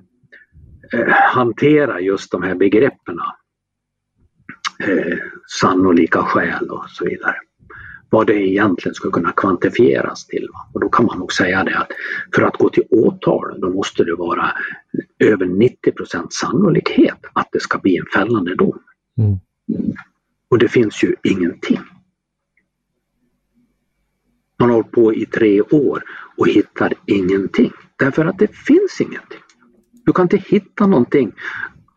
Speaker 2: eh, hantera just de här begreppen. Eh, sannolika skäl och så vidare. Vad det egentligen ska kunna kvantifieras till. Och då kan man nog säga det att för att gå till åtal då måste det vara över 90% sannolikhet att det ska bli en fällande dom.
Speaker 1: mm.
Speaker 2: Och det finns ju ingenting. Man har hållit på i tre år och hittar ingenting. Därför att det finns ingenting. Du kan inte hitta någonting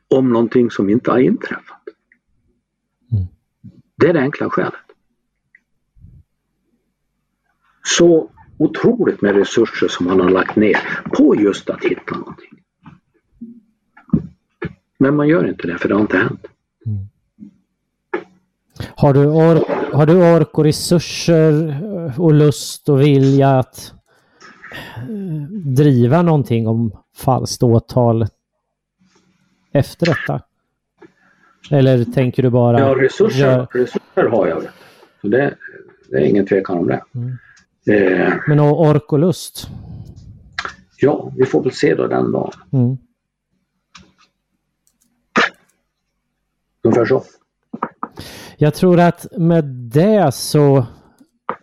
Speaker 2: om någonting som inte har inträffat.
Speaker 1: Mm.
Speaker 2: Det är det enkla skälet. Så otroligt med resurser som man har lagt ner på just att hitta någonting. Men man gör inte det för det har inte hänt.
Speaker 1: Har, du or- har du ork och resurser eh, och lust och vilja att eh, driva någonting om falskt åtal efter detta? Eller tänker du bara...
Speaker 2: Ja, resurser,
Speaker 1: gör-
Speaker 2: resurser har jag. Så det, det är ingen tvekan om det. Eh,
Speaker 1: Men o- ork och lust?
Speaker 2: ja, vi får väl se då den dagen.
Speaker 1: Mm.
Speaker 2: Ungefär så.
Speaker 1: Jag tror att med det så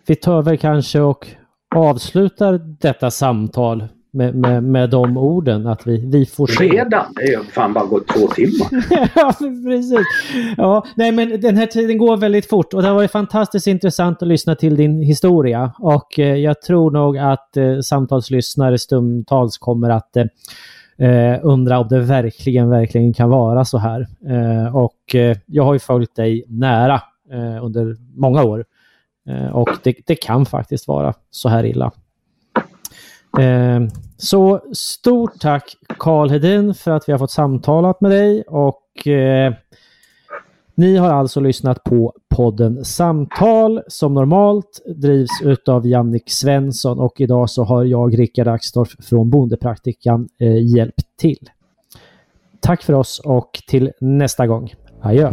Speaker 1: vi tar väl kanske och avslutar detta samtal med, med, med de orden att vi, vi får se.
Speaker 2: Redan? Det är ju fan bara gått två timmar. *laughs*
Speaker 1: ja, precis. Ja, nej, men den här tiden går väldigt fort och det har varit fantastiskt intressant att lyssna till din historia. Och eh, jag tror nog att eh, samtalslyssnare stundtals kommer att eh, eh, undra om det verkligen, verkligen kan vara så här. Eh, och eh, jag har ju följt dig nära eh, under många år. Eh, och det, det kan faktiskt vara så här illa. Eh, så stort tack Karl Hedin för att vi har fått samtalat med dig och eh, ni har alltså lyssnat på podden Samtal som normalt drivs utav Jannik Svensson och idag så har jag Rickard Axdorff från Bondepraktikan eh, hjälpt till. Tack för oss och till nästa gång. Adjö!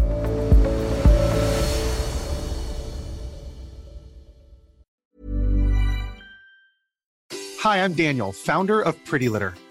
Speaker 3: Hi, I'm Daniel, founder of Pretty Litter.